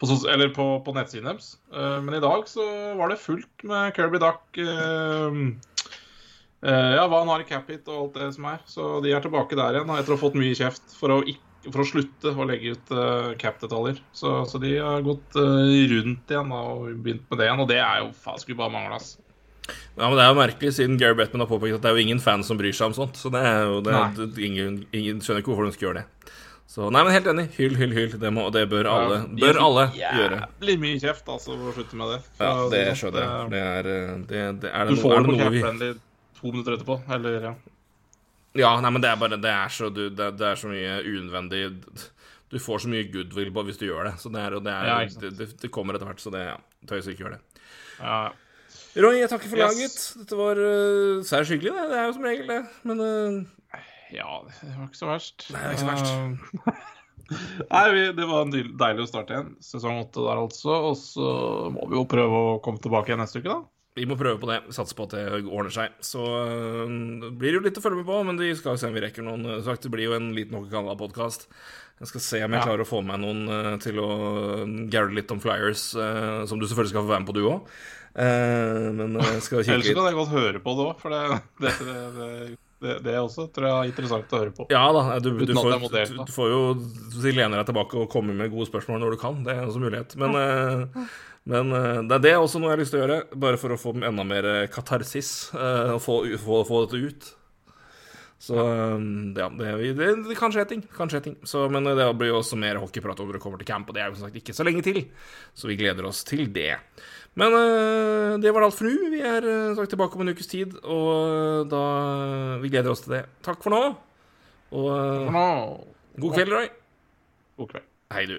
på, eller på, på nettsiden deres. Eh, Men i dag så var det fullt med Kirby Duck. eh, eh, ja, hva han har i cap-hit og alt det som er. Så de er tilbake der igjen, etter å ha fått mye kjeft for å, ikke, for å slutte å legge ut uh, cap-detaljer. Så, så de har gått uh, rundt igjen da, og begynt med det igjen. Og det er jo faen skulle bare mangle, ass. Ja, men Det er jo merkelig, siden Gary Bettman har påpekt at det er jo ingen fans som bryr seg om sånt. Så det er jo, det, det, ingen, ingen skjønner ikke hvorfor de skal gjøre det. Så nei, men helt enig. Hyll, hyll, hyll. Det, må, det bør alle, Ja, bør alle yeah. gjøre. Jævlig mye kjeft, altså, for å slutte med det. Ja, det skjønner jeg. Det er, eh, det, det, er Du det, du får er det på cap-friendly to minutter etterpå. Eller, ja. Ja, nei, men det er bare Det er så, du, det, det er så mye unødvendig Du får så mye goodwill på hvis du gjør det. Så det, er, og det, er, Ja, det, det, kommer etter hvert, så det ja, tøys ikke gjør det. ja. Roy, jeg takker for Yes. laget. Dette var uh, særs hyggelig, det. Det er jo som regel det. Men uh, ja, det var ikke så verst. Nei, det var ikke så verst. Eh, Nei, vi, det var en deilig å starte igjen. Sesong åtte der, altså. Og så må vi jo prøve å komme tilbake igjen neste uke, da. Vi må prøve på det. Satse på at det ordner seg. Så øh, det blir jo litt å følge med på, men vi skal se om vi rekker noen. Sagt, det blir jo en liten Hockeykanal-podkast. Jeg skal se om jeg Ja. klarer å få med noen øh, til å gaule litt om Flyers, som du selvfølgelig skal få være med på, du òg. men jeg skal kikke Ellers kan jeg godt høre på det òg, for det, det, det, det, det, det også tror jeg er interessant å høre på. Ja da, du, du, får, modert, da. du, du får jo lene deg tilbake og komme med gode spørsmål når du kan. Det er også mulighet. Men, øh, men øh, det er det også noe jeg har lyst til å gjøre, bare for å få enda mer øh, katarsis. øh, Og få, få, få dette ut. Så ja, det, det, det kan skje ting. Kan skje ting. Så, men det blir jo også mer hockeyprat over dere kommer til camp, og det er jo som sagt ikke så lenge til. Så vi gleder oss til det. Men det var alt for nå. Vi er sagt tilbake om en ukes tid, og da Vi gleder oss til det. Takk for nå. Og god kveld, Roy. god kveld. Hei, du.